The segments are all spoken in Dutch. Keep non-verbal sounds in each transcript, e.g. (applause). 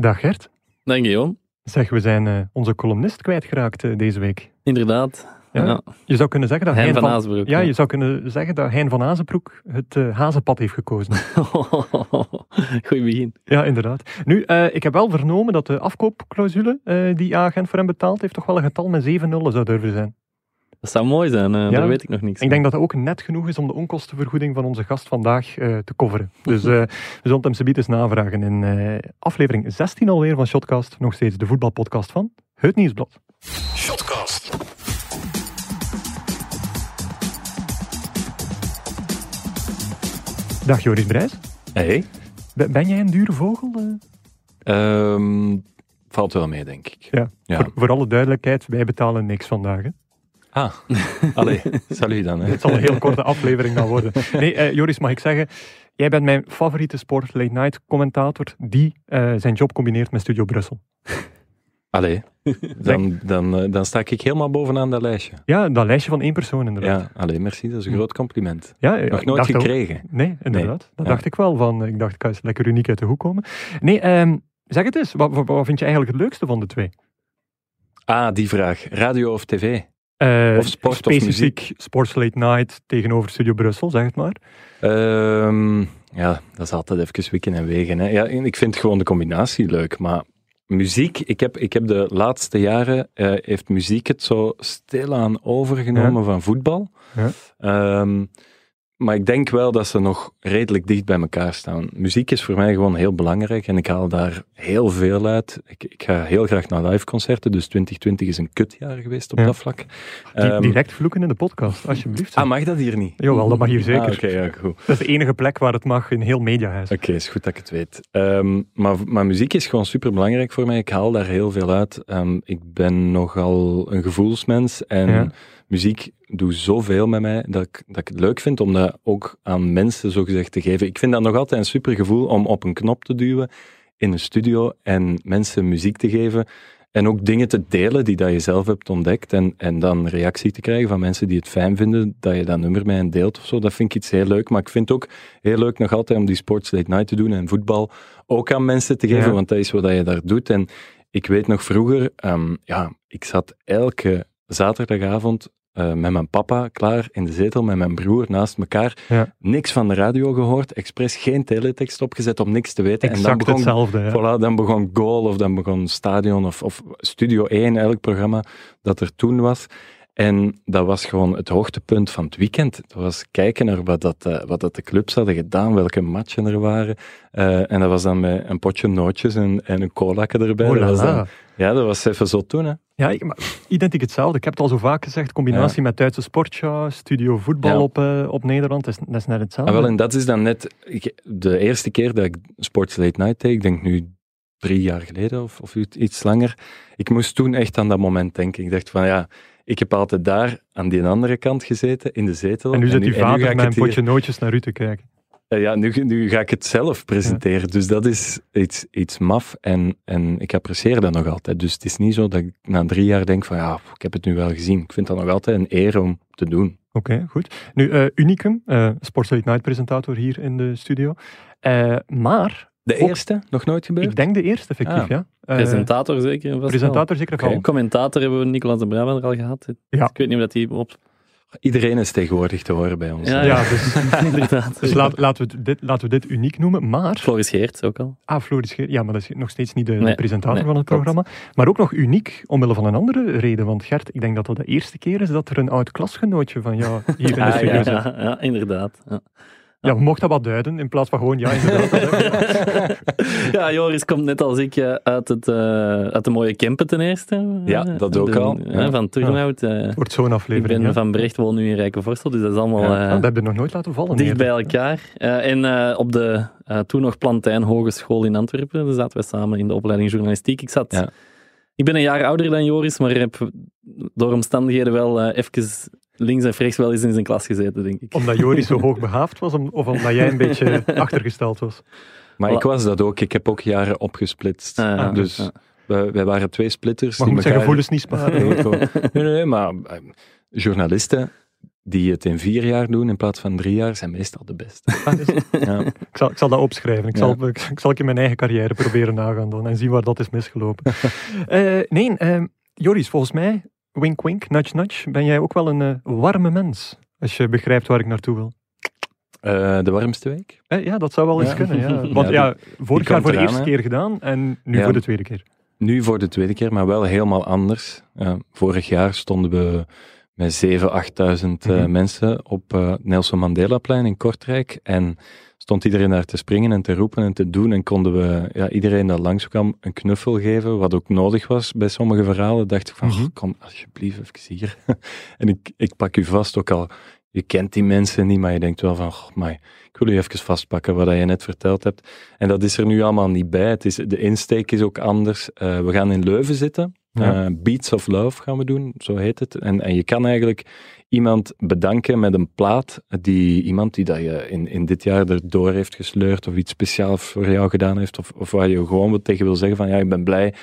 Dag Gert. Dank je, Johan. Zeg, we zijn uh, onze columnist kwijtgeraakt uh, deze week. Inderdaad. Ja. ja. Je zou kunnen zeggen dat Hein, van Azenbroek. Ja, je zou kunnen zeggen dat Hein van Azenbroek het uh, hazenpad heeft gekozen. (laughs) Goed begin. Ja, inderdaad. Nu, ik heb wel vernomen dat de afkoopclausule die agent voor hem betaald heeft, toch wel een getal met zeven nullen zou durven zijn. Dat zou mooi zijn, ja, daar weet ik nog niks. Ik denk dat dat ook net genoeg is om de onkostenvergoeding van onze gast vandaag te coveren. Dus we zullen hem subiet eens navragen in aflevering 16 alweer van Shotcast, nog steeds de voetbalpodcast van Het Nieuwsblad. Shotcast. Dag Joris Brijs. Hey. Ben jij een dure vogel? Um, valt wel mee, denk ik. Ja. ja. Voor, voor, alle duidelijkheid, wij betalen niks vandaag. Hè? Ah, (laughs) allee, salut dan. Hè. Het zal een heel korte aflevering dan worden. Nee, uh, Joris, mag ik zeggen, jij bent mijn favoriete sport late night commentator die uh, zijn job combineert met Studio Brussel. Allee, (laughs) dan, dan, dan sta ik helemaal bovenaan dat lijstje. Ja, dat lijstje van één persoon inderdaad. Ja, allee, merci, dat is een groot compliment. Ja, Nog nooit gekregen. Nee, inderdaad. Dat ja. dacht ik wel van, ik dacht, ik ga eens lekker uniek uit de hoek komen. Nee, um, zeg het eens, wat, wat, wat, vind je eigenlijk het leukste van de twee? Ah, die vraag. Radio of tv? Uh, of sport specifiek of muziek? Sports Late Night tegenover Studio Brussel, zeg het maar. Um, ja, dat is altijd even wikken en wegen. Hè. Ja, ik vind gewoon de combinatie leuk, maar muziek, ik heb, ik heb de laatste jaren, uh, heeft muziek het zo stilaan overgenomen ja. van voetbal. Ja. Um, maar ik denk wel dat ze nog redelijk dicht bij elkaar staan. Muziek is voor mij gewoon heel belangrijk en ik haal daar heel veel uit. Ik, ik ga heel graag naar live concerten, dus 2020 is een kutjaar geweest op ja. dat vlak. Um, direct vloeken in de podcast, alsjeblieft. Ah, mag dat hier niet? Jawel, dat mag hier zeker. Ah, okay, ja, goed. Dat is de enige plek waar het mag in heel mediahuis. Oké, okay, is goed dat ik het weet. Um, maar, maar muziek is gewoon super belangrijk voor mij. Ik haal daar heel veel uit. Um, ik ben nogal een gevoelsmens en ja. Muziek doet zoveel met mij dat ik, dat ik het leuk vind om dat ook aan mensen zogezegd te geven. Ik vind dat nog altijd een super gevoel om op een knop te duwen in een studio en mensen muziek te geven. En ook dingen te delen die dat je zelf hebt ontdekt. En, en dan reactie te krijgen van mensen die het fijn vinden dat je dat nummer met hen deelt of zo. Dat vind ik iets heel leuk. Maar ik vind het ook heel leuk nog altijd om die sports late night te doen en voetbal ook aan mensen te geven, Ja. want dat is wat je daar doet. En ik weet nog vroeger, um, ja, ik zat elke zaterdagavond uh, met mijn papa klaar in de zetel, met mijn broer naast elkaar. Ja. Niks van de radio gehoord, expres geen teletext opgezet om niks te weten. Exact en dan begon, hetzelfde. Ja. voilà, dan begon Goal of dan begon Stadion of, of Studio 1, elk programma dat er toen was. En dat was gewoon het hoogtepunt van het weekend. Dat was kijken naar wat, dat, uh, wat dat de clubs hadden gedaan, welke matchen er waren. Uh, en dat was dan met een potje nootjes en, en een colaatje erbij. Oh, dat was dan, ja, dat was even zo toen. Hè. Ja, ik, maar identiek hetzelfde. Ik heb het al zo vaak gezegd. Combinatie met Duitse sportshow, studio voetbal Ja. op, uh, op Nederland. Dat is, dat is net hetzelfde. Ah, wel, en dat is dan net ik- de eerste keer dat ik Sports Late Night deed. Ik denk nu drie jaar geleden of, of iets langer. Ik moest toen echt aan dat moment denken. Ik dacht van ja, ik heb altijd daar aan die andere kant gezeten, in de zetel. en nu zit uw vader met een potje nootjes naar u te kijken. Eh, ja, nu, nu ga ik het zelf presenteren. Dus dat is iets, iets maf en, en ik apprecieer dat nog altijd. Dus het is niet zo dat ik na drie jaar denk van ja, ik heb het nu wel gezien. Ik vind dat nog altijd een eer om te doen. Oké, goed. Nu, eh, Unicum, eh Sports Night presentator hier in de studio. Eh, maar, De Ook- eerste? Nog nooit gebeurd? ik denk de eerste effectief, Ah. ja. Presentator zeker. wel. presentator zeker wel. Commentator hebben we Nicolas de Brabander al gehad. Ja. Ik weet niet of dat die op... Iedereen is tegenwoordig te horen bij ons. Ja, (laughs) dus, Inderdaad. dus laat- laten, we dit, laten we dit uniek noemen. Maar, Floris Geert ook al. ah, Floris Geer, ja, maar dat is nog steeds niet de, Nee, presentator nee, van het klopt. programma. Maar ook nog uniek, omwille van een andere reden. Want Gert, ik denk dat dat de eerste keer is dat er een oud klasgenootje van jou hier in de Ah, studio ja. zit. Ja, ja, inderdaad. Ja. Ja, we mochten dat wat duiden, in plaats van gewoon ja, inderdaad. (laughs) ja, Joris komt net als ik eh, uit, het, eh, uit de mooie Kempen ten eerste. Ja, Eh, dat ook de- al. Ja. Van Turnhout. eh, Het wordt zo'n ik aflevering. ben ja. van Brecht, woon nu in Rijkenvorstel, dus dat is allemaal Ja. eh, Ah, dat heb je nog nooit laten vallen. dicht bij elkaar. Eh, en eh, op de eh, toen nog Plantijn Hogeschool in Antwerpen, daar zaten we samen in de opleiding journalistiek. Ik, zat, Ja. ik ben een jaar ouder dan Joris, maar heb door omstandigheden wel even links en rechts wel eens in zijn klas gezeten, denk ik. Omdat Joris zo (laughs) hoogbegaafd was, om- of omdat jij een (laughs) beetje achtergesteld was. Maar Voilà. ik was dat ook. Ik heb ook jaren opgesplitst. Ah, ja. dus Ja. wij, wij waren twee splitters. Maar je die moet elkaar- gevoelens niet sparen. Nee, nee, maar eh, journalisten die het in vier jaar doen in plaats van drie jaar, zijn meestal de beste. Ah, (laughs) Ja. ik, zal, ik zal dat opschrijven. Ik, Ja. zal, ik, ik zal ik in mijn eigen carrière proberen nagaan dan en zien waar dat is misgelopen. Eh, nee, eh, Joris, volgens mij, wink wink, nudge nudge, ben jij ook wel een eh, warme mens. Als je begrijpt waar ik naartoe wil. Eh, de warmste week? Eh, ja, dat zou wel eens Ja. kunnen. Ja. (laughs) Want Ja, vorig jaar voor de eerste keer gedaan en nu voor de tweede keer. Nu voor de tweede keer, maar wel helemaal anders. Vorig jaar stonden we met 7.000, 8.000 eh, Mhm. mensen op Nelson Mandelaplein in Kortrijk. En stond iedereen daar te springen en te roepen en te doen. En konden we ja, iedereen dat langskwam een knuffel geven, wat ook nodig was bij sommige verhalen. Dacht ik van, Mhm. "Oh, kom alsjeblieft even hier. (laughs) en ik, ik pak u vast, ook al je kent die mensen niet, maar je denkt wel van, "Goh, maar ik wil u even vastpakken wat je net verteld hebt. En dat is er nu allemaal niet bij. Het is, de insteek is ook anders. Eh, we gaan in Leuven zitten. Ja. Eh, Beats of Love gaan we doen, zo heet het. En, en je kan eigenlijk iemand bedanken met een plaat die iemand die dat je in, in dit jaar erdoor heeft gesleurd of iets speciaals voor jou gedaan heeft of, of waar je gewoon wat tegen wil zeggen van ja, ik ben blij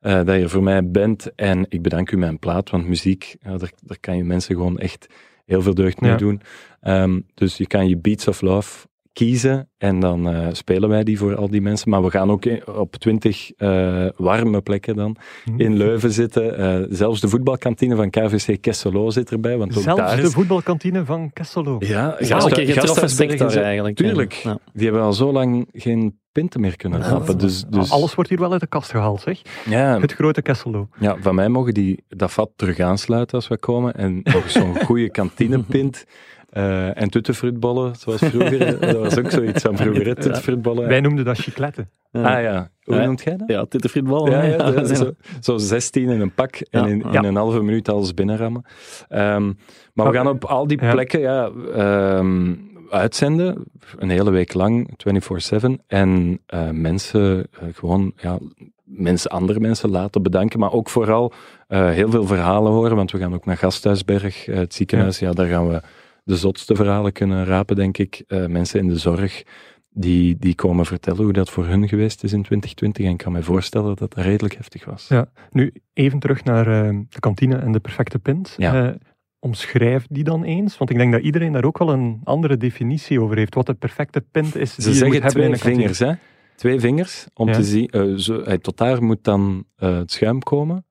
eh, dat je er voor mij bent en ik bedank u met een plaat, want muziek, ja, daar, daar kan je mensen gewoon echt heel veel deugd mee Ja. doen. Ehm, dus je kan je Beats of Love kiezen en dan eh, spelen wij die voor al die mensen. Maar we gaan ook in- op twintig eh, warme plekken dan Mhm. in Leuven zitten. Eh, zelfs de voetbalkantine van KVC Kesselo zit erbij, want ook Zelfs daar de is... voetbalkantine van Kesselo. Ja, Ja, Gast- een keer getroffen Gasthuisbergen sector zit- eigenlijk. Tuurlijk. Ja. Die hebben al zo lang geen pinten meer kunnen Ja, is Dus, dus, Alles wordt hier wel uit de kast gehaald, zeg. ja, Het grote Kesselo. ja, van mij mogen die dat vat terug aansluiten als we komen. En nog zo'n goede (laughs) kantinepint. Eh en tuttenfruitbollen, zoals vroeger. (laughs) dat was ook zoiets van vroeger, hè. Wij noemden dat chiclette. Ja. Ah ja, hoe Ja. noemt jij dat? Ja, tittenfrietbal. Ja, zo, zo 16 in een pak en Ja, in, een halve minuut alles binnenrammen. Ehm, maar we gaan op al die plekken ja, ehm, uitzenden, een hele week lang, 24-7. En eh, mensen eh, gewoon, ja, mensen, andere mensen laten bedanken, maar ook vooral eh, heel veel verhalen horen, want we gaan ook naar Gasthuisberg, het ziekenhuis. Ja. daar gaan we de zotste verhalen kunnen rapen, denk ik. Eh, mensen in de zorg die, die komen vertellen hoe dat voor hun geweest is in 2020. En ik kan me voorstellen dat dat redelijk heftig was. Ja. Nu, even terug naar eh, de kantine en de perfecte pint. Ja. Eh, omschrijf die dan eens, want ik denk dat iedereen daar ook wel een andere definitie over heeft. Wat de perfecte pint is die Ze je moet zeggen hebben in twee een kantine. vingers, hè? Twee vingers, om Ja. te zien, zo, eh, tot daar moet dan het schuim komen.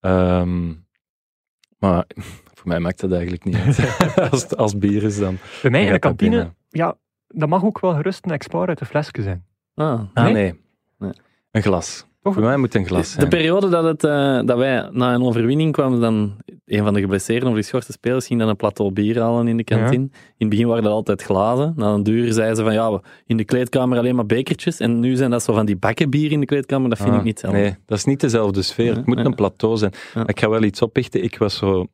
Ehm, maar voor mij maakt dat eigenlijk niet uit. (laughs) als, het, als bier is dan. Bij mij in de kantine, ja, dat mag ook wel gerust een export uit de flesje zijn. Ah. Ah, Nee? nee. Nee. Een glas. Toch? Voor mij moet een glas De zijn. periode dat, het, eh, dat wij na een overwinning kwamen, dan een van de geblesseerden of die schorte spelers ging dan een plateau bier halen in de kantine. In het begin waren dat altijd glazen. Na een duur zeiden ze van ja, we- in de kleedkamer alleen maar bekertjes. En nu zijn dat zo van die bakken bier in de kleedkamer. Dat vind Ah, ik niet hetzelfde. Nee, dat is niet dezelfde sfeer. Ja, het moet ja. een plateau zijn. Ja. Ik ga wel iets oppichten. Ik was zo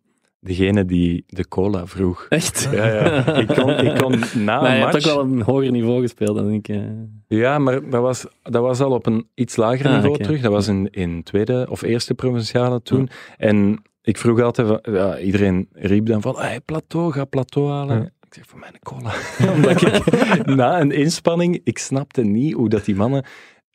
degene die de cola vroeg. Echt? Ja, ja. Ik kon, ik kon (laughs) na Maar een je hebt match... ook wel op een hoger niveau gespeeld, dan denk ik. eh. Ja, maar dat was, dat was al op een iets lager Ah, niveau terug. Dat was in, in tweede of eerste provinciale toen. En ik vroeg altijd, van, ja, iedereen riep dan van, hey, plateau, ga plateau halen. Ja. Ik zeg, voor mij een cola. (laughs) Omdat ik na een inspanning, ik snapte niet hoe dat die mannen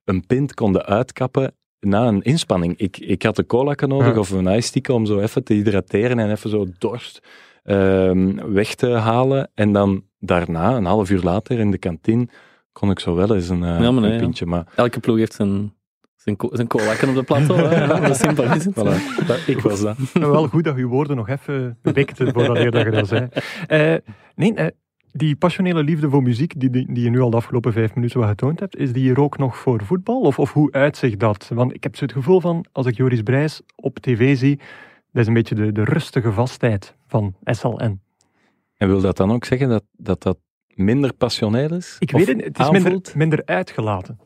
een pint konden uitkappen na een inspanning. Ik, ik had een cola nodig Ja. of een ijstieke om zo even te hydrateren en even zo dorst ehm, weg te halen. En dan daarna, een half uur later in de kantine, kon ik zo wel eens een, eh, Ja, maar nee, een ja. pintje. Maar Elke ploeg heeft zijn, zijn, co- zijn colakken op de plateau. hè. (laughs) Simpel is het. voilà, dat- ik was dat. Maar (laughs) wel goed dat je woorden nog even wikte voordat dat je dat zei. (laughs) Eh, nee, eh, die passionele liefde voor muziek die, die, die je nu al de afgelopen vijf minuten wat getoond hebt, is die hier ook nog voor voetbal? Of, of hoe uitzicht dat? Want ik heb zo het gevoel van, als ik Joris Brijs op tv zie, dat is een beetje de, de rustige vastheid van SLN. En wil dat dan ook zeggen dat dat, dat minder passioneel is? Ik weet het, het is minder, uitgelaten.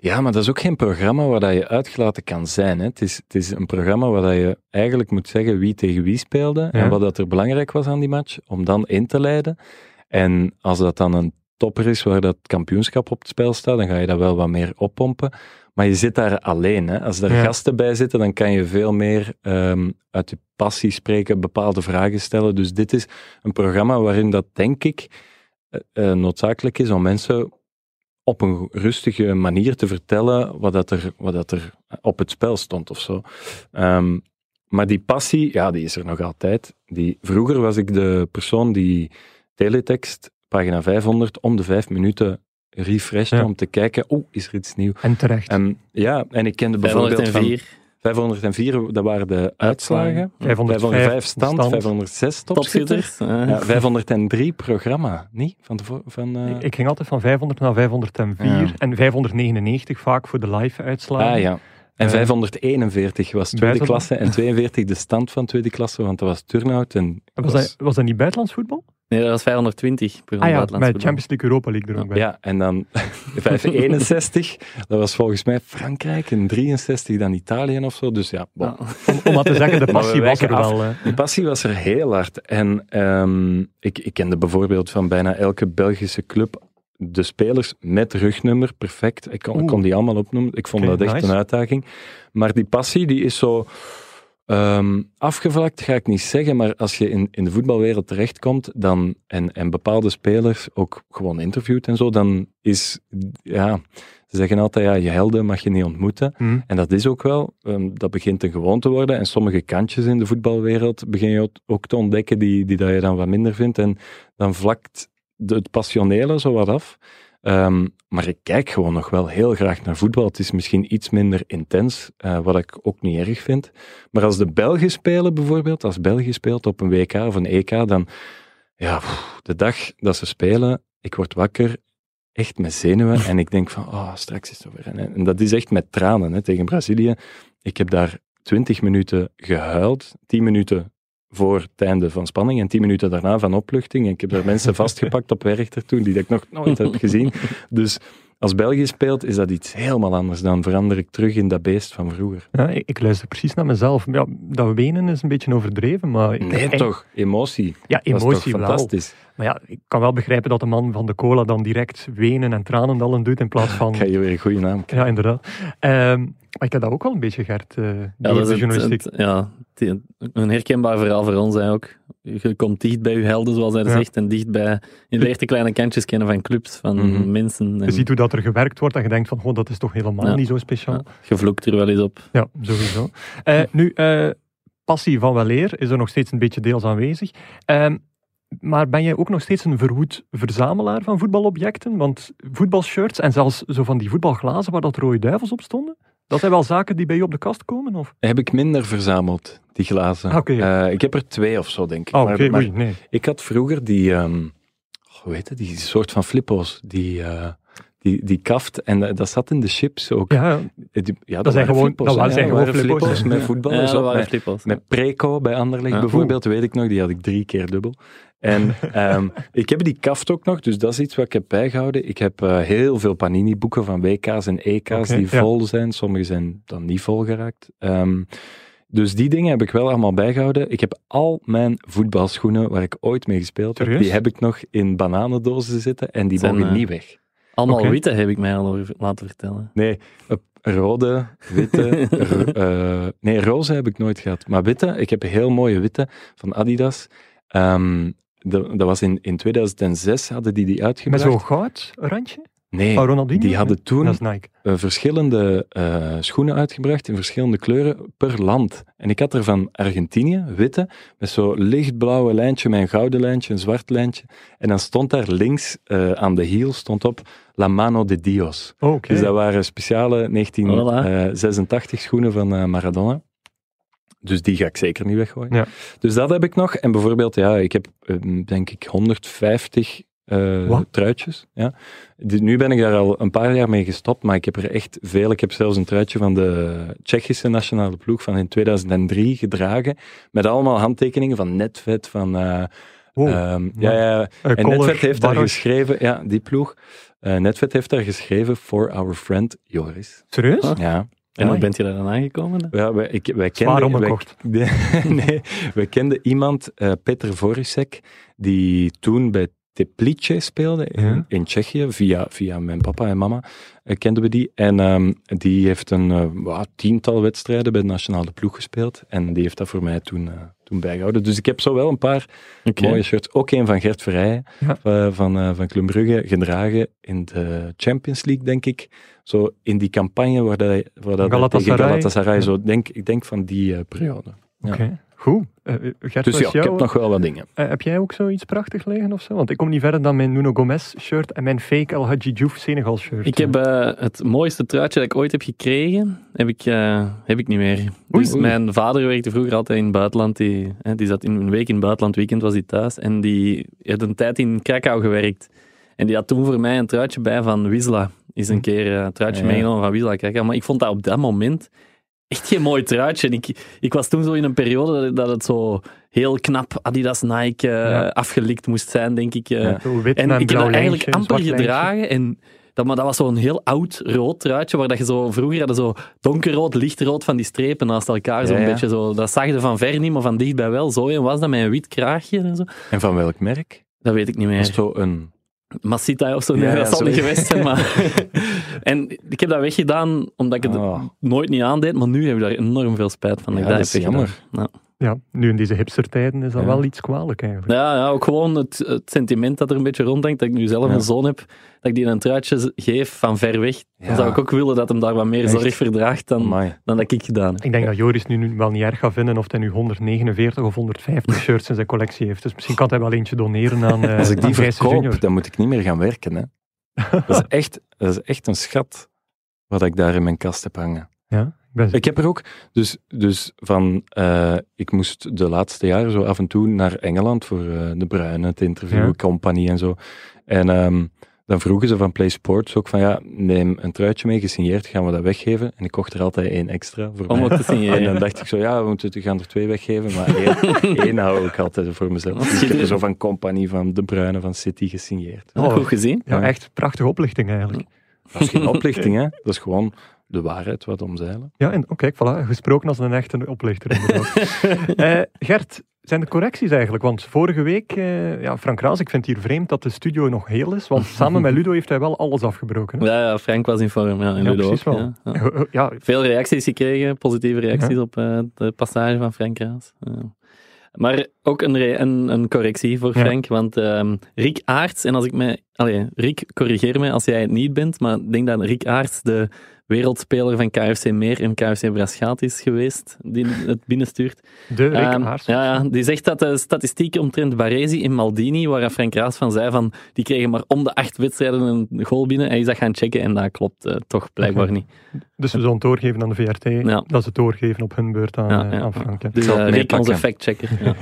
Ja, maar dat is ook geen programma waar dat je uitgelaten kan zijn. Hè. Het, is, het is een programma waar dat je eigenlijk moet zeggen wie tegen wie speelde Ja. en wat dat er belangrijk was aan die match, om dan in te leiden. En als dat dan een topper is waar dat kampioenschap op het spel staat, dan ga je dat wel wat meer oppompen. Maar je zit daar alleen. Hè. Als er Ja. gasten bij zitten, dan kan je veel meer ehm, uit je passie spreken, bepaalde vragen stellen. Dus dit is een programma waarin dat, denk ik, eh, eh, noodzakelijk is om mensen op een rustige manier te vertellen wat, dat er, wat dat er op het spel stond of zo. Ehm, maar die passie, ja, die is er nog altijd. Die, vroeger was ik de persoon die teletext, pagina 500, om de vijf minuten refreshte Ja. om te kijken, oh, is er iets nieuws? En terecht. En, ja, en ik kende bijvoorbeeld van 504 504, dat waren de uitslagen. 505 505 stand, stand. 506 topschutter. topschutters. Ja, 503 programma, niet? Van de, van, eh, Ik, ik ging altijd van 500 naar 504 Ja. en 599 vaak voor de live-uitslagen. ah ja. En Eh, 541 was tweede buitenland. klasse en 42 de stand van tweede klasse, want dat was turnout. En Was, dat, was dat niet buitenlands voetbal? Nee, dat was 520 per Ah ja, buitenlands met. Champions League Europa League er ook bij. Ja, en dan (laughs) 561, dat was volgens mij Frankrijk, en 63 dan Italië of zo. Dus ja, bon. Ja. Om, om maar te zeggen, de (laughs) passie was er af. wel. Die passie was er heel hard. En ehm, ik, ik kende bijvoorbeeld van bijna elke Belgische club de spelers met rugnummer, perfect. Ik kon, ik Oeh. kon die allemaal opnoemen. Ik vond dat echt nice. een uitdaging. Maar die passie, die is zo ehm, afgevlakt, ga ik niet zeggen. Maar als je in, in de voetbalwereld terechtkomt dan, en, en bepaalde spelers ook gewoon interviewt en zo, dan is, ja, ze zeggen altijd, ja, je helden mag je niet ontmoeten. Hm. En dat is ook wel, ehm, dat begint een gewoon te worden. En sommige kantjes in de voetbalwereld begin je ook- ook te ontdekken die, die dat je dan wat minder vindt. En dan vlakt de, het passionele zo wat af. Ehm, maar ik kijk gewoon nog wel heel graag naar voetbal. Het is misschien iets minder intens, eh, wat ik ook niet erg vind. Maar als de Belgen spelen bijvoorbeeld, als België speelt op een WK of een EK, dan, ja, de dag dat ze spelen, ik word wakker, echt met zenuwen. (laughs) En ik denk van, oh, straks is het over. En, en dat is echt met tranen hè, tegen Brazilië. Ik heb daar 20 minuten gehuild, 10 minuten voor het einde van spanning en 10 minuten daarna van opluchting. En ik heb daar mensen (laughs) vastgepakt op Werchter toen, die ik nog nooit heb gezien. Dus als België speelt, is dat iets helemaal anders. Dan verander ik terug in dat beest van vroeger. Ja, ik, ik luister precies naar mezelf. Ja, dat wenen is een beetje overdreven, maar... Ik Nee, toch? Emotie. Ja, Dat is toch emotie wel. fantastisch. Maar ja, ik kan wel begrijpen dat de man van de cola dan direct wenen en tranendallen doet in plaats van... (laughs) Ik ga je weer een goede naam. Ja, inderdaad. Ehm, maar ik heb dat ook wel een beetje, Gert, eh Ja, dat is de het- journalistiek. het- ja, die- een herkenbaar verhaal voor ons hè, ook. Je komt dicht bij je helden, zoals hij Ja. zegt, en dicht bij... Je leert de kleine kantjes kennen van clubs, van Mhm. mensen. En, Je ziet hoe dat er gewerkt wordt en je denkt van, oh, dat is toch helemaal Ja. niet zo speciaal. ja, je vloekt er wel eens op. Ja, sowieso. Eh, nu, eh, passie van weleer is er nog steeds een beetje deels aanwezig. Ehm, maar ben jij ook nog steeds een verwoed verzamelaar van voetbalobjecten? Want voetbalshirts en zelfs zo van die voetbalglazen waar dat rode duivels op stonden, dat zijn wel zaken die bij je op de kast komen? Of? Heb ik minder verzameld, die glazen. Ah, ja. Eh, ik heb er twee of zo, denk ik. Oh, Maar- oké, maar oei, nee. Ik had vroeger die, ehm, hoe heet het, die soort van flippo's, die, eh, die, die kaft, en eh, dat zat in de chips ook. Ja, Eh, die- ja, Dat zijn gewoon- dat zijn Ja, gewoon waren flippo's, flippo's hè. met Ja, voetballers dat op, waren met, flippo's. met Preco bij Anderlecht Ja. bijvoorbeeld, weet ik nog, die had ik drie keer dubbel. En (laughs) ehm, ik heb die kaft ook nog, dus dat is iets wat ik heb bijgehouden. Ik heb eh, heel veel Panini-boeken van WK's en EK's die ja. vol zijn. Sommige zijn dan niet vol geraakt. Ehm, dus die dingen heb ik wel allemaal bijgehouden. Ik heb al mijn voetbalschoenen waar ik ooit mee gespeeld heb, Serieus? die heb ik nog in bananendozen zitten en die Zijn, mogen niet weg. Allemaal Oké. witte heb ik mij al over laten vertellen. Nee, rode, witte. (laughs) eh, nee, roze heb ik nooit gehad. Maar witte, ik heb een heel mooie witte van Adidas. Ehm, de- dat was in, in 2006, hadden die die Met uitgebracht. zo'n goud randje Nee, Ronaldinho? die hadden toen Dat is Nike. eh, verschillende eh, schoenen uitgebracht in verschillende kleuren per land. En ik had er van Argentinië, witte, met zo'n lichtblauwe lijntje, met een gouden lijntje, een zwart lijntje. En dan stond daar links eh, aan de hiel stond op La Mano de Dios. Oh. Dus dat waren speciale 1986 schoenen van Maradona. Dus die ga ik zeker niet weggooien. Ja. Dus dat heb ik nog. En bijvoorbeeld, ja, ik heb denk ik 150 eh, Wat? truitjes. Ja. Die- nu ben ik daar al een paar jaar mee gestopt, maar ik heb er echt veel. Ik heb zelfs een truitje van de Tsjechische nationale ploeg van in 2003 gedragen. Met allemaal handtekeningen van Netvet, van... eh, Wow. ehm, ja, ja, Eh, en Netvet heeft daar geschreven, ja, die ploeg. eh Netvet heeft daar geschreven for our friend Joris. Serieus? Ah. Ja. En hoe bent je daar dan aangekomen? Ja, wij, ik, wij Zwaar kenden, wij, (laughs) nee, wij kenden iemand, eh Peter Vorisek, die toen bij Teplice speelde in, Ja. in Tsjechië. Via, via mijn papa en mama eh, kenden we die. En ehm, die heeft een eh, tiental wedstrijden bij de nationale ploeg gespeeld. En die heeft dat voor mij toen, eh, toen bijgehouden. Dus ik heb zo wel een paar mooie shirts. Ook een van Gert Verrijen Ja. van, van Club Brugge, gedragen in de Champions League, denk ik. Zo in die campagne waar dat, waar dat Galatasaray. Ja. zo denk, ik denk van die periode. Oké, goed. Uh, Gert, dus ja, jou, ik heb nog wel wat dingen. Uh, heb jij ook zoiets prachtig liggen of zo? Want ik kom niet verder dan mijn Nuno Gomez shirt en mijn fake El Hadji Diouf Senegal shirt. Ik heb uh, het mooiste truitje dat ik ooit heb gekregen, heb ik, heb ik niet meer. Oei, dus oei. mijn vader werkte vroeger altijd in het buitenland. Die, die zat in een week in het buitenland, weekend was hij thuis. En die had een tijd in Krakau gewerkt. En die had toen voor mij een truitje bij van Wisla. Is een keer een truitje ja, ja. meegenomen van Wisla Krakau. Maar ik vond dat op dat moment echt geen mooi truitje. En ik, ik was toen zo in een periode dat het zo heel knap Adidas Nike uh, ja. afgelikt moest zijn, denk ik. Uh. Ja, wit en en ik heb dat eigenlijk amper gedragen. En dat, maar dat was zo'n heel oud rood truitje, waar dat je zo, vroeger hadden zo donkerrood, lichtrood van die strepen naast elkaar. Zo'n Ja, ja. beetje zo, dat zag je van ver niet, maar van dichtbij wel. Zo en was dat met een wit kraagje en zo. En van welk merk? Dat weet ik niet Was meer. het zo een... Masita of zo, nee, Ja, ja, dat zal niet geweest zijn. Maar (laughs) en ik heb dat weggedaan omdat ik het Oh. nooit niet aandeed, maar nu heb ik daar enorm veel spijt van. Ja, ik dat dat is jammer. Ja. Nu in deze hipstertijden is dat Ja. wel iets kwalijk eigenlijk. Ja, ja, ook gewoon het, het sentiment dat er een beetje rondhangt, dat ik nu zelf Ja. een zoon heb, dat ik die een truitje geef van ver weg. Dan zou ik ook willen dat hem daar wat meer Echt. zorg verdraagt dan, Amai. dan dat ik gedaan heb. Ik denk dat Joris nu, nu wel niet erg gaat vinden of hij nu 149 of 150 (laughs) shirts in zijn collectie heeft. Dus misschien kan hij wel eentje doneren aan eh Als ik die verkoop, Junior. dan moet ik niet meer gaan werken. Hè. (laughs) Dat, is echt, dat is echt een schat wat ik daar in mijn kast heb hangen. Ja, ik heb er ook, dus, dus van, eh, ik moest de laatste jaren zo af en toe naar Engeland voor eh, de Bruine, het interview, Ja. compagnie en zo. En ehm, dan vroegen ze van Play Sports ook van, ja, neem een truitje mee, gesigneerd, gaan we dat weggeven. En ik kocht er altijd één extra voor Om mij. ook te En signeren. dan dacht ik zo, ja, we, moeten, we gaan er twee weggeven, maar één, (laughs) één hou ik altijd voor mezelf. Dus ik heb er zo van compagnie van de Bruine van City gesigneerd. Oh, goed gezien. ja, Ja. echt prachtige oplichting eigenlijk. Dat is geen oplichting, hè. Dat is gewoon de waarheid wat omzeilen. Ja, en oh, kijk, voilà, gesproken als een echte oplichter. (laughs) Eh, Gert, zijn er correcties eigenlijk? Want vorige week, eh, ja, Frank Raas, ik vind het hier vreemd dat de studio nog heel is, want samen met Ludo heeft hij wel alles afgebroken. hè? Ja, ja, Frank was in vorm. Ja, en Ja, Ludo precies ook, wel. ja. Ja. Ja, ja, Veel reacties gekregen, positieve reacties op eh, de passage van Frank Raas. Ja. Maar ook een, een, een correctie voor Ja. Frank, want ehm Rick Aarts, en als ik mij... Allee, Rick, corrigeer mij als jij het niet bent, maar ik denk dat Rick Aarts de wereldspeler van KFC Meer en KFC Braschaat is geweest, die het binnenstuurt. de Rick Ehm, ja, ja, die zegt dat de statistiek omtrent Baresi in Maldini, waar Frank Raas van zei van, die kregen maar om de acht wedstrijden een goal binnen. Hij is dat gaan checken en dat klopt eh, toch blijkbaar niet. Dus we zullen het doorgeven aan de VRT, Ja. dat ze het doorgeven op hun beurt aan, Ja, eh, ja. aan Frank. hè. Dus zal het eh, Rick, onze factchecker. (laughs) Ja.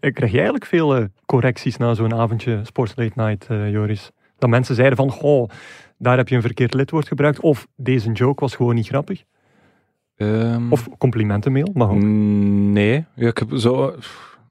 Eh, Krijg jij eigenlijk veel correcties na zo'n avondje Sports Late Night, Joris? Dat mensen zeiden van, goh, daar heb je een verkeerd lidwoord gebruikt, of deze joke was gewoon niet grappig. Ehm, Of complimentenmail, mag ook. Mm, Nee, ja, ik heb zo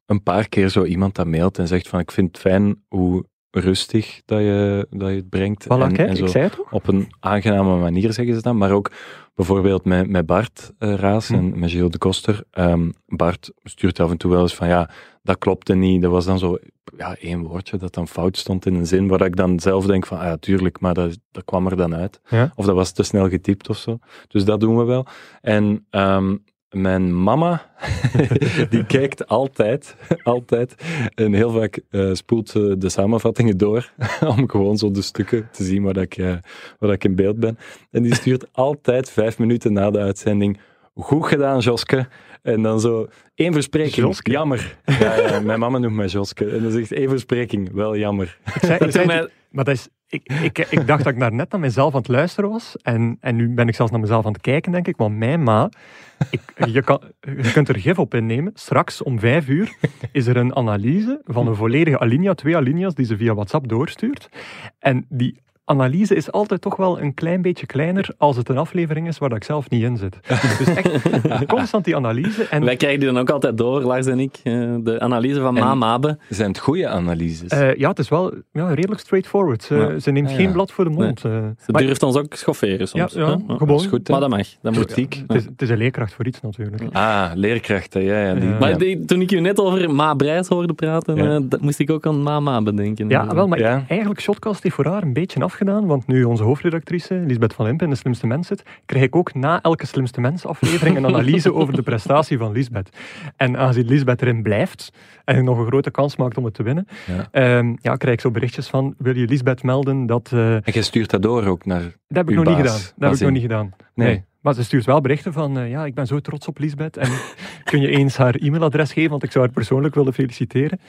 een paar keer zo iemand dat mailt en zegt van ik vind het fijn hoe rustig dat je, dat je het brengt. Voilà, en, kijk, en zo ik zei het op een aangename manier zeggen ze dat. Maar ook bijvoorbeeld met, met Bart eh, Raas Hm. en met Gilles de Koster. Ehm, Bart stuurt af en toe wel eens van ja, dat klopte niet. Dat was dan zo ja, één woordje dat dan fout stond in een zin waar ik dan zelf denk van ah, ja, tuurlijk, maar dat, dat kwam er dan uit. Ja. Of dat was te snel getypt of zo. Dus dat doen we wel. En ehm, mijn mama, (laughs) die kijkt altijd, (laughs) altijd, en heel vaak eh, spoelt ze de samenvattingen door, (laughs) om gewoon zo de stukken te zien waar, ik, eh, waar ik in beeld ben. En die stuurt altijd vijf minuten na de uitzending, goed gedaan Joske. En dan zo, één verspreking, Joske? jammer. Ja, ja, mijn mama noemt mij Joske. En dan zegt één verspreking, wel jammer. Ik zei, (laughs) ik Toen zei- mij- maar dat is, ik, ik, ik dacht dat ik daar net naar mezelf aan het luisteren was. En, en nu ben ik zelfs naar mezelf aan het kijken, denk ik. Want mijn ma, ik, je, kan, je kunt er gif op innemen. Straks om vijf uur is er een analyse van een volledige alinea, twee alinea's, die ze via WhatsApp doorstuurt. En die analyse is altijd toch wel een klein beetje kleiner als het een aflevering is waar dat ik zelf niet in zit. Dus echt (laughs) constant die analyse. En Wij krijgen die dan ook altijd door, Lars en ik. eh, de analyse van En- Ma Mabe. Zijn het goede analyses? eh, ja, het is wel ja, redelijk straightforward. Ze, Ja. ze neemt Ja, geen ja. blad voor de mond. eh. Ze Maar- durft ons ook schofferen soms. Ja, gewoon. dat is goed, hè? Maar dat mag. Dat moet. Het is, het is een leerkracht voor iets natuurlijk. Ah, leerkrachten, ja. ja, die, Ja. Maar die- toen ik je net over Ma Brijs hoorde praten, Ja. eh, dat moest ik ook aan Ma Mabe denken. Ja, wel, maar Ja. eigenlijk Shotcast heeft voor haar een beetje afgedaan, want nu onze hoofdredactrice, Lisbeth van Impen, De Slimste Mens zit, krijg ik ook na elke Slimste Mens aflevering een analyse over de prestatie van Lisbeth. En aangezien Lisbeth erin blijft en nog een grote kans maakt om het te winnen, Ja. ehm, ja, krijg ik zo berichtjes van, wil je Lisbeth melden dat... eh, En jij stuurt dat door ook naar... dat heb ik nog niet gedaan. Dat heb ik nog niet gedaan. Nee. Maar ze stuurt wel berichten van, eh, ja, ik ben zo trots op Lisbeth. En (laughs) kun je eens haar e-mailadres geven, want ik zou haar persoonlijk willen feliciteren.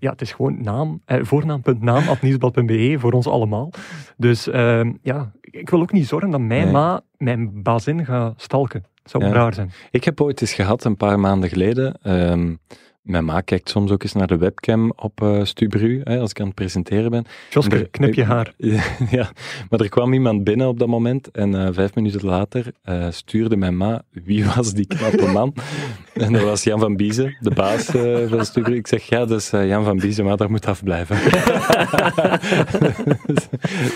Ja, het is gewoon naam, eh, voornaam.naam.nieuwsblad.be voor ons allemaal. Dus ehm, ja, ik wil ook niet zorgen dat mijn Nee. ma mijn bazin gaat stalken. Dat zou Ja. raar zijn. Ik heb ooit eens gehad, een paar maanden geleden. ehm, mijn ma kijkt soms ook eens naar de webcam op eh Stubru, hè, als ik aan het presenteren ben. Joske, Er- knip je (laughs) haar. (laughs) ja, maar er kwam iemand binnen op dat moment en eh, vijf minuten later eh, stuurde mijn ma wie was die knappe (laughs) man. en dat was Jan van Biezen, de baas van Stubru. Ik zeg, ja, dat is Jan van Biezen, maar daar moet afblijven.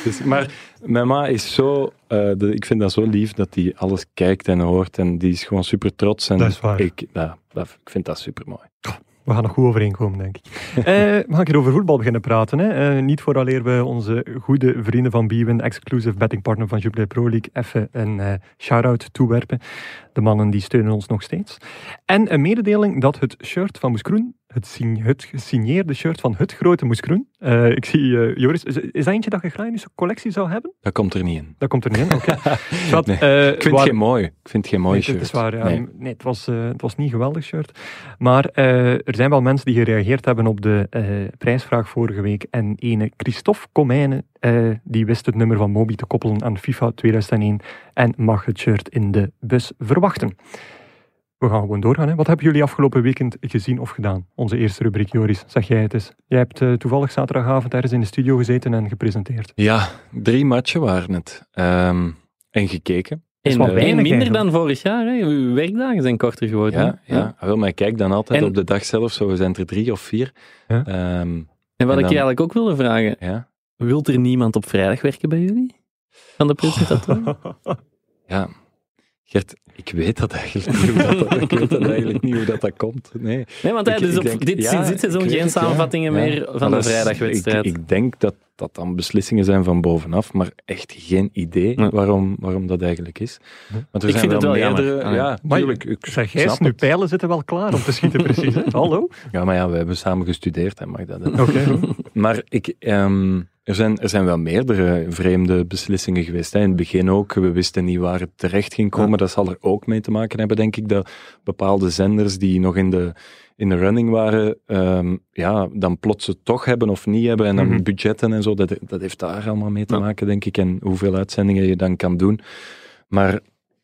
dus, maar mijn ma is zo, de- ik vind dat zo lief dat hij alles kijkt en hoort en die is gewoon super trots. En Dat is waar. Ik, dat, ik vind dat super mooi. We gaan nog goed overeenkomen, denk ik. (laughs) eh, we gaan hier over voetbal beginnen praten. Hè. Eh, niet vooraleer we onze goede vrienden van Biewen, exclusive betting partner van Jubilee Pro League, even een eh, shout-out toewerpen. De mannen die steunen ons nog steeds. En een mededeling dat het shirt van Moes Kroen, het, het gesigneerde shirt van het grote Moes Kroen, eh, ik zie, eh, Joris, is, is dat eentje dat je graag in je collectie zou hebben? Dat komt er niet in. Dat komt er niet in, oké. (laughs) Nee, Ik vind het geen mooi. Ik vind het geen mooi nee, shirt. Het is waar, ja. Nee. nee. het, was, eh, het was niet een geweldig shirt. Maar er zijn wel mensen die gereageerd hebben op de prijsvraag vorige week. En ene Christophe Comijnen, die wist het nummer van Moby te koppelen aan FIFA 2001 en mag het shirt in de bus verwachten. We gaan gewoon doorgaan. Hè. Wat hebben jullie afgelopen weekend gezien of gedaan? Onze eerste rubriek, Joris, zeg jij het eens. Jij hebt eh, toevallig zaterdagavond ergens in de studio gezeten en gepresenteerd. Ja, drie matchen waren het. Ehm, en gekeken. is En weinig minder eigenlijk. dan vorig jaar. Hè. Uw werkdagen zijn korter geworden. Ja, hè. ja. Ah, wel, maar ik kijk dan altijd En- op de dag zelf, zo zijn er drie of vier. Ja. Ehm, En wat En ik dan- je eigenlijk ook wilde vragen. ja. Wilt er niemand op vrijdag werken bij jullie? Van de presentatoren? (laughs) (laughs) ja, Gert, ik weet dat eigenlijk niet hoe dat, ik weet dat eigenlijk niet hoe dat, dat komt. Nee. Nee, want hij Ik- dus ik op, denk- dit, ja, sinds dit seizoen geen het, samenvattingen Ja. meer van de vrijdagwedstrijd. Ik, ik denk dat dat dan beslissingen zijn van bovenaf, maar echt geen idee Ja. waarom, waarom dat eigenlijk is. Want er Ik zijn vind het wel jammer. meerdere. Ah, ja. Maar tuurlijk. Ik Zeg, nu pijlen zitten wel klaar om te schieten, precies. Hè? (laughs) Hallo? Ja, maar ja, we hebben samen gestudeerd, hè, mag dat. Oké. (laughs) Maar ik, ehm, er, zijn, er zijn wel meerdere vreemde beslissingen geweest. Hè. In het begin ook, we wisten niet waar het terecht ging komen. Dat zal er ook mee te maken hebben, denk ik, dat bepaalde zenders die nog in de, in de running waren, ehm, ja, dan plots het toch hebben of niet hebben. En dan Mhm. budgetten en zo, dat, dat heeft daar allemaal mee te Ja. maken, denk ik. En hoeveel uitzendingen je dan kan doen. Maar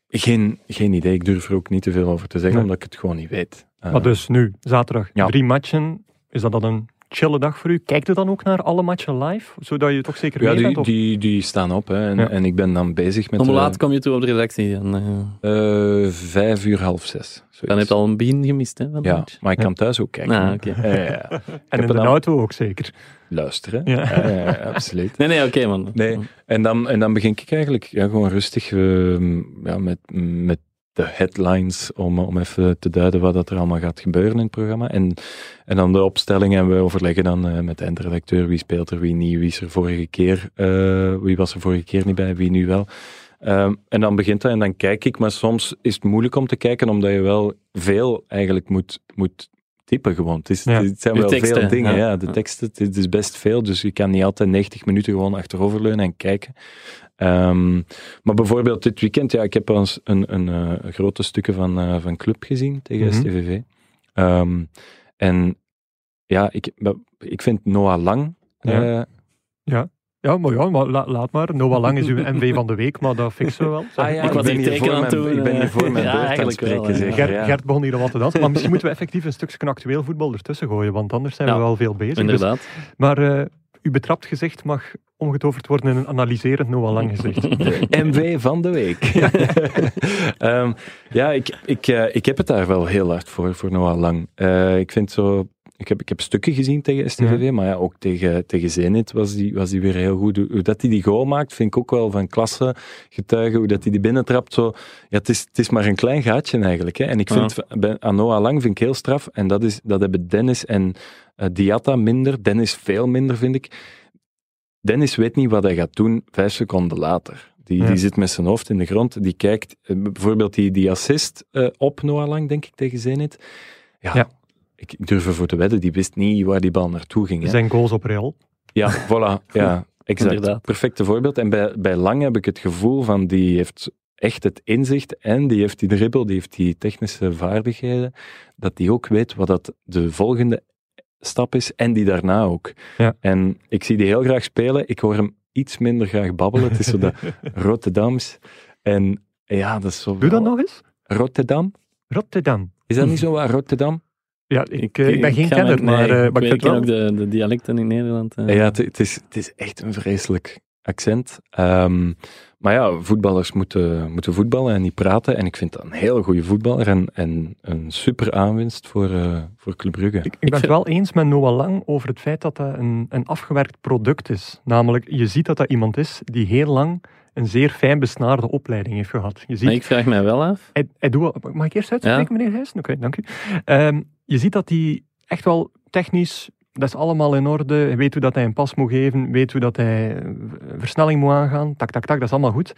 geen, geen idee, ik durf er ook niet te veel over te zeggen, Nee. omdat ik het gewoon niet weet. Eh, Maar dus nu, zaterdag, Ja. drie matchen. Is dat dan een chille dag voor u? Kijkt u dan ook naar alle matchen live? Zodat je toch zeker ja, mee die, bent? Of? die, die staan op. Hè. En, Ja. en ik ben dan bezig met... Om hoe eh, laat kom je toe op de redactie? Dan, eh, Eh, vijf uur, half zes. zoiets. dan heb je al een begin gemist hè, van Ja, match. maar ik kan thuis ook kijken. Ah, oké. Ja, ja, ja. (laughs) en in de auto ook zeker. Luisteren. Ja. Ja. Ja, ja, absoluut. (laughs) Nee, nee, oké man. Nee. En dan, en dan begin ik eigenlijk ja, gewoon rustig ehm, ja, met, met de headlines om, om even te duiden wat dat er allemaal gaat gebeuren in het programma. En, en dan de opstelling en we overleggen dan eh, met de eindredacteur wie speelt er, wie niet, wie is er vorige keer, eh, wie was er vorige keer niet bij, wie nu wel. Ehm, en dan begint dat en dan kijk ik, maar soms is het moeilijk om te kijken omdat je wel veel eigenlijk moet, moet typen gewoon. Het, is, Ja. het zijn De wel teksten, veel dingen, ja. ja. De teksten, het is best veel, dus je kan niet altijd 90 minuten gewoon achteroverleunen en kijken. Ehm, maar bijvoorbeeld dit weekend, ja, ik heb wel eens een, een, eh, grote stukken van, eh, van Club gezien tegen Mhm. STVV. Ehm, en ja, ik, ik vind Noah Lang... Ja. eh, Ja, maar, ja, maar la- laat maar. Noah Lang is uw MV van de week, maar dat fixen we wel. Ah ja, Ik was ben hier voor mijn- doen, Ik ben hier voor mijn Ja, beurt aan het eigenlijk wel, spreken, ja. zeg. Gert, ja. Gert begon hier al wat te dansen. Maar misschien moeten we effectief een stukje actueel voetbal ertussen gooien, want anders zijn we Ja, wel veel bezig. Dus- Inderdaad. maar eh, uw betrapt gezicht mag omgetoverd worden in een analyserend Noah Lang. De (laughs) MV van de week. (laughs) Ehm, ja, ik, ik, eh, ik heb het daar wel heel hard voor, voor Noah Lang. Eh, ik vind zo... Ik heb, ik heb stukken gezien tegen STVV, maar ja, ook tegen, tegen Zenit was die, was die weer heel goed. Hoe, dat hij die goal maakt, vind ik ook wel van klasse getuigen. Hoe dat hij die binnentrapt, zo... Ja, het is, het is maar een klein gaatje eigenlijk. Hè. En ik vind, bij, aan Noah Lang vind ik heel straf. En dat, is, dat hebben Dennis en eh Diatta minder. Dennis veel minder, vind ik. Dennis weet niet wat hij gaat doen vijf seconden later. Die, Ja. die zit met zijn hoofd in de grond. Die kijkt, eh, bijvoorbeeld die, die assist eh, op Noah Lang, denk ik, tegen Zenit. Ja. Ik, durf ervoor te wedden, die wist niet waar die bal naartoe ging. Hè. Zijn goals op Real. Ja, voilà. Ja, (laughs) exact. Inderdaad. Perfecte voorbeeld. En bij, bij Lang heb ik het gevoel van, die heeft echt het inzicht en die heeft die dribbel, die heeft die technische vaardigheden, dat die ook weet wat dat de volgende stap is en die daarna ook. Ja. En ik zie die heel graag spelen. Ik hoor hem iets minder graag babbelen. Het is zo de (laughs) Rotterdams. En ja, dat is zo... Doe dat nog eens. Rotterdam? Rotterdam. Is dat niet zo waar, Rotterdam? Ja, ik, eh, ik ben geen kenner, maar, nee, eh, ik maar ik weet- ken wel... ook de, de dialecten in Nederland. eh. Ja, het, is, het is echt een vreselijk accent. Ehm, maar ja, voetballers moeten, moeten voetballen en niet praten. En ik vind dat een hele goede voetballer en, en een super aanwinst voor, eh, voor Club Brugge. Ik, ik ben het wel eens met Noah Lang over het feit dat dat een, een afgewerkt product is. Namelijk, je ziet dat dat iemand is die heel lang een zeer fijn besnaarde opleiding heeft gehad. Je ziet, Maar ik vraag mij wel af. hij, hij doet, mag ik eerst uitspreken, meneer Heijs? Oké, dank u. Ehm, je ziet dat hij echt wel technisch, dat is allemaal in orde. Weet hoe dat hij een pas moet geven, weet hoe dat hij eh, versnelling moet aangaan. Tak, tak, tak, dat is allemaal goed.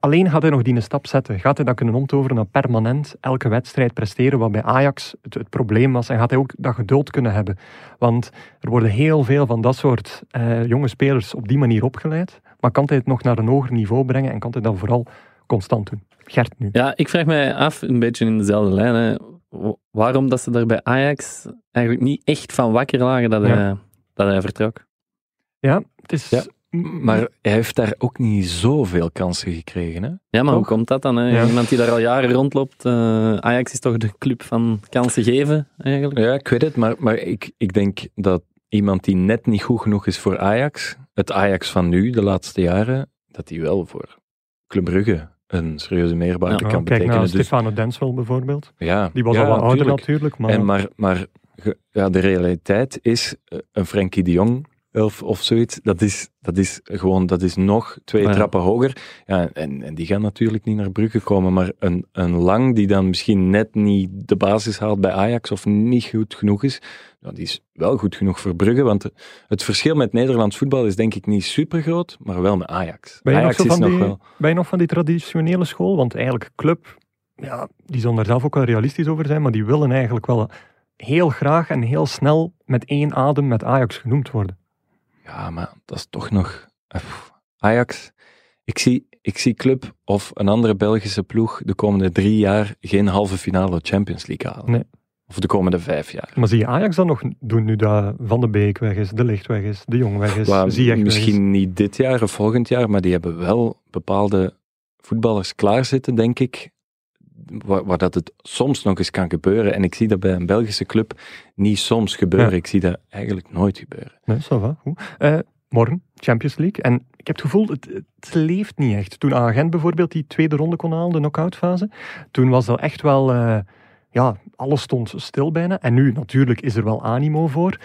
Alleen gaat hij nog die stap zetten. Gaat hij dat kunnen omtoveren naar permanent elke wedstrijd presteren, wat bij Ajax het, probleem was. En gaat hij ook dat geduld kunnen hebben. Want er worden heel veel van dat soort eh, jonge spelers op die manier opgeleid. Maar kan hij het nog naar een hoger niveau brengen en kan hij dat vooral constant doen? Gert nu. Ja, ik vraag mij af, een beetje in dezelfde lijn, waarom dat ze daar bij Ajax eigenlijk niet echt van wakker lagen dat, Ja. hij, dat hij vertrok. Ja, het is... Ja, Maar hij heeft daar ook niet zoveel kansen gekregen. Hè? Ja, maar hoe komt dat dan? Hè? Ja. Iemand die daar al jaren rondloopt. eh, Ajax is toch de club van kansen geven, eigenlijk? Ja, ik weet het, maar, maar ik, ik denk dat iemand die net niet goed genoeg is voor Ajax, het Ajax van nu, de laatste jaren, dat die wel voor Club Brugge een serieuze meerwaarde Ja, kan Kijk betekenen. Dus, Stefano Denswell bijvoorbeeld. ja, Die was ja, al wat ouder tuurlijk. natuurlijk, maar... En maar maar ja, de realiteit is, eh, een Frenkie de Jong of, of zoiets, dat is, dat is gewoon, dat is nog twee Ja. trappen hoger. Ja, en, en die gaan natuurlijk niet naar Brugge komen, maar een, een Lang die dan misschien net niet de basis haalt bij Ajax of niet goed genoeg is, ja, die is wel goed genoeg voor Brugge, want het verschil met Nederlands voetbal is denk ik niet super groot, maar wel met Ajax. Ben je, nog Ajax zo is van nog die, wel... ben je nog van die traditionele school? Want eigenlijk club, ja, die zullen daar zelf ook wel realistisch over zijn, maar die willen eigenlijk wel heel graag en heel snel met één adem met Ajax genoemd worden. Ja, maar dat is toch nog. eh, Ajax. Ik zie, ik zie Club of een andere Belgische ploeg de komende drie jaar geen halve finale Champions League halen. Nee. Of de komende vijf jaar. Maar zie je Ajax dan nog doen nu dat Van de Beek weg is, De Licht weg is, De Jong weg is, Waar Ziyech weg is? misschien niet dit jaar of volgend jaar, maar die hebben wel bepaalde voetballers klaarzitten, denk ik. Waar, waar dat het soms nog eens kan gebeuren. En ik zie dat bij een Belgische club niet soms gebeuren. Ja. Ik zie dat eigenlijk nooit gebeuren. Nee, ça va, goed. Eh, morgen, Champions League. En ik heb het gevoel, het, het leeft niet echt. Toen Agent bijvoorbeeld die tweede ronde kon halen, de knock-outfase, toen was dat echt wel... eh, ja, alles stond stil bijna. En nu, natuurlijk, is er wel animo voor.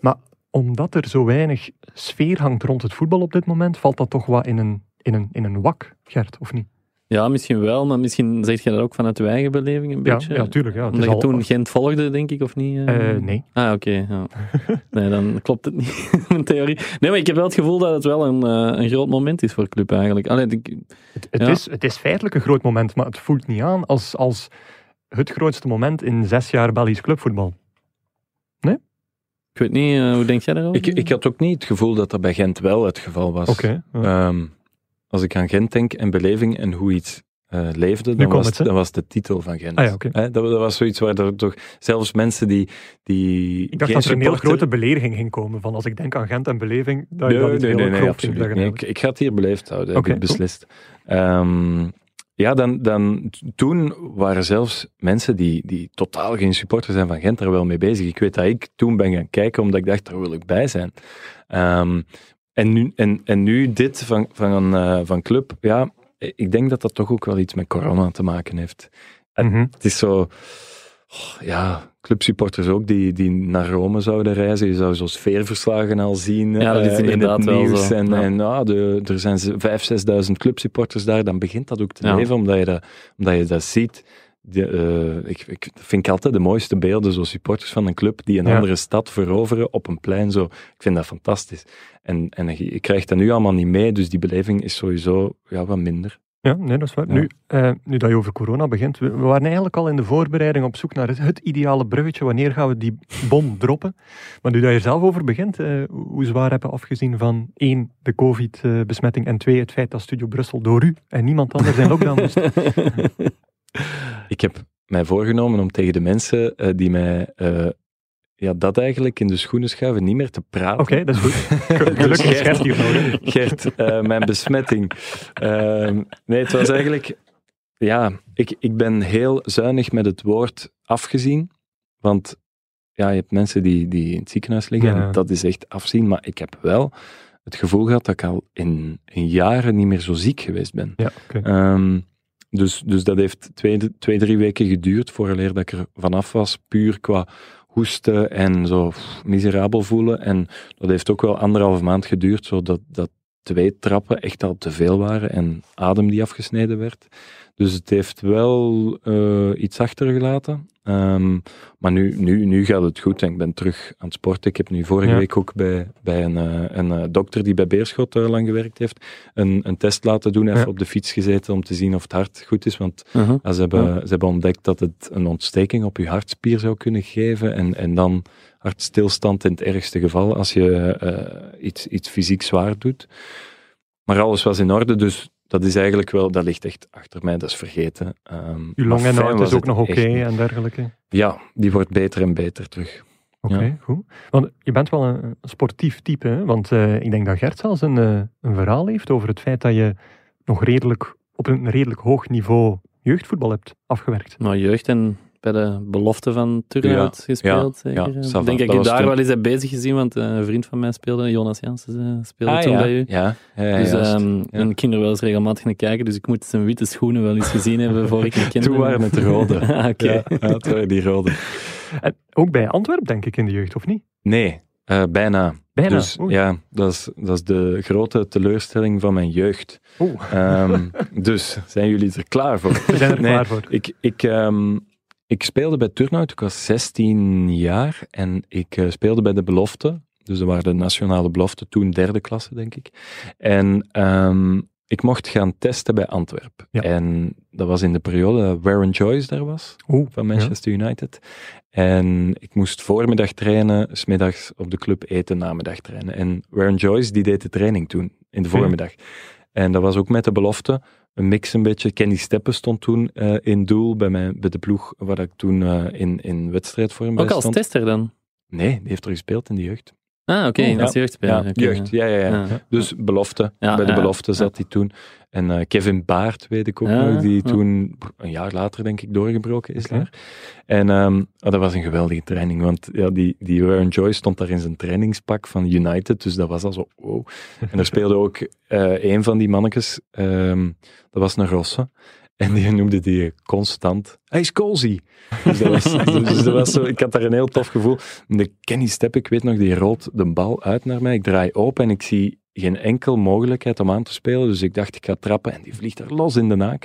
Maar omdat er zo weinig sfeer hangt rond het voetbal op dit moment, valt dat toch wat in een, in een, in een wak, Gert, of niet? Ja, misschien wel, maar misschien zeg je dat ook vanuit uw eigen beleving een Ja, beetje. ja, tuurlijk. Ja. Het Omdat is je al- toen Gent volgde, denk ik, of niet? eh? Eh, nee. Ah, oké. ja. Nee, dan klopt het niet, (laughs) mijn theorie. Nee, maar ik heb wel het gevoel dat het wel een, eh, een groot moment is voor de club eigenlijk. Allee, ik, Het, het Ja. is, het is feitelijk een groot moment, maar het voelt niet aan als, als het grootste moment in zes jaar Belgisch clubvoetbal. ik weet niet, hoe denk jij daarover? Ik, ik had ook niet het gevoel dat dat bij Gent wel het geval was. Oké. Ehm, als ik aan Gent denk en beleving en hoe iets eh, leefde, dan was, het, dat was de titel van Gent. Ah ja, dat, dat was zoiets waar er toch zelfs mensen die, die Ik dacht dat er een heel grote belediging ging komen. Van als ik denk aan Gent en beleving, dat je Nee, dat iets nee, heel nee, nee, absoluut ging zeggen. Ik, ik ga het hier beleefd houden, heb ik beslist. Ehm, ja, dan, dan, toen waren zelfs mensen die, die totaal geen supporter zijn van Gent er wel mee bezig. Ik weet dat ik toen ben gaan kijken, omdat ik dacht, daar wil ik bij zijn. Ehm, en, nu, en, en nu dit van, van, eh, van club, ja, ik denk dat dat toch ook wel iets met corona te maken heeft. Mhm. Het is zo, oh, ja, clubsupporters ook die, die naar Rome zouden reizen. Je zou zo sfeerverslagen al zien Ja, dat is eh, in inderdaad het wel nieuws. zo. En, Ja. en ja, de, er zijn vijf, 6.000 clubsupporters daar. Dan begint dat ook te Ja. leven, omdat je dat, omdat je dat ziet. De, eh, ik, ik vind ik altijd de mooiste beelden, zo supporters van een club die een Ja. andere stad veroveren op een plein. Zo. Ik vind dat fantastisch. En, en je, krijgt dat nu allemaal niet mee, dus die beleving is sowieso ja, wat minder. Ja, nee, dat is waar. Ja. Nu, eh, nu dat je over corona begint, we, we waren eigenlijk al in de voorbereiding op zoek naar het, het ideale bruggetje. Wanneer gaan we die bom droppen? Maar nu dat je er zelf over begint, eh, hoe zwaar heb je afgezien van één, de covid-besmetting en twee, het feit dat Studio Brussel door u en niemand anders in lockdown moest? (laughs) Ik heb mij voorgenomen om tegen de mensen eh, die mij eh, ja, dat eigenlijk in de schoenen schuiven, niet meer te praten. Oké, dat is goed. (laughs) Gelukkig Gert eh, mijn besmetting. Ehm, nee, het was eigenlijk... Ja, ik, ik ben heel zuinig met het woord afgezien. Want ja, je hebt mensen die, die in het ziekenhuis liggen Ja. en dat is echt afzien. Maar ik heb wel het gevoel gehad dat ik al in, in jaren niet meer zo ziek geweest ben. Ja, oké. Ehm, dus, dus dat heeft twee, twee, drie weken geduurd vooraleer dat ik er vanaf was, puur qua hoesten en zo miserabel voelen. En dat heeft ook wel anderhalve maand geduurd, zodat dat twee trappen echt al te veel waren en adem die afgesneden werd. Dus het heeft wel eh, iets achtergelaten. Ehm, maar nu, nu, nu gaat het goed en ik ben terug aan het sporten. Ik heb nu vorige Ja. week ook bij, bij een, eh, een eh, dokter die bij Beerschot eh, lang gewerkt heeft, een, een test laten doen, even Ja. op de fiets gezeten om te zien of het hart goed is. Want Uh-huh. ze, hebben, ze hebben ontdekt dat het een ontsteking op je hartspier zou kunnen geven en, en dan hartstilstand in het ergste geval als je iets, iets fysiek zwaar doet. Maar alles was in orde, dus dat is eigenlijk wel, dat ligt echt achter mij, dat is vergeten. Ehm, Uw fijn is was ook nog oké en dergelijke. Ja, die wordt beter en beter terug. Oké, Ja. goed. Want je bent wel een sportief type, hè? want eh, ik denk dat Gert zelfs een, eh, een verhaal heeft over het feit dat je nog redelijk, op een redelijk hoog niveau jeugdvoetbal hebt afgewerkt. Maar jeugd en bij de belofte van Turnhout gespeeld. ja, zeker? denk dat ik daar toen- wel eens heb bezig gezien, want eh, een vriend van mij speelde, Jonas Jansen, eh, speelde toen ja. bij u. Ja, ja, ja, dus juist. ehm, ja. en ik ging er wel eens regelmatig naar kijken, dus ik moet zijn witte schoenen wel eens gezien hebben voor ik hem kende. Toen waren het rode. (laughs) Ah, Oké. Ja, ja, het waren die rode. En ook bij Antwerpen, denk ik, in de jeugd, of niet? Nee, eh, bijna. Bijna. Dus Oei. ja, dat is, dat is de grote teleurstelling van mijn jeugd. Oeh, Ehm, dus, zijn jullie er klaar voor? we zijn er Nee, klaar voor. Ik, ik, ehm, ik speelde bij Turnhout, ik was 16 jaar en ik eh, speelde bij de belofte. Dus dat waren de nationale belofte, toen derde klasse, denk ik. En ehm, ik mocht gaan testen bij Antwerpen. Ja. En dat was in de periode dat Warren Joyce daar was, Oeh, van Manchester United. En ik moest voormiddag trainen, smiddags op de club eten, namiddag trainen. En Warren Joyce, die deed de training toen, in de voormiddag. En dat was ook met de belofte, een mix een beetje. Kenny Steppen stond toen eh, in doel bij, mij, bij de ploeg waar ik toen eh, in, in wedstrijdvorm bij Ook als stond. tester dan? Nee, die heeft er gespeeld in de jeugd. Ah, oké, Oh, als ja. jeugdspeler. Ja, jeugd, ja, ja, ja. Ja. Dus belofte, Ja, bij de ja, belofte ja. zat hij toen. En eh, Kevin Baart, weet ik ook Ja, nog, die ja. toen een jaar later, denk ik, doorgebroken is daar. En ehm, oh, dat was een geweldige training, want ja, die, die Warren Joyce stond daar in zijn trainingspak van United, dus dat was al zo, wow. En er speelde ook eh, een van die mannetjes, ehm, dat was een Rosse. En die noemde die constant, hij is Colsy. Dus dat was, (laughs) dus dat was zo, ik had daar een heel tof gevoel. De Kenny Step, ik weet nog, die rolt de bal uit naar mij. Ik draai open en ik zie geen enkel mogelijkheid om aan te spelen. Dus ik dacht, ik ga trappen en die vliegt er los in de naak.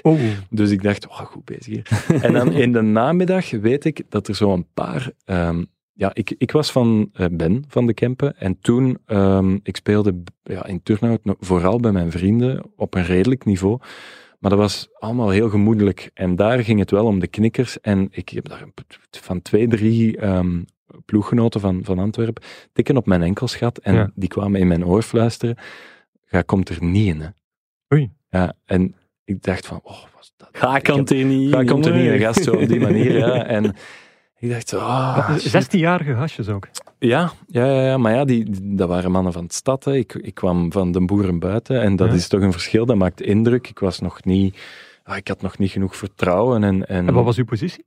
Dus ik dacht, oh, goed bezig hier. (laughs) en dan in de namiddag weet ik dat er zo een paar... ehm, ja, ik, ik was van eh, Ben van de Kempen en toen, um, ik speelde ja, in Turnhout vooral bij mijn vrienden op een redelijk niveau. Maar dat was allemaal heel gemoedelijk. En daar ging het wel om de knikkers. En ik heb daar van twee, drie ehm, ploeggenoten van, van Antwerpen tikken op mijn enkels gehad. En Ja. die kwamen in mijn oor fluisteren. Ga komt er niet in, hè. Oei. Ja, en ik dacht van, oh, wat is dat? Ga heb- er niet. Ga komt er niet, een gast zo op die manier, ja. (laughs) En ik dacht zo, ah, shit. 16-jarige gastjes ook. Ja, ja, ja, ja, maar ja, die, die- dat waren mannen van de stad. Hè. Ik, ik kwam van de boeren buiten en dat Ja. is toch een verschil. Dat maakt indruk. Ik was nog niet, ah, ik had nog niet genoeg vertrouwen. En, en, En wat was uw positie?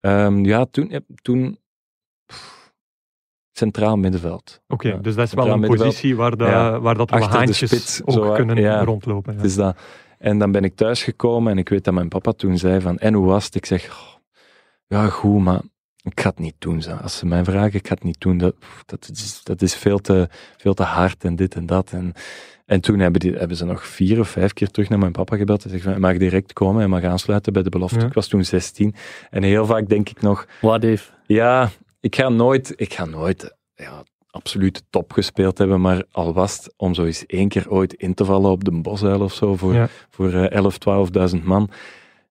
Ehm, ja, toen, ja, toen centraal middenveld. Oké, dus dat is wel een middenveld. positie waar, Ja, waar dat haantjes spits, ook zo, kunnen ja. rondlopen. Ja. Het is dat. En dan ben ik thuisgekomen en ik weet dat mijn papa toen zei van, en hoe was het? Ik zeg, "Goh, ja goed, maar ik ga het niet doen. Zo. Als ze mij vragen, ik ga het niet doen. Dat, dat, is, dat is veel te, veel te hard en dit en dat. En, en toen hebben, die, hebben ze nog vier of vijf keer terug naar mijn papa gebeld en zeggen, hij mag direct komen, hij mag aansluiten bij de belofte. Ja. Ik was toen 16. En heel vaak denk ik nog, Wat if? ja, ik ga nooit, ik ga nooit ja, absolute top gespeeld hebben, maar al was het om zo eens één keer ooit in te vallen op de bosuil of zo voor, Ja. voor eh, 11, 12.000 man.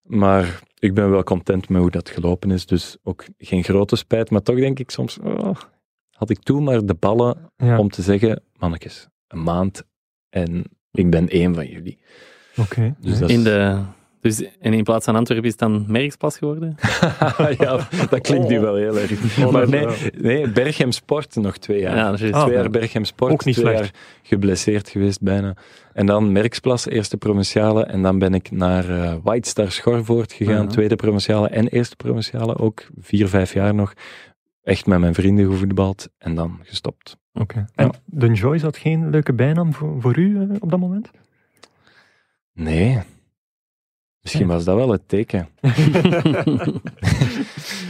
Maar ik ben wel content met hoe dat gelopen is, dus ook geen grote spijt, maar toch denk ik soms, oh, had ik toen maar de ballen Ja, om te zeggen, mannetjes, een maand en ik ben één van jullie. oké. Dus is- In de, dus, en in plaats van Antwerpen is het dan Merksplas geworden? (laughs) ja, dat klinkt nu wel heel erg. Oh, maar nee, nee, Berchem Sport nog twee jaar. Ja, dat is Ah, twee ja. jaar Berchem Sport, Ook niet twee slecht. jaar geblesseerd geweest bijna. En dan Merksplas, eerste provinciale. En dan ben ik naar eh White Star Schorvoort gegaan, tweede provinciale en eerste provinciale. Ook vier, vijf jaar nog. Echt met mijn vrienden gevoetbald en dan gestopt. Oké. En de Joy had geen leuke bijnaam voor, voor u eh, op dat moment? Nee. Misschien was dat wel het teken. (laughs)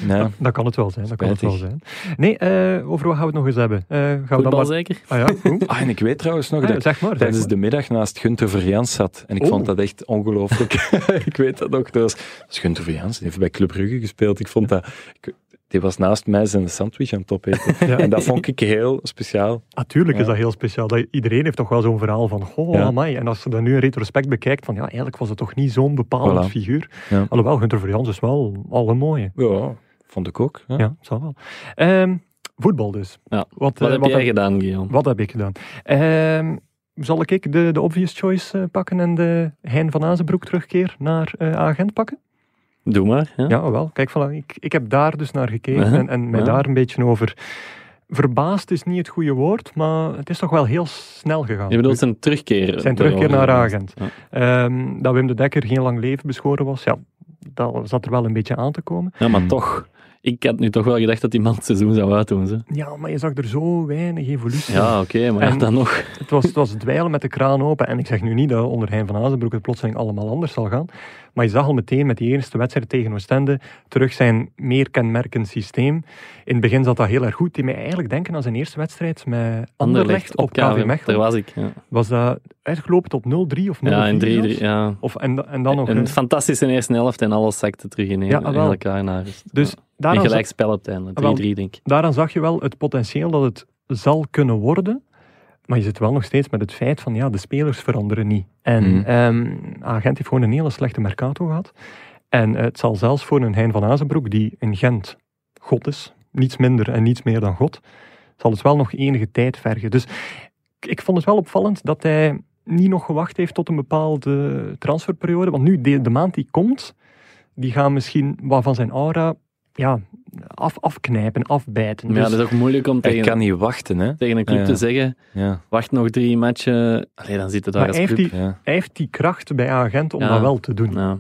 Ja. Dat kan het wel zijn. Dat kan het wel zijn. Nee, eh, over wat gaan we het nog eens hebben? Eh, gaan we dan maar... zeker? Ah ja, goed. Ah, en ik weet trouwens nog Ah, dat ik zeg maar. zeg tijdens maar. de middag naast Gunther Verjans zat. En ik Oh. vond dat echt ongelooflijk. (laughs) ik weet dat nog. Dat was, dat is Gunther Verjans, die heeft bij Club Brugge gespeeld. Ik vond dat... Ik, die was naast mij zijn sandwich aan het opeten. (laughs) Ja. En dat vond ik heel speciaal. Natuurlijk is Ja. dat heel speciaal. Dat, iedereen heeft toch wel zo'n verhaal van, goh, Ja. amai. En als je dat nu in retrospect bekijkt, van ja, eigenlijk was het toch niet zo'n bepalend Voilà. figuur. Ja. Alhoewel, Gunter Verjans is wel al een mooie. Ja, vond ik ook. Ja. Ja, zal wel. Ehm, voetbal dus. Ja. Wat, Wat eh, heb jij gedaan, Guillaume? Wat heb ik gedaan? Ehm, zal ik de, de obvious choice eh, pakken en de Hein van Azenbroek terugkeer naar eh, agent pakken? Doe maar. Ja. Ja, wel. Kijk, voilà, ik, ik heb daar dus naar gekeken Uh-huh. en, en mij Ja. daar een beetje over... Verbaasd is niet het goede woord, maar het is toch wel heel snel gegaan. Je bedoelt zijn terugkeer? Zijn terugkeer naar agent. Ja. Ehm, dat Wim de Dekker geen lang leven beschoren was, ja, dat zat er wel een beetje aan te komen. Ja, maar toch. Ik had nu toch wel gedacht dat die man het seizoen zou uitdoen. Ze. Ja, maar je zag er zo weinig evolutie. Ja, oké, maar En- dan nog. Het, was, het was dweilen met de kraan open. En ik zeg nu niet dat onder Hein van Azenbroek het plotseling allemaal anders zal gaan. Maar je zag al meteen met die eerste wedstrijd tegen Oostende terug zijn meer kenmerkend systeem. In het begin zat dat heel erg goed. Die mij eigenlijk denken aan zijn eerste wedstrijd met Anderlecht op KV Daar Mechelen. was ik. Ja, Was dat uitgelopen tot 0-3 of 0-4? ja in 3-3. zelfs? Ja. Of, en, en dan nog... Een fantastische eerste helft en alles zakte terug in, Ja, in elkaar naar dus daaraan, het einde. 3-3 wel. denk ik. daaraan zag je wel het potentieel dat het zal kunnen worden. Maar je zit wel nog steeds met het feit van ja, de spelers veranderen niet. En Mhm. ehm, Agent heeft gewoon een hele slechte mercato gehad. En het zal zelfs voor een Hein van Azenbroek, die in Gent God is, niets minder en niets meer dan God, zal het wel nog enige tijd vergen. Dus ik- ik vond het wel opvallend dat hij niet nog gewacht heeft tot een bepaalde transferperiode. Want nu, de, de maand die komt, die gaan misschien wat van zijn aura ja, af, afknijpen, afbijten. Maar ja, Dus- dat is ook moeilijk om tegen, kan niet wachten, hè. tegen een club Ja. te zeggen, Ja. wacht nog drie matchen. Allee, dan zit het daar Maar als hij heeft, club. die, ja. hij heeft die kracht bij agent om Ja. dat wel te doen. Ja.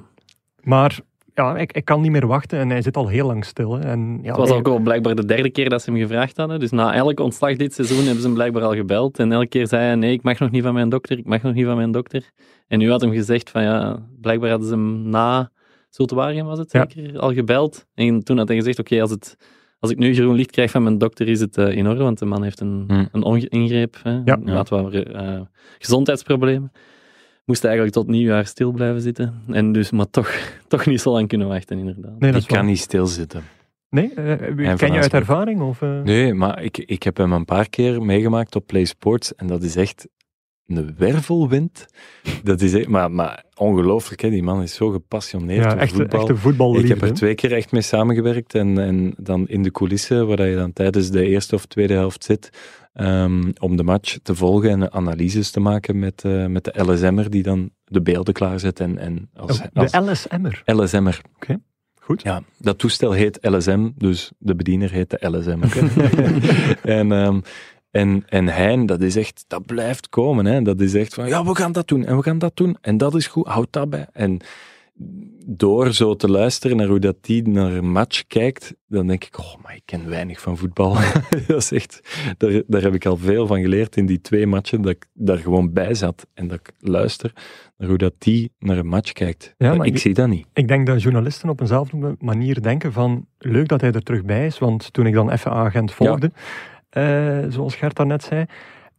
Maar ja, ik, ik kan niet meer wachten en hij zit al heel lang stil. Hè. En, ja, Het was ook al blijkbaar de derde keer dat ze hem gevraagd hadden. Dus na elk ontslag dit seizoen hebben ze hem blijkbaar al gebeld. En elke keer zei hij, nee, ik mag nog niet van mijn dokter, ik mag nog niet van mijn dokter. En nu had hem gezegd van, ja, blijkbaar hadden ze hem na Zulte Waregem, was het Ja. zeker, al gebeld. En toen had hij gezegd, oké, als het... Als ik nu groen licht krijg van mijn dokter, is het eh, in orde, want de man heeft een, Hm. een ingreep. Hè. Ja. Hij had wat eh, gezondheidsproblemen. Moest eigenlijk tot nieuwjaar stil blijven zitten. En dus, maar toch, (laughs) toch niet zo lang kunnen wachten, inderdaad. nee, dat Ik kan niet stilzitten. Nee, En ken je uit ervaring? Of, eh? Nee, maar ik, ik heb hem een paar keer meegemaakt op Play Sports en dat is echt een wervelwind. Dat is echt, maar, maar ongelooflijk, hè? die man is zo gepassioneerd ja, echte, voetbal. echte voetballiefde. Ik heb er twee keer echt mee samengewerkt en, en dan in de coulissen, waar je dan tijdens de eerste of tweede helft zit, ehm, om de match te volgen en analyses te maken met, eh, met de LSM'er die dan de beelden klaarzet. En, en als, Oh, als de LSM'er. LSM'er. Goed. Ja, dat toestel heet LSM, dus de bediener heet de LSM. (laughs) en, ehm, en, en Hein, dat is echt, dat blijft komen. Hè. Dat is echt van, ja, we gaan dat doen en we gaan dat doen. En dat is goed, houd dat bij. En door zo te luisteren naar hoe dat die naar een match kijkt, dan denk ik, oh, maar ik ken weinig van voetbal. (laughs) dat is echt, daar, daar heb ik al veel van geleerd in die twee matchen, dat ik daar gewoon bij zat en dat ik luister naar hoe dat die naar een match kijkt. Ja, maar ik ik- zie dat niet. Ik denk dat journalisten op eenzelfde manier denken van leuk dat hij er terug bij is, want toen ik dan even agent volgde, zoals Gert daarnet zei,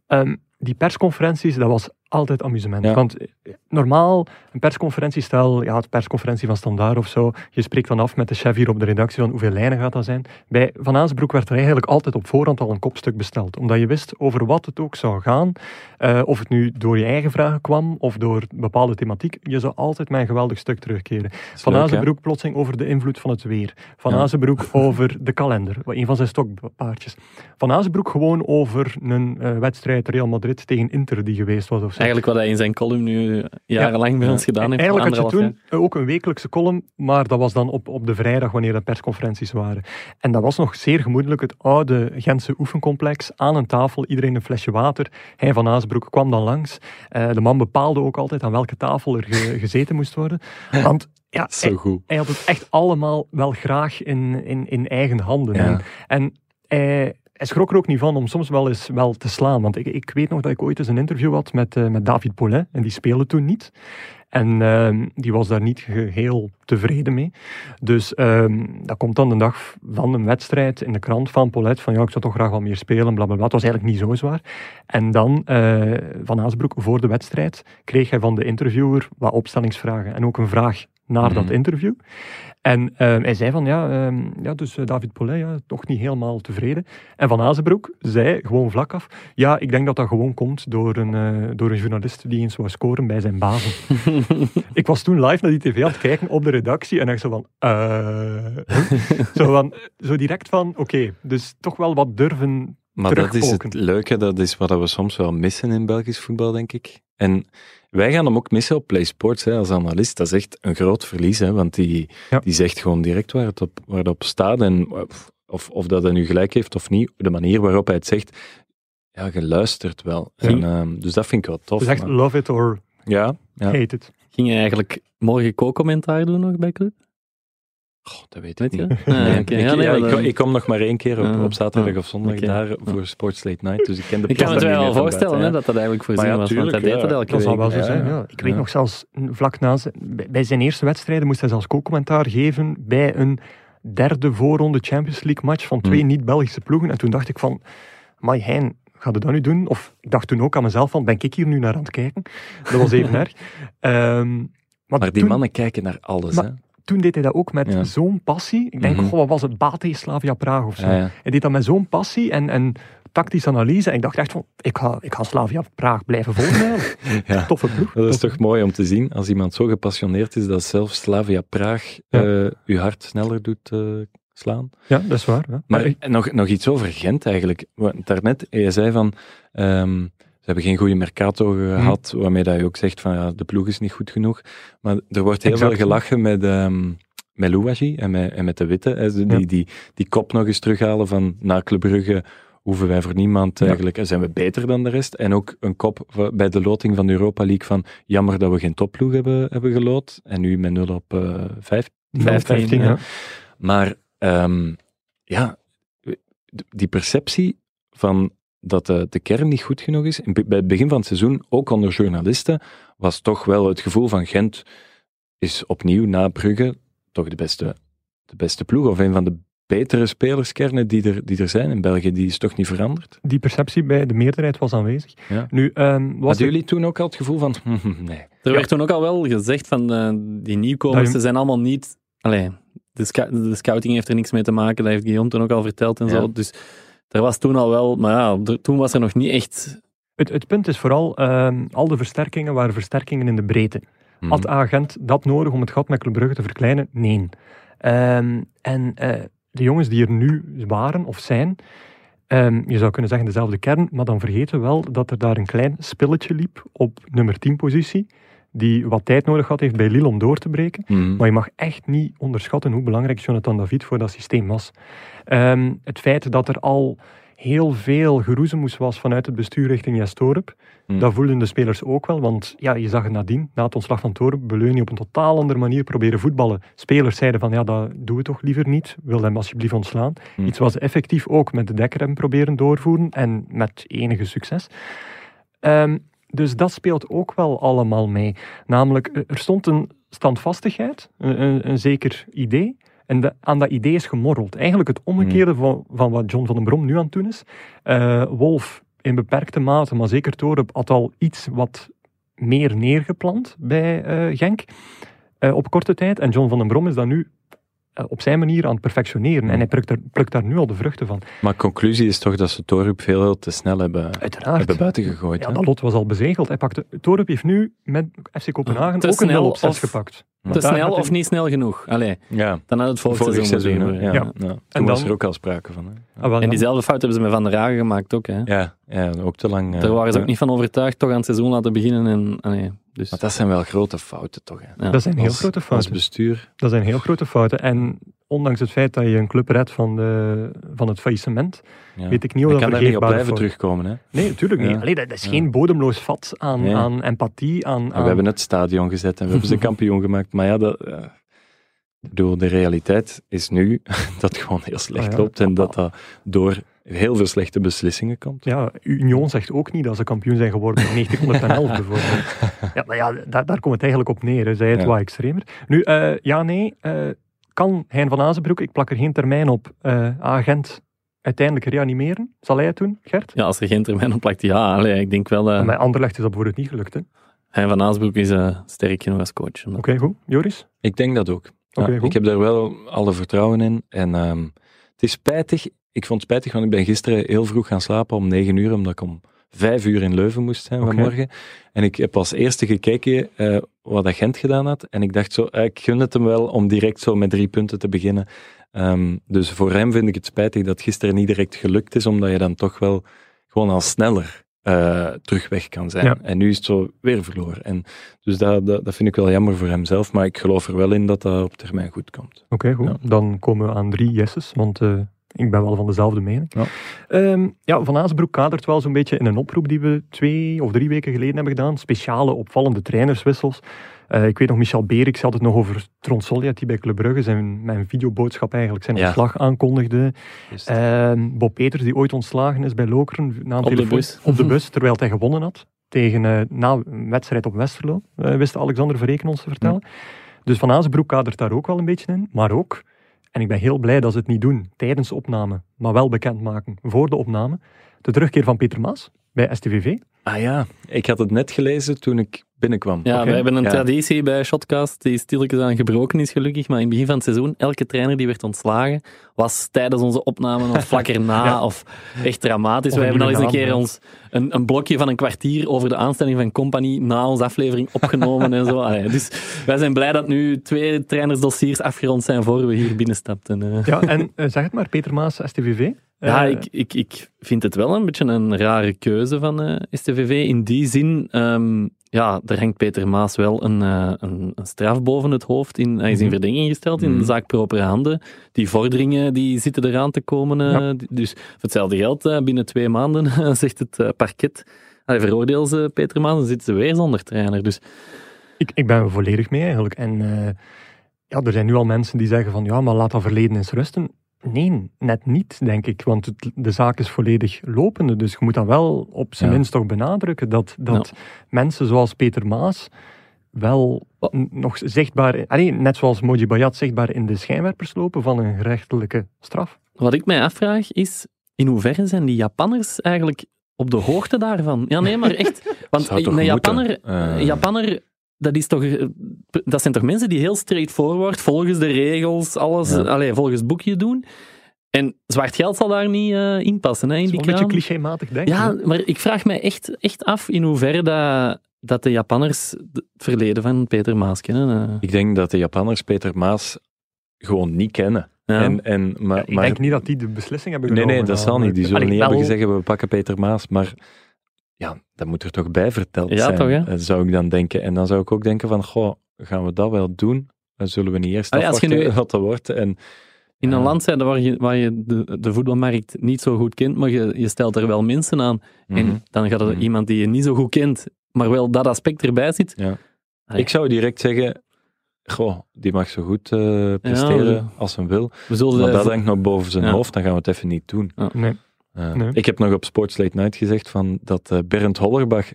ehm, die persconferenties, dat was altijd amusement. Ja. Want eh, normaal, een persconferentie, stel, ja, het persconferentie van Standaard of zo, je spreekt dan af met de chef hier op de redactie van hoeveel lijnen gaat dat zijn. Bij Van Azenbroek werd er eigenlijk altijd op voorhand al een kopstuk besteld, omdat je wist over wat het ook zou gaan, eh, of het nu door je eigen vragen kwam of door bepaalde thematiek, je zou altijd met een geweldig stuk terugkeren. Van? Azenbroek plotseling over de invloed van het weer. Van Ja. Azenbroek (laughs) over de kalender, een van zijn stokpaardjes. Van Azenbroek gewoon over een eh, wedstrijd Real Madrid tegen Inter die geweest was of. Eigenlijk wat hij in zijn column nu jarenlang bij ons gedaan heeft. Eigenlijk had je toen ook een wekelijkse column, maar dat was dan op, op de vrijdag wanneer de persconferenties waren. En dat was nog zeer gemoedelijk het oude Gentse oefencomplex aan een tafel, iedereen een flesje water. Hij van Aasbroek kwam dan langs. Eh, de man bepaalde ook altijd aan welke tafel er ge- (laughs) gezeten moest worden. Want ja, (laughs) Zo hij, goed. hij had het echt allemaal wel graag in, in, in eigen handen. Ja. En, en hij, hij schrok er ook niet van om soms wel eens wel te slaan. Want ik, ik weet nog dat ik ooit eens een interview had met, eh, met David Paulet. En die speelde toen niet. En ehm, die was daar niet geheel tevreden mee. Dus ehm, dat komt dan de dag van een wedstrijd in de krant van Paulet. Van ja, ik zou toch graag wat meer spelen, bla bla bla. Het was eigenlijk niet zo zwaar. En dan, eh, Van Aasbroek, voor de wedstrijd, kreeg hij van de interviewer wat opstellingsvragen. En ook een vraag naar dat Mhm. interview. En ehm, hij zei van, ja, ehm, ja dus eh, David Paulet, ja, toch niet helemaal tevreden. En Van Azenbroek zei gewoon vlak af, ja, ik denk dat dat gewoon komt door een, eh, door een journalist die eens wou scoren bij zijn bazen. (laughs) ik was toen live naar die tv aan het kijken op de redactie en ik zo van, eh, zo, van zo direct van, oké, dus toch wel wat durven Maar dat is het leuke, dat is wat we soms wel missen in Belgisch voetbal, denk ik. En wij gaan hem ook missen op Play Sports hè, als analist. Dat is echt een groot verlies, hè, want die, Ja. die zegt gewoon direct waar het op, waar het op staat. En of, of dat hij nu gelijk heeft of niet, de manier waarop hij het zegt, ja, je luistert wel. Ja. En, ehm, dus dat vind ik wel tof. Dus echt maar- love it or ja, ja. hate it. Ging je eigenlijk morgen co-commentaar doen nog bij Club? Goh, dat weet ik Weet niet. Nee, ik, Ja, nee, ja, maar ik, dan- ik kom nog maar één keer op, Ah, op zaterdag of zondag daar voor Sports Late Night, dus ik ken de Ik kan het wel voorstellen hè, dat dat eigenlijk voorzien Maar ja, was, want hij tuurlijk, deed ja. dat elke Dat zal week. wel zo zijn, ja. ja. Ik weet Ja. nog zelfs, vlak na zijn, bij- zijn eerste wedstrijden moest hij zelfs co-commentaar geven bij een derde voorronde Champions League match van twee Hmm. niet-Belgische ploegen. En toen dacht ik van, Mai Hein, ga je dat nu doen? Of ik dacht toen ook aan mezelf van, ben ik hier nu naar aan het kijken? Dat was even (laughs) erg. Ehm, maar Maar die toen, mannen kijken naar alles. Maar- hè. Toen deed hij dat ook met Ja. zo'n passie. Ik denk, Mhm. goh, wat was het? Bate Slavia Praag of zo. Hij deed dat met zo'n passie en, en tactische analyse. En ik dacht echt van, ik ga, ik ga Slavia Praag blijven volgen. (laughs) Ja. Toffe ploeg. Dat is toch mooi om te zien, als iemand zo gepassioneerd is, dat zelfs Slavia Praag Ja. eh, uw hart sneller doet eh, slaan. Ja, dat is waar. Ja. Maar ik- nog, nog iets over Gent eigenlijk. Want Daarnet, je zei van, ehm, ze hebben geen goede mercato gehad, waarmee dat je ook zegt van, ja, de ploeg is niet goed genoeg. Maar er wordt heel Exact. veel gelachen met, ehm met Louagie en met, en met de Witte. hè. Die, Ja. die, die kop nog eens terughalen van, na Club Brugge hoeven wij voor niemand Ja. eigenlijk, en zijn we beter dan de rest. En ook een kop bij de loting van de Europa League van, jammer dat we geen topploeg hebben, hebben geloot. En nu met 0 op eh 5. 15, 15, ja. Maar ehm, ja, die perceptie van dat de, de kern niet goed genoeg is, bij het begin van het seizoen, ook onder journalisten, was toch wel het gevoel van Gent is opnieuw na Brugge toch de beste, de beste ploeg, of een van de betere spelerskernen die er, die er zijn in België, die is toch niet veranderd. Die perceptie bij de meerderheid was aanwezig. Ja. Nu, ehm, was Hadden jullie toen ook al het gevoel van, nee, Er werd toen ook al wel gezegd van eh, die nieuwkomers, je- ze zijn allemaal niet... Allee, de, scouting heeft er niks mee te maken, dat heeft Guillaume toen ook al verteld en Ja. zo. Dus er was toen al wel... Maar ja, er- toen was er nog niet echt... het, het punt is vooral, ehm, al de versterkingen waren versterkingen in de breedte. Mhm. Had Agent dat nodig om het gat met Club Brugge te verkleinen? Nee. Ehm, en eh, de jongens die er nu waren of zijn, ehm, je zou kunnen zeggen dezelfde kern, maar dan vergeten we wel dat er daar een klein spilletje liep op nummer 10 positie, die wat tijd nodig had heeft bij Lille om door te breken. Mhm. Maar je mag echt niet onderschatten hoe belangrijk Jonathan David voor dat systeem was. Ehm, het feit dat er al heel veel geroezemoes was vanuit het bestuur richting Jes Torup, Mhm. dat voelden de spelers ook wel. Want ja, je zag het nadien, na het ontslag van Torup, Beleuni op een totaal andere manier proberen voetballen. Spelers zeiden van, ja, dat doen we toch liever niet. Wil hem alsjeblieft ontslaan. Mhm. Iets wat ze effectief ook met de dekkerrem proberen doorvoeren en met enige succes. Ehm, dus dat speelt ook wel allemaal mee. Namelijk, eh, er stond een standvastigheid, een, een, een zeker idee. En de- aan dat idee is gemorreld. Eigenlijk het omgekeerde van, van wat John van den Brom nu aan het doen is. Eh, Wolf in beperkte mate, maar zeker Torup had al iets wat meer neergeplant bij eh, Genk op korte tijd. En John van den Brom is dat nu op zijn manier aan het perfectioneren. En hij plukt daar, plukt daar nu al de vruchten van. Maar conclusie is toch dat ze Torup veel te snel hebben, Uiteraard. hebben buiten gegooid. Ja, hè? dat lot was al bezegeld. Hij pakte, Torup heeft nu met FC Kopenhagen Te ook een 0 snel op 6 of- gepakt. Te snel of niet snel genoeg? Allee, ja. dan had het vorig, Vorig seizoen, seizoen, ja. ja. Ja. Toen En was dan- er ook al sprake van. Hè. Ah, wel, En diezelfde fout hebben ze met Van der Hagen gemaakt ook. Hè. Ja, ja, ook te lang. eh, Daar waren ze ook niet van overtuigd, toch aan het seizoen laten beginnen. En, allee, dus, Maar dat zijn wel grote fouten, toch? Hè? ja. Dat zijn heel Als- grote Als fouten. bestuur. Dat zijn heel grote fouten. En ondanks het feit dat je een club redt van, de, van het faillissement, Ja. weet ik niet of Je dat kan daar niet op vergeefbare blijven terugkomen. Hè? Nee, natuurlijk niet. Ja. Allee, dat, dat is Ja. geen bodemloos vat aan, Nee. aan empathie, aan... We hebben het stadion gezet en we hebben ze (laughs) kampioen gemaakt. Maar ja, dat, eh, bedoel, de realiteit is nu (laughs) dat het gewoon heel slecht Ah, ja. loopt. En dat dat door heel veel slechte beslissingen komt. Ja, Union zegt ook niet dat ze kampioen zijn geworden in 1911 bijvoorbeeld. (laughs) Ja, maar ja, daar, daar komt het eigenlijk op neer. Hè. Zij het Ja. wat extremer. Nu, eh, ja, nee. eh, kan Hein van Azenbroek, ik plak er geen termijn op, eh, agent uiteindelijk reanimeren? Zal hij het doen, Gert? ja, als er geen termijn op plakt, ja. Allee, ik denk wel dat Bij Anderlecht is dat bijvoorbeeld niet gelukt. hè. Oké, hij van Aasbroek is sterk genoeg als coach. goed. Joris? Ik denk dat ook. Ja, Oké, goed. ik heb daar wel alle vertrouwen in. En ehm, het is spijtig. Ik vond het spijtig, want ik ben gisteren heel vroeg gaan slapen om negen uur, omdat ik om vijf uur in Leuven moest zijn vanmorgen. En ik heb als eerste gekeken eh, wat dat Gent gedaan had. En ik dacht zo, eh, ik gun het hem wel om direct zo met drie punten te beginnen. Ehm, dus voor hem vind ik het spijtig dat gisteren niet direct gelukt is, omdat je dan toch wel gewoon al sneller eh, terug weg kan zijn. Ja. En nu is het zo weer verloren. En dus dat, dat, dat vind ik wel jammer voor hemzelf, maar ik geloof er wel in dat dat op termijn goed komt. Oké, goed. Ja. Dan komen we aan drie yeses, want ik ben wel van dezelfde mening. Ja. Ehm, ja, Van Azenbroek kadert wel zo'n beetje in een oproep die we twee of drie weken geleden hebben gedaan. Speciale opvallende trainerswissels. Eh, ik weet nog, Michel Berix had het nog over Tronsolliat, die bij Club Brugge zijn, mijn videoboodschap eigenlijk zijn Ja. ontslag aankondigde. Ehm, Bob Peters, die ooit ontslagen is bij Lokeren. Na een Op de telefoon- bus. Op de bus, terwijl hij gewonnen had. Tegen, eh, na een wedstrijd op Westerlo, eh, wist Alexander Verreken ons te vertellen. Dus Van Azenbroek kadert daar ook wel een beetje in. Maar ook, en ik ben heel blij dat ze het niet doen tijdens de opname, maar wel bekendmaken voor de opname, de terugkeer van Peter Maas bij STVV. Ah ja, ik had het net gelezen toen ik binnenkwam. Ja, we hebben een Ja. traditie bij Shotcast die stilletjes aan gebroken is gelukkig, maar in het begin van het seizoen, elke trainer die werd ontslagen, was tijdens onze opname of (laughs) vlak erna, Ja. of echt dramatisch. Of een hebben al eens een keer ons, een, een blokje van een kwartier over de aanstelling van Company na onze aflevering opgenomen en zo. (laughs) Allee, dus wij zijn blij dat nu twee trainersdossiers afgerond zijn voor we hier binnenstapten. eh. Ja, en eh, zeg het maar, Peter Maas, STVV. Ja, Eh, ik, ik, ik vind het wel een beetje een rare keuze van eh, STVV. In die zin, ehm, ja, daar hangt Peter Maas wel een, eh, een, een straf boven het hoofd. In, hij is in Mhm. verdenking gesteld in de Mhm. zaak propere handen. Die vorderingen die zitten eraan te komen. eh, Ja. Dus voor hetzelfde geld, eh, binnen twee maanden, (laughs) zegt het parket. Hij veroordeelt ze Peter Maas en zitten ze weer zonder trainer. Dus Ik, ik ben er volledig mee eigenlijk. En ja, er zijn nu al mensen die zeggen van ja, maar laat dat verleden eens rusten. Nee, net niet, denk ik. Want het- de zaak is volledig lopende. Dus je moet dat wel op zijn Ja. minst toch benadrukken. Dat, dat mensen zoals Peter Maas wel nog zichtbaar... allee, net zoals Moji Bayat zichtbaar in de schijnwerpers lopen van een gerechtelijke straf. wat ik mij afvraag is, in hoeverre zijn die Japanners eigenlijk op de hoogte daarvan? Ja, nee, maar echt. (laughs) Want toch een? Japanner, Eh. een Japanner dat, is toch, eh, dat zijn toch mensen die heel straightforward, volgens de regels, alles, Ja. allee, volgens het boekje doen. En zwart geld zal daar niet eh, in passen, hè, in Dat is die een beetje clichématig denken. Ja, maar ik vraag mij echt, echt af in hoeverre dat, dat de Japanners het verleden van Peter Maas kennen. eh. Ik denk dat de Japanners Peter Maas gewoon niet kennen. Ja. En, en, maar, ik maar, denk niet dat die de beslissing hebben nee, genomen. nee, dat zal niet. Die zullen Allee, niet wel- hebben gezegd, we pakken Peter Maas. Maar ja, dat moet er toch bij verteld Ja, zijn, toch, hè? eh, zou ik dan denken. En dan zou ik ook denken van, goh, gaan we dat wel doen? Dan zullen we niet eerst Ah ja, als je afwachten nu- wat dat wordt. En, In een Ja. land zijn waar je, waar je de, de voetbalmarkt niet zo goed kent, maar je, je stelt er wel mensen aan. Mhm. En dan gaat er Mhm. iemand die je niet zo goed kent, maar wel dat aspect erbij zit. Ja. Ik zou direct zeggen, goh, die mag zo goed eh, presteren we- als hij wil. we zullen Maar dat hangt nog boven zijn Ja. hoofd, dan gaan we het even niet doen. Nee. Eh, Nee. Ik heb nog op Sports Late Night gezegd van dat eh, Bernd Hollerbach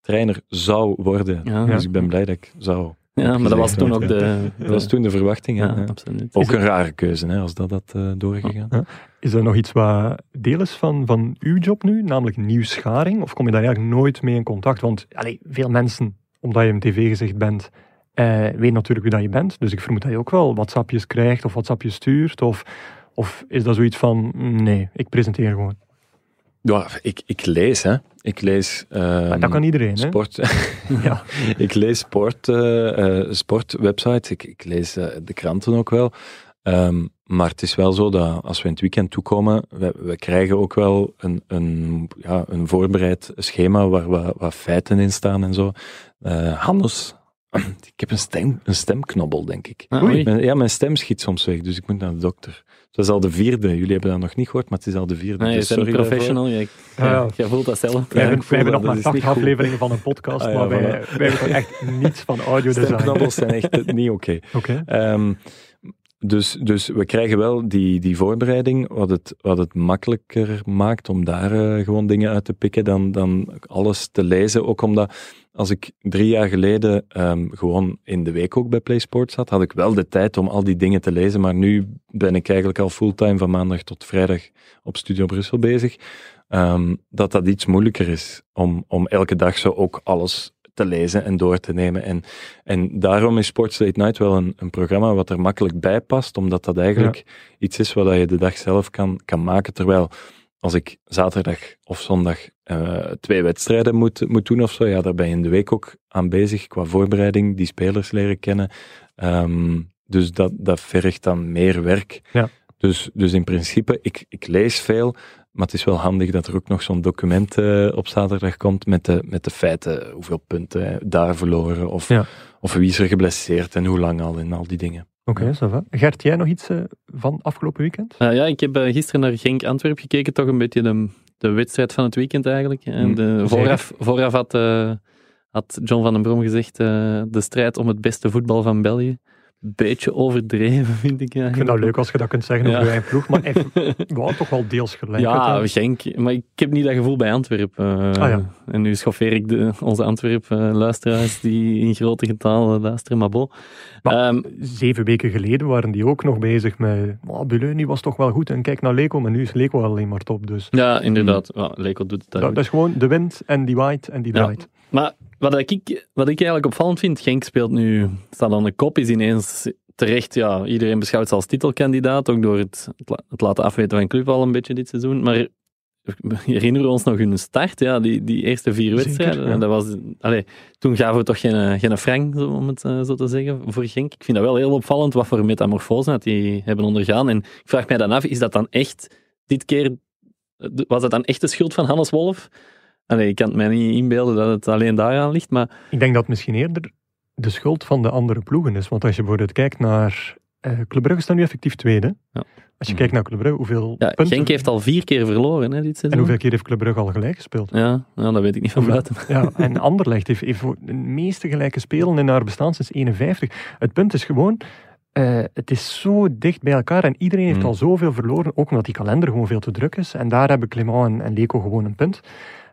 trainer zou worden. Ja. Dus ik ben blij dat ik zou. ja, maar dat was toen ook de... Dat was toen de verwachting. hè. Ja, Ja. absoluut. Ook een rare keuze, hè, als dat had eh, doorgegaan. Ja. Is er nog iets wat deel is van, van uw job nu, namelijk nieuwsgaring? Of kom je daar eigenlijk nooit mee in contact? Want allee, veel mensen, omdat je een tv-gezicht bent, eh, weten natuurlijk wie dat je bent. Dus ik vermoed dat je ook wel WhatsAppjes krijgt of WhatsAppjes stuurt. Of, of is dat zoiets van, nee, ik presenteer gewoon. Ja, ik, ik lees, hè. Ik lees... Maar dat kan iedereen, hè? Sport. (laughs) ja. ik lees sport, eh, eh, sportwebsites. Ik, ik lees eh, de kranten ook wel. Ehm, maar het is wel zo dat als we in het weekend toekomen, we, we krijgen ook wel een, een, ja, een voorbereid schema waar wat, wat feiten in staan en zo. Hannes, (clears throat) ik heb een, stem, een stemknobbel, denk ik. Ah, ja, mijn stem schiet soms weg, dus ik moet naar de dokter. Het is al de vierde. Jullie hebben dat nog niet gehoord, maar het is al de vierde. Nee, je dus een professional. Jij, Ja, (laughs) voelt dat zelf. Wij Ja, hebben, ik voel wij hebben dat, nog maar dat is niet 80 goed. afleveringen van een podcast, Ah, ja, maar wij, voilà. wij weten echt niets van audio (laughs) design. Stemknobbels zijn echt niet oké. Oké. Ehm, dus, dus we krijgen wel die, die voorbereiding, wat het, wat het makkelijker maakt om daar eh, gewoon dingen uit te pikken dan, dan alles te lezen. Ook omdat als ik drie jaar geleden ehm, gewoon in de week ook bij PlaySport zat, had ik wel de tijd om al die dingen te lezen. Maar nu ben ik eigenlijk al fulltime van maandag tot vrijdag op Studio Brussel bezig. Ehm, dat dat iets moeilijker is om, om elke dag zo ook alles te lezen en door te nemen. En, en daarom is Sports Late Night wel een, een programma wat er makkelijk bij past, omdat dat eigenlijk iets is wat je de dag zelf kan, kan maken. Terwijl als ik zaterdag of zondag eh, twee wedstrijden moet, moet doen of zo, ja, daar ben je in de week ook aan bezig qua voorbereiding, die spelers leren kennen. Ehm, dus dat, dat vergt dan meer werk. Ja. Dus, dus in principe, ik, ik lees veel, maar het is wel handig dat er ook nog zo'n document eh, op zaterdag komt met de, met de feiten, hoeveel punten daar verloren, of, Ja. of wie is er geblesseerd en hoe lang al en al die dingen. Oké, va. Gert, jij nog iets eh, van afgelopen weekend? Eh, ja, ik heb gisteren naar Genk-Antwerp gekeken, toch een beetje de, de wedstrijd van het weekend eigenlijk. En Mm, de, vooraf, vooraf had, eh, had John van den Brom gezegd eh, de strijd om het beste voetbal van België. Beetje overdreven, (laughs) vind ik. Ik vind dat leuk als je dat kunt zeggen over Ja. je ploeg, maar hij (laughs) wou toch wel deels gelijk. Ja. Genk. Maar ik heb niet dat gevoel bij Antwerpen. Eh, Ah, ja. En nu schoffeer ik de, onze Antwerp-luisteraars die in grote getalen luisteren, maar bo. Maar- Ehm, Zeven weken geleden waren die ook nog bezig met oh, was toch wel goed en kijk naar Leko, maar nu is Leko alleen maar top. Dus ja, inderdaad. Ja, Leko doet het daar dat, dat is gewoon de wind en die waait en die draait. Maar wat ik, wat ik eigenlijk opvallend vind, Genk speelt nu, staat aan de kop, is ineens terecht, ja, iedereen beschouwt ze als titelkandidaat, ook door het, het, la- het laten afweten van club al een beetje dit seizoen. Maar herinneren we ons nog hun start, ja, die, die eerste vier Zeker, wedstrijden. ja. Dat was, allee, toen gaven we toch geen, geen frank, om het eh, zo te zeggen, voor Genk. Ik vind dat wel heel opvallend wat voor metamorfose dat die hebben ondergaan. En ik vraag mij dan af, is dat dan echt, dit keer, was dat dan echt de schuld van Hannes Wolf? Allee, ik kan het mij niet inbeelden dat het alleen daaraan ligt, maar Ik denk dat het misschien eerder de schuld van de andere ploegen is. Want als je bijvoorbeeld kijkt naar... eh Club Brugge staat nu effectief tweede. Ja. Als je kijkt naar Club Brugge, hoeveel ja, punten... Genk heeft al vier keer verloren hè, dit seizoen. En hoeveel keer heeft Club Brugge al gelijk gespeeld? Ja, ja, dat weet ik niet van buiten. Ja, (laughs) en Anderlecht heeft, heeft de meeste gelijke spelen in haar bestaan sinds 51. Het punt is gewoon, eh, het is zo dicht bij elkaar en iedereen heeft Mm. al zoveel verloren, ook omdat die kalender gewoon veel te druk is. En daar hebben Clément en, en Leco gewoon een punt.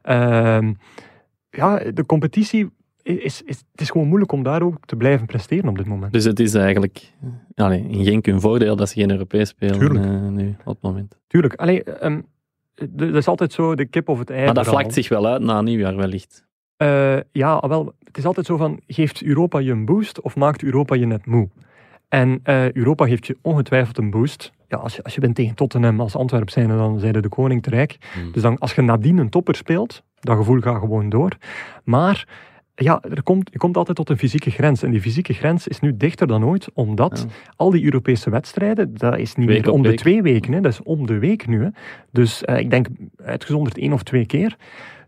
Ehm, ja, de competitie is, is, het is gewoon moeilijk om daar ook te blijven presteren op dit moment. Dus het is eigenlijk allee, in Genk hun voordeel dat ze geen Europees spelen Tuurlijk. eh, nu, op het moment. Tuurlijk, allee, ehm, dat is altijd zo de kip of het ei. Maar dat vlakt zich wel uit na nieuwjaar wellicht. Eh, ja, wel, het is altijd zo van, geeft Europa je een boost of maakt Europa je net moe? En eh, Europa geeft je ongetwijfeld een boost. Ja, als je, als je bent tegen Tottenham als Antwerp zijn, dan zijn de koning te rijk. Hmm. Dus dan, als je nadien een topper speelt, dat gevoel gaat gewoon door. Maar ja, er komt, je komt altijd tot een fysieke grens. En die fysieke grens is nu dichter dan ooit, omdat Ja. al die Europese wedstrijden, dat is niet Week meer om de twee weken, hè, dat is om de week nu. Hè. Dus eh, ik denk uitgezonderd één of twee keer.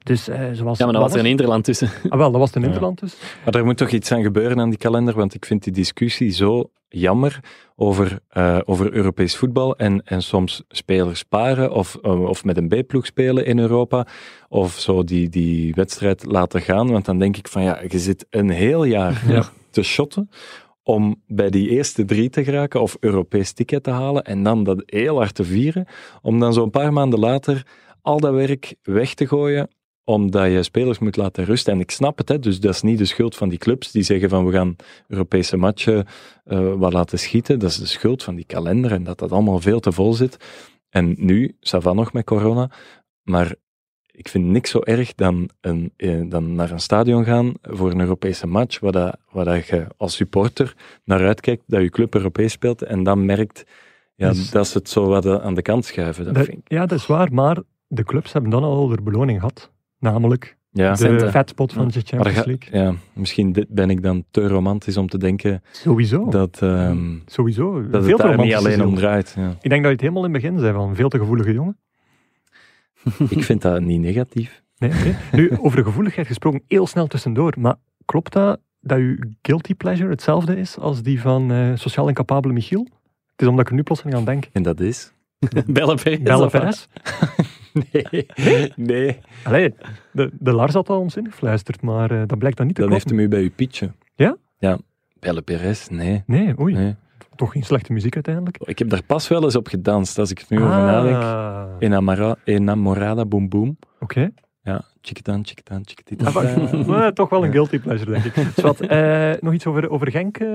Dus eh, zoals Ja, maar dan was er een Interland tussen. Ah, wel, dat was de Ja. Interland dus. Maar er moet toch iets aan gebeuren aan die kalender, want ik vind die discussie zo jammer over, eh, over Europees voetbal en, en soms spelers paren of, eh, of met een B-ploeg spelen in Europa of zo die, die wedstrijd laten gaan, want dan denk ik van ja, je zit een heel jaar Ja. te shotten om bij die eerste drie te geraken of Europees ticket te halen en dan dat heel hard te vieren, om dan zo'n paar maanden later al dat werk weg te gooien omdat je spelers moet laten rusten. En ik snap het, hè, dus dat is niet de schuld van die clubs die zeggen van we gaan Europese matchen eh, wat laten schieten. Dat is de schuld van die kalender en dat dat allemaal veel te vol zit. En nu, ça va nog met corona, maar ik vind niks zo erg dan, een, eh, dan naar een stadion gaan voor een Europese match, waar, dat, waar dat je als supporter naar uitkijkt dat je club Europees speelt en dan merkt ja, Dus- dat ze het zo wat eh, aan de kant schuiven. Dat Dat- ja, dat is waar, maar de clubs hebben dan al de beloning gehad. Namelijk Ja, de centen. vetspot van Ja. de maar Champions ga- League. ja, misschien dit- ben ik dan te romantisch om te denken Sowieso. dat, ehm, Sowieso. dat veel het te daar niet romantisch alleen is om draait. Ja. Ik denk dat je het helemaal in het begin zei van een veel te gevoelige jongen. (laughs) Ik vind dat niet negatief. Nee, nee. Nu, over de gevoeligheid gesproken, heel snel tussendoor. Maar klopt dat dat uw guilty pleasure hetzelfde is als die van eh, sociaal incapabele Michiel? Het is omdat ik er nu plotseling aan denk. En dat is? (laughs) Perez. Belle? Perez? (laughs) Nee. nee. Allee, de, de Lars had al ons ingefluisterd, maar eh, dat blijkt dan niet te Dan heeft hem u bij uw pietje. Ja? Ja. Belle Perez, nee. Nee, oei. nee. Toch geen slechte muziek uiteindelijk. Ik heb daar pas wel eens op gedanst, als ik er nu over nadenk. Ah, Enamora, enamorada Boom Boom. Oké. Ja, chiquitan, chiquitan, chiquitita. Ah, maar- (laughs) maar toch wel een guilty pleasure, denk ik. Zwat, (laughs) eh, nog iets over, over Genk? eh,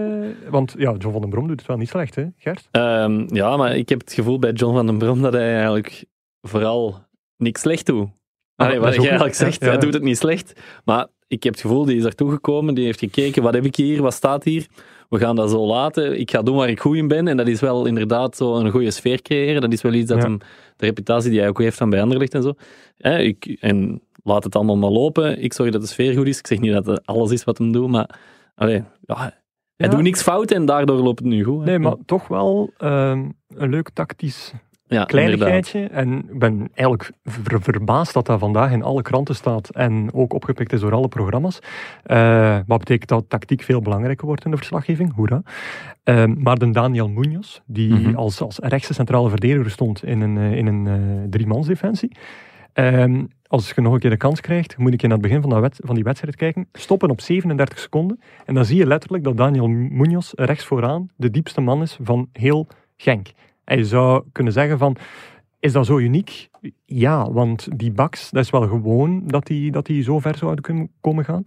want ja, John van den Brom doet het wel niet slecht, hè, Gert? Ehm, ja, maar ik heb het gevoel bij John van den Brom dat hij eigenlijk vooral niks slecht. Allee, dat wat jij eigenlijk zegt, hij doet het niet slecht. Maar ik heb het gevoel, die is daartoe gekomen, die heeft gekeken, wat heb ik hier, wat staat hier? We gaan dat zo laten. Ik ga doen waar ik goed in ben. En dat is wel inderdaad zo een goede sfeer creëren. Dat is wel iets dat Ja. hem, de reputatie die hij ook heeft van bij Anderlecht en zo. Hè, ik, en laat het allemaal maar lopen. Ik zorg dat de sfeer goed is. Ik zeg niet dat het alles is wat hem doet, maar allee, ja, hij Ja. doet niks fout en daardoor loopt het nu goed. hè. Nee, maar toch wel ehm, een leuk tactisch ja, kleinigheidje. En ik ben eigenlijk ver- verbaasd dat dat vandaag in alle kranten staat en ook opgepikt is door alle programma's. Eh, wat betekent dat tactiek veel belangrijker wordt in de verslaggeving. Hoera. Ehm, maar de Daniel Munoz, die Mhm. als, als rechtse centrale verdediger stond in een, eh, in een eh, driemansdefensie. Ehm, als je nog een keer de kans krijgt, moet ik in het begin van, van die wedstrijd kijken. Stoppen op 37 seconden. En dan zie je letterlijk dat Daniel Munoz rechts vooraan de diepste man is van heel Genk. En je zou kunnen zeggen van, is dat zo uniek? Ja, want die baks, dat is wel gewoon dat die, dat die zo ver zouden kunnen komen gaan.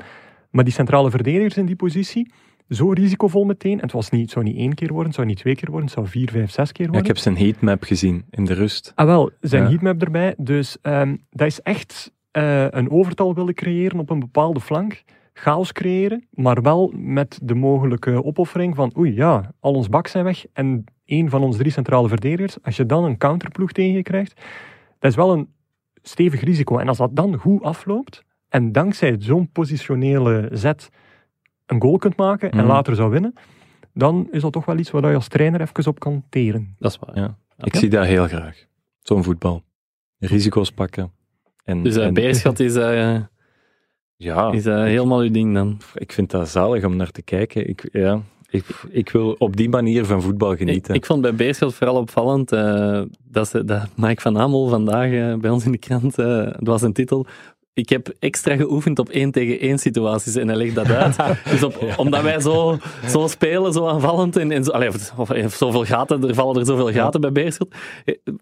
Maar die centrale verdedigers in die positie, zo risicovol meteen. En het, was niet, het zou niet één keer worden, het zou niet twee keer worden, het zou vier, vijf, zes keer Ja, worden. ik heb zijn heatmap gezien in de rust. Ah wel, zijn Ja. heatmap erbij. Dus ehm, dat is echt eh, een overtal willen creëren op een bepaalde flank. Chaos creëren, maar wel met de mogelijke opoffering van oei ja, al ons bak zijn weg en één van ons drie centrale verdedigers. Als je dan een counterploeg tegen je krijgt, dat is wel een stevig risico. En als dat dan goed afloopt en dankzij zo'n positionele zet een goal kunt maken en Mhm. later zou winnen, dan is dat toch wel iets waar je als trainer even op kan teren. Dat is waar. Ja. Ik zie dat heel graag. Zo'n voetbal. Risico's pakken. En, Dus uh, en- Beerschot is, eh, ja, is eh, helemaal uw ding dan. ik vind dat zalig om naar te kijken. Ik, ja, ik, ik wil op die manier van voetbal genieten. ik vond bij Beerschot vooral opvallend eh, dat, ze, dat Mike van Amel vandaag eh, bij ons in de krant, eh dat was een titel, ik heb extra geoefend op één tegen één situaties en hij legt dat uit. (laughs) dus op, omdat wij zo, zo spelen, zo aanvallend en, en zo, allee, of, of, of zoveel gaten, er vallen er zoveel gaten bij Beerschot,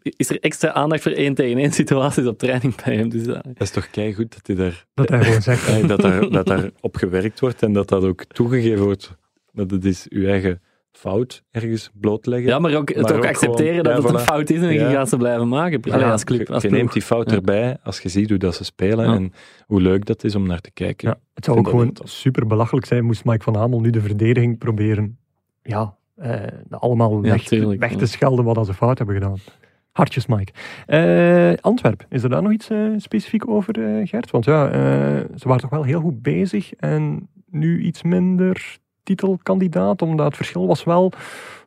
is er extra aandacht voor één tegen één situaties op training bij hem. Dus, Dat is toch keigoed dat, hij daar, Dat hij gewoon zegt. (laughs) dat, daar, dat daar op gewerkt wordt en dat dat ook toegegeven wordt. Dat het is uw eigen fout ergens blootleggen. ja, maar ook, het Maar ook ook accepteren gewoon- dat ja, het een fout is en Ja. je gaat ze blijven maken. Allee, als club, je, als je ploeg. neemt die fout Ja. erbij als je ziet hoe dat ze spelen Ja. en hoe leuk dat is om naar te kijken. Ja, het zou ook gewoon super belachelijk zijn moest Mike van Hamel nu de verdediging proberen ja, eh, allemaal Ja, weg, tuurlijk, weg ja. te schelden wat ze fout hebben gedaan. Hartjes, Mike. Eh Antwerp, is er daar nog iets eh, specifiek over, Gert? Want ja, eh, ze waren toch wel heel goed bezig en nu iets minder titelkandidaat, omdat het verschil was wel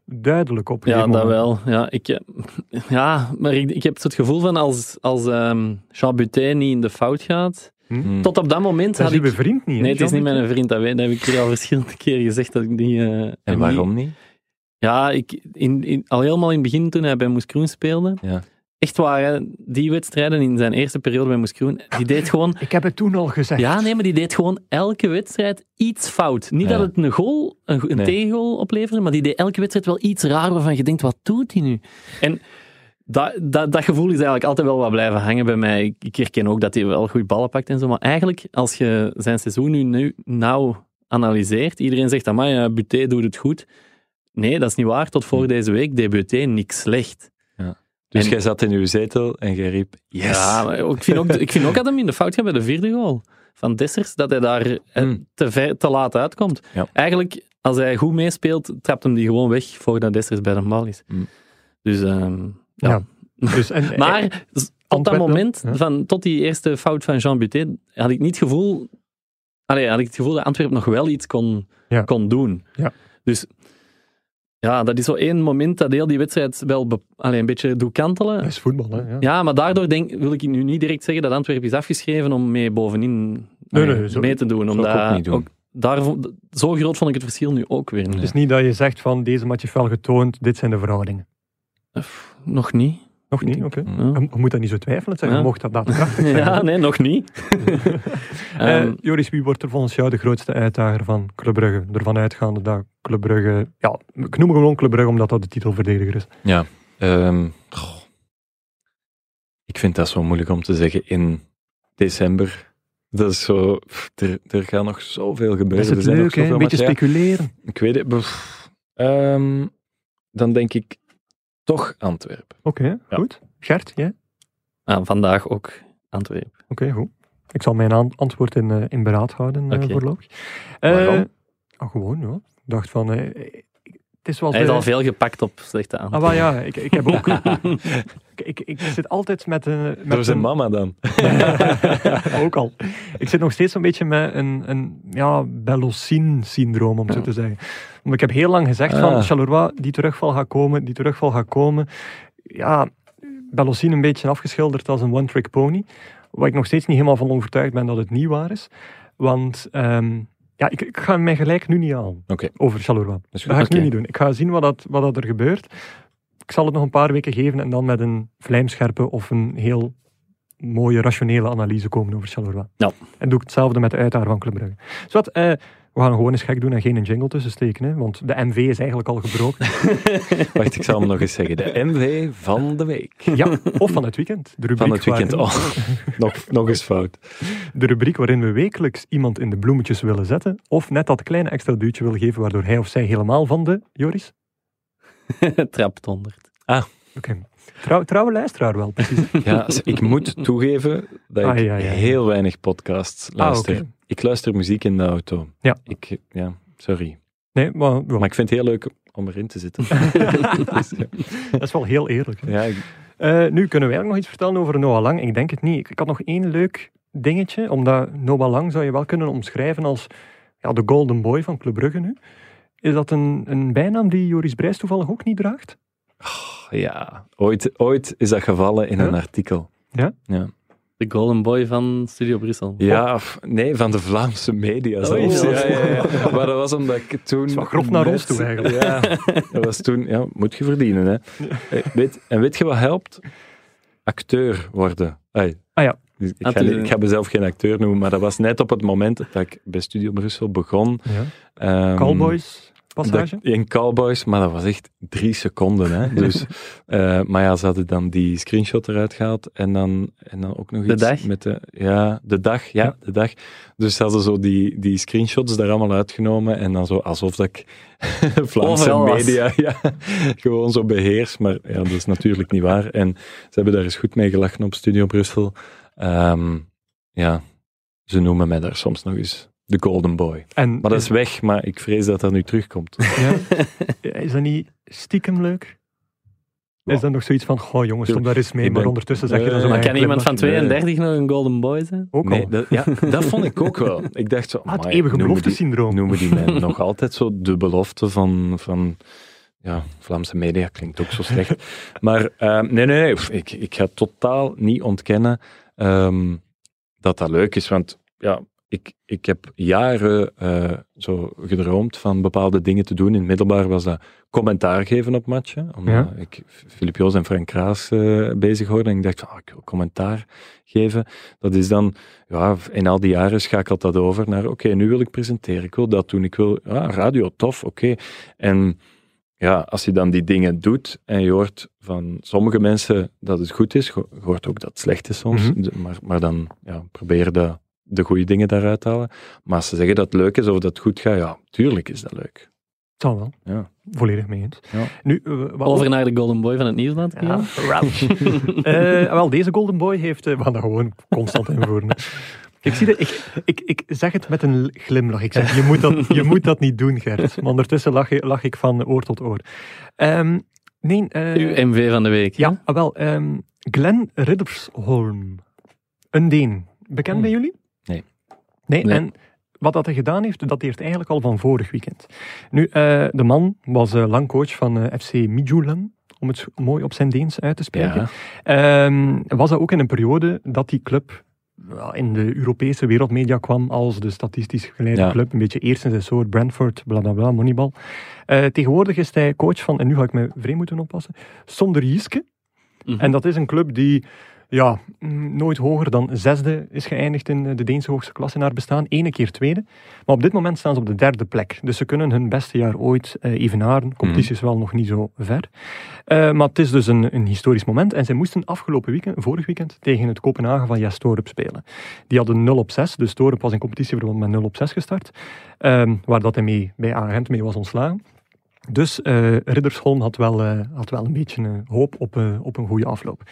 duidelijk op Ja, gegeven dat moment. wel. Ja, ik, eh, (laughs) ja maar ik, ik heb het gevoel van als, als ehm Jean Butin niet in de fout gaat. Hmm. Tot op dat moment Dat had ik. vriend niet, hè, Nee, het is niet mijn vriend, dat, weet, dat heb ik hier al (laughs) verschillende keren gezegd. Dat ik die, eh, En waarom niet- niet? Ja, ik, in, in, al helemaal in het begin toen hij bij Moes Kroen speelde. Ja. Echt waar, hè, die wedstrijden in zijn eerste periode bij Moes Kroen, die deed gewoon Ik heb het toen al gezegd. Ja, nee, maar die deed gewoon elke wedstrijd iets fout. Niet Ja. dat het een goal, een, go- een Nee. tegengoal opleverde, maar die deed elke wedstrijd wel iets raar waarvan je denkt, wat doet hij nu? En dat, dat, dat gevoel is eigenlijk altijd wel wat blijven hangen bij mij. Ik, ik herken ook dat hij wel goed ballen pakt en zo, maar eigenlijk, als je zijn seizoen nu, nu nou analyseert, iedereen zegt, amai, ja, Buté doet het goed. Nee, dat is niet waar. Tot voor Hm. deze week deed Buté niks slecht. Dus En- jij zat in uw zetel en jij riep, yes! Ja, maar ik vind ook, ik vind ook dat hem in de fout gaat bij de vierde goal van Dessers, dat hij daar eh, Hmm. te, ver, te laat uitkomt. Ja. Eigenlijk, als hij goed meespeelt, trapt hem die gewoon weg voordat Dessers bij de bal is. Hmm. Dus, ehm, ja. Ja. Dus, en, (laughs) Maar s- tot dat moment, ja. van, tot die eerste fout van Jean Butet, had ik niet het gevoel, allee, had ik het gevoel dat Antwerpen nog wel iets kon, Ja. kon doen. Ja. Dus ja, dat is zo één moment dat heel die wedstrijd wel allee, een beetje doet kantelen. dat is voetbal, hè. Ja. Ja, maar daardoor denk, wil ik nu niet direct zeggen dat Antwerpen is afgeschreven om mee bovenin Nee, allee, nee, zo- mee te doen. Omdat ook niet doen. daar, zo groot vond ik het verschil nu ook weer. Het is niet dat je zegt van deze match heeft wel getoond, dit zijn de verhoudingen. Nog niet. Nog niet, oké. Mm. Ja. Je, je moet dat niet zo twijfelen, Ja. mocht dat daadkrachtig (laughs) zijn. Ja, nee, nog niet. (laughs) Eh, Ehm, Joris, wie wordt er volgens jou de grootste uitdager van Club Brugge? Ervan uitgaande dat Club Brugge... Ja, ik noem gewoon Club Brugge omdat dat de titelverdediger is. Ja, ehm, goh. ik vind dat zo moeilijk om te zeggen in december. Dat is zo, pff, er, er gaat nog zoveel Dat gebeuren. is er het zijn leuk, Een beetje speculeren. Ik weet het. ehm, dan denk ik toch Antwerpen. Oké, Ja. goed. Gert, jij? Oké, ah, vandaag ook Antwerpen. goed. Ik zal mijn antwoord in, eh, in beraad houden eh, Oké. voorlopig. Eh, Waarom? ah, gewoon, ja. Ik dacht van... het is Hij is de- al veel gepakt op slechte Ah, antwoorden. wel ja, ik, ik heb ook... (laughs) ik, ik, ik zit altijd met een... Met Door zijn een- mama dan. (laughs) ook al. Ik zit nog steeds een beetje met een, een ja, Bellocine-syndroom, om zo te zeggen. Want ik heb heel lang gezegd van Ah. Charleroi, die terugval gaat komen, die terugval gaat komen. Ja, Bellocine een beetje afgeschilderd als een one-trick pony. Waar ik nog steeds niet helemaal van overtuigd ben dat het niet waar is. Want ehm, ja, ik, ik ga mij gelijk nu niet aan over Charleroi. Dat ga ik nu niet doen. Ik ga zien wat, dat, wat dat er gebeurt. Ik zal het nog een paar weken geven en dan met een vlijmscherpe of een heel mooie, rationele analyse komen over Charleroi. Ja. En doe ik hetzelfde met de uitdager van Club Brugge. Zowat, eh, we gaan gewoon eens gek doen en geen een jingle tussen steken, hè, want de MV is eigenlijk al gebroken. (laughs) Wacht, ik zal hem nog eens zeggen. De MV van de week. ja, of van het weekend. De rubriek, Van het weekend. waarin, Oh, (laughs) nog, nog eens fout. de rubriek waarin we wekelijks iemand in de bloemetjes willen zetten, of net dat kleine extra duwtje willen geven, waardoor hij of zij helemaal van de, Joris? (laughs) Trapt 100. Oké. Trouw, trouwe luisteraar wel, precies. Ja, ik moet toegeven dat ik Ah, ja, ja, ja. heel weinig podcasts luister. Ah, oké. Ik luister muziek in de auto. Ja. Ik, ja, sorry. Nee, maar, ja, Maar ik vind het heel leuk om erin te zitten. (laughs) (laughs) Dus, ja. dat is wel heel eerlijk. hè. Ja, ik- Eh, nu kunnen wij ook nog iets vertellen over Noah Lang. Ik denk het niet. Ik, ik had nog één leuk dingetje, omdat Noah Lang zou je wel kunnen omschrijven als ja, de golden boy van Club Brugge nu. Is dat een, een bijnaam die Joris Brijs toevallig ook niet draagt? ja. Ooit, ooit is dat gevallen in Ja? een artikel. De golden boy van Studio Brussel. Ja, of- nee, van de Vlaamse media Oei, zelfs. ja, Ja, ja, ja. (laughs) Maar dat was omdat ik toen... wel grof naar ons toe eigenlijk. Ja, dat was toen... Ja, moet je verdienen, hè. Eh, Weet, en weet je wat helpt? Acteur worden. Ai. Ah ja. Ik Ah, ga, ik ga mezelf geen acteur noemen, maar dat was net op het moment dat ik bij Studio Brussel begon. Ja. Ehm, Cowboys passage? dat- in Cowboys, maar dat was echt drie seconden. Hè? (laughs) Dus, eh, maar ja, ze hadden dan die screenshot eruit gehaald en dan, en dan ook nog De iets dag? met de... Ja, de dag, ja, Ja. de dag. Dus ze hadden zo die, die screenshots daar allemaal uitgenomen en dan zo alsof dat ik (laughs) Vlaamse Overal media ja, gewoon zo beheers. Maar ja, dat is natuurlijk niet waar. En ze hebben daar eens goed mee gelachen op Studio Brussel. Ehm, ja, ze noemen mij daar soms nog eens de Golden Boy. En Maar dat is weg, maar ik vrees dat dat nu terugkomt. (laughs) ja, is dat niet stiekem leuk? Is dat nog zoiets van, goh jongens, stop daar eens mee, Ik maar ben- ondertussen zeg je dan zo... Nee, Maar kan iemand van nee. 32 nog een golden boy zijn? Ook Nee, al. dat, ja, (laughs) dat vond ik ook wel. Ik dacht zo, Ah, het amai, eeuwige noemen die, belofte-syndroom. noemen die mij (laughs) nog altijd zo de belofte van, van ja, Vlaamse media, klinkt ook zo slecht. Maar eh, nee, nee, nee, ik, ik ga totaal niet ontkennen ehm, dat dat leuk is, want ja, ik, ik heb jaren eh, zo gedroomd van bepaalde dingen te doen. In middelbaar was dat commentaar geven op matchen, omdat Ja. ik Filip Joos en Frank Kraas eh, bezig hoorde. En ik dacht van, ah, ik wil commentaar geven. Dat is dan, ja, in al die jaren schakelt dat over naar, oké, nu wil ik presenteren, ik wil dat doen, ik wil, ja, radio, tof, oké. En ja, als je dan die dingen doet en je hoort van sommige mensen dat het goed is, je hoort ook dat het slecht is soms, Mhm. maar, maar dan ja, probeer de, de goede dingen daaruit halen. Maar als ze zeggen dat het leuk is of dat het goed gaat, ja, tuurlijk is dat leuk. Het zal wel. Ja. volledig mee eens. Ja. Nu, eh, wat Over naar de Golden Boy van het Nieuwsblad. Ja. (laughs) (laughs) Eh, wel, deze Golden Boy heeft... eh, we gaan dat gewoon constant invoeren. Ik, zie dat, ik, ik, ik zeg het met een glimlach. Ik zeg, je moet dat, je moet dat niet doen, Gert. Maar ondertussen lach, lach ik van oor tot oor. Ehm, nee, eh, Uw MV van de week. ja, ah, wel. ehm, Glenn Riddersholm. Een Deen. Bekend Hmm. bij jullie? Nee. En wat dat hij gedaan heeft, dateert eigenlijk al van vorig weekend. Nu, eh, de man was eh, lang coach van eh, FC Midtjylland, om het mooi op zijn Deens uit te spreken. Ja. Ehm, was dat ook in een periode dat die club in de Europese wereldmedia kwam als de statistisch geleide Ja. club. Een beetje eerst in zijn soort, Brentford, bla bla bla, Moneyball. Tegenwoordig is hij coach van, en nu ga ik me vreemd moeten oppassen, Sonderjiske. Mhm. En dat is een club die ja, mm, nooit hoger dan zesde is geëindigd in eh, de Deense hoogste klasse naar bestaan. Ene keer tweede. Maar op dit moment staan ze op de derde plek. Dus ze kunnen hun beste jaar ooit eh, evenaren. De competitie is wel nog niet zo ver. Eh, maar het is dus een, een historisch moment. En zij moesten afgelopen weekend, vorig weekend, tegen het Kopenhagen van Jas Torup spelen. Die hadden 0 op 6. Dus Torup was in competitieverband met 0 op 6 gestart. Ehm, waar dat hij mee, bij Agent mee was ontslagen. Dus eh, Riddersholm had wel, eh, had wel een beetje eh, hoop op, op een goede afloop.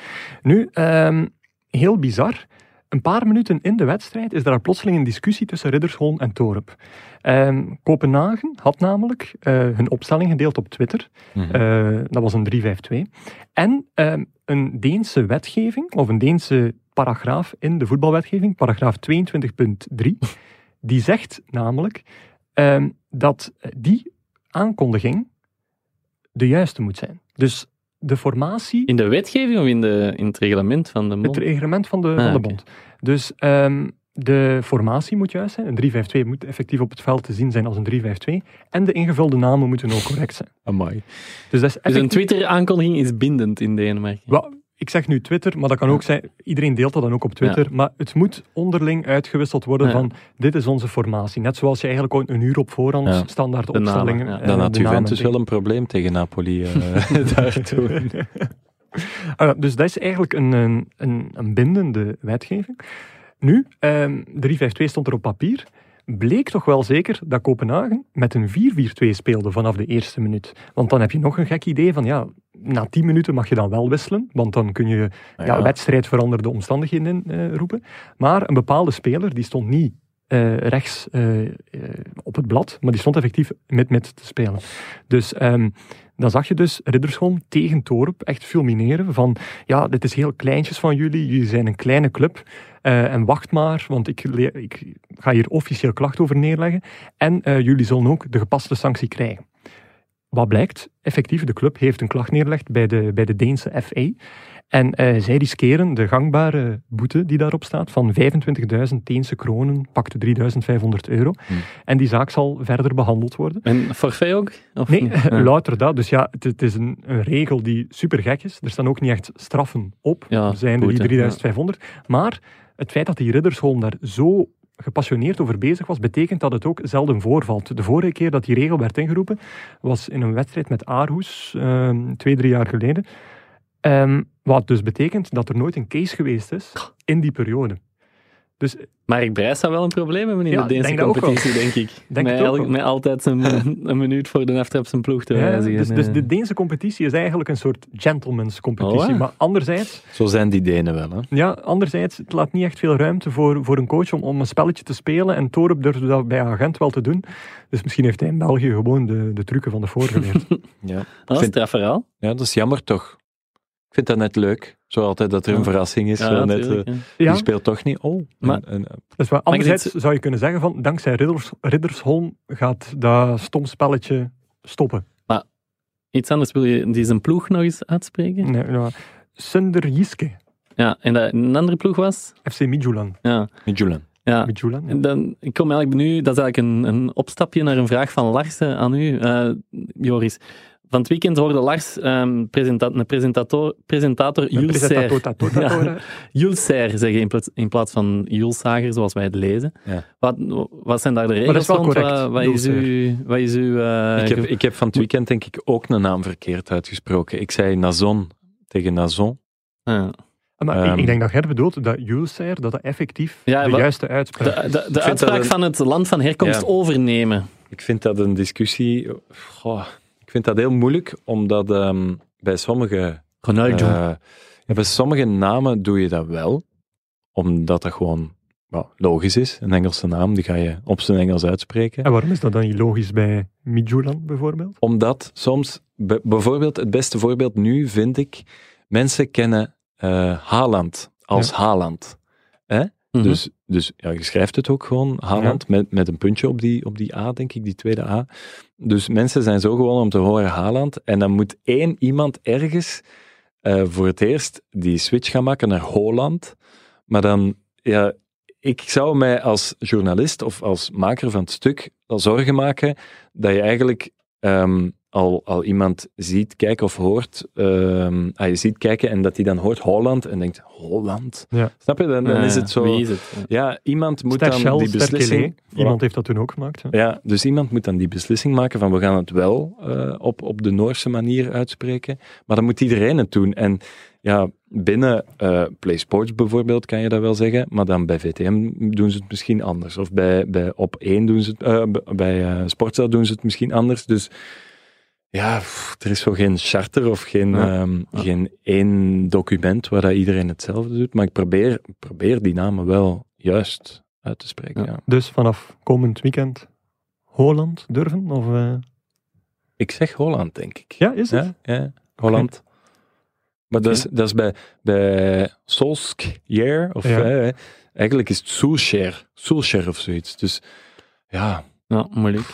Nu, ehm, heel bizar. Een paar minuten in de wedstrijd is er plotseling een discussie tussen Riddersholm en Torup. Ehm, Kopenhagen had namelijk hun opstelling gedeeld op Twitter. Mhm. Dat was een 352. En ehm, een Deense wetgeving, of een Deense paragraaf in de voetbalwetgeving, paragraaf 22.3, die zegt namelijk dat die aankondiging de juiste moet zijn. Dus de formatie, In de wetgeving of in, de, in het reglement van de het mond? reglement van de, Ah, van de bond. Dus ehm, de formatie moet juist zijn. Een 352 moet effectief op het veld te zien zijn als een 352. En de ingevulde namen moeten ook correct zijn. Amai. Dus dat is Dus een Twitter-aankondiging is bindend in Denemarken. Wel, ik zeg nu Twitter, maar dat kan ook zijn, iedereen deelt dat dan ook op Twitter, maar het moet onderling uitgewisseld worden Ja. van, dit is onze formatie. Net zoals je eigenlijk ook een uur op voorhand Ja. standaard De namen, opstellingen... ja. eh, Dan had Juventus wel een probleem tegen Napoli eh (laughs) daar toen. (laughs) Ah dus dat is eigenlijk een, een, een, bindende wetgeving. Nu, ehm 352 stond er op papier. Bleek toch wel zeker dat Kopenhagen met een 4-4-2 speelde vanaf de eerste minuut. Want dan heb je nog een gek idee van, ja, na 10 minuten mag je dan wel wisselen, want dan kun je ja. wedstrijd veranderde omstandigheden in eh, roepen. Maar een bepaalde speler, die stond niet eh, rechts eh, op het blad, maar die stond effectief met-met te spelen. Dus ehm, dan zag je dus Riddersholm tegen Torup echt fulmineren van ja, dit is heel kleintjes van jullie, jullie zijn een kleine club eh, en wacht maar, want ik, ik ga hier officieel klacht over neerleggen en eh, jullie zullen ook de gepaste sanctie krijgen. Wat blijkt? Effectief, de club heeft een klacht neergelegd bij de, bij de Deense FA. En eh, zij riskeren de gangbare boete die daarop staat van 25.000 Deense kronen, pakte 3.500 euro. Hmm. En die zaak zal verder behandeld worden. En forfait ook? Of Nee? (laughs) Ja. louter dat. Dus ja, het, het is een, een regel die super gek is. Er staan ook niet echt straffen op, Ja, zijn boete, die 3500. Maar het feit dat die Riddersholm daar zo gepassioneerd over bezig was, betekent dat het ook zelden voorvalt. De vorige keer dat die regel werd ingeroepen, was in een wedstrijd met Aarhus, ehm, twee, drie jaar geleden. Ehm, wat dus betekent dat er nooit een case geweest is in die periode. Dus Mark Brijs zou wel een probleem hebben in Ja, de Deense denk competitie, denk ik. (laughs) Denk met, wel. met altijd (laughs) een minuut voor de aftrap zijn ploeg te ja, wijzigen. dus, dus Eh, de Deense competitie is eigenlijk een soort gentleman's competitie. Oh. Maar anderzijds, Zo zijn die Denen wel, hè? Ja, anderzijds, het laat niet echt veel ruimte voor, voor een coach om, om een spelletje te spelen. En Torup durfde dat bij Agent wel te doen. Dus misschien heeft hij in België gewoon de, de trucken van de voor geleerd. (laughs) Ja. dat is een verhaal. ja, dat is jammer toch. Ik vind dat net leuk. Zo altijd dat er een verrassing is. Ja, zo net, eh, Die speelt toch niet. Oh, Maar- en- dus Maar anderzijds dit- zou je kunnen zeggen van, dankzij Ridders, Riddersholm gaat dat stom spelletje stoppen. Iets anders, wil je die zijn ploeg nog eens uitspreken? Nee, ja. Sunder Jiske, Ja, en dat een andere ploeg was? FC Midtjylland. Ja. met Julian. ja. Midtjylland, ja. Dan, ik kom eigenlijk nu, dat is eigenlijk een, een opstapje naar een vraag van Lars eh, aan u, eh, Joris. Van het weekend hoorde Lars ehm, presenta een presentator, presentator Jules Serre (laughs) Serre zeggen in plaats, in plaats van Jules Sager, zoals wij het lezen. Ja. Wat, wat zijn daar de regels correct, Wat, is uw... Wat is uw eh, ik, heb, ik heb van het weekend denk ik ook een naam verkeerd uitgesproken. Ik zei Nazon tegen Nazon. Ah. Maar ik- Ehm. ik denk dat Ger bedoelt dat Jules dat dat effectief Ja, de wat- juiste De, uitspraak de, is. uitspraak een- van het land van herkomst Ja. overnemen. Ik vind dat een discussie. Goh, vind dat heel moeilijk, omdat ehm, bij sommige Ronaldo. Eh, ja, bij sommige namen doe je dat wel, omdat dat gewoon well, logisch is. Een Engelse naam, die ga je op zijn Engels uitspreken. En waarom is dat dan niet logisch bij Midtjylland bijvoorbeeld? Omdat soms, bijvoorbeeld, het beste voorbeeld nu vind ik, mensen kennen eh Haaland als Ja. Haaland. Hè? Mhm. Dus, dus ja, je schrijft het ook gewoon, Haaland, met, met een puntje op die, op die A, denk ik, die tweede A. Dus mensen zijn zo gewoon om te horen Haaland. En dan moet één iemand ergens eh, voor het eerst die switch gaan maken naar Holland. Maar dan, ja, ik zou mij als journalist of als maker van het stuk al zorgen maken dat je eigenlijk ehm, al, al iemand ziet kijken of hoort, ehm, ah, je ziet kijken en dat hij dan hoort Holland en denkt, Holland? Ja. Snap je? Dan, dan Ja, is het zo... Wie is het? Ja, iemand moet Shell, dan die beslissing... Iemand heeft dat toen ook gemaakt. hè. Ja, dus iemand moet dan die beslissing maken van we gaan het wel eh, op, op de Noorse manier uitspreken, maar dan moet iedereen het doen. En ja, binnen eh Play Sports bijvoorbeeld kan je dat wel zeggen, maar dan bij VTM doen ze het misschien anders. Of bij, bij Op1 doen ze het, eh, bij eh Sportza doen ze het misschien anders. Dus ja, pff, er is zo geen charter of geen, Ja. ehm, Ja. geen één document waar dat iedereen hetzelfde doet, maar ik probeer, probeer die namen wel juist uit te spreken. Ja. ja. Dus vanaf komend weekend Holland durven? Of, eh, Ik zeg Holland, denk ik. Ja, is het? Ja, ja Holland. Maar dat is, dat is bij, bij Solskjaer, of Ja. eh, eigenlijk is het Solskjaer, Solskjaer of zoiets. Dus ja, Ja, moeilijk.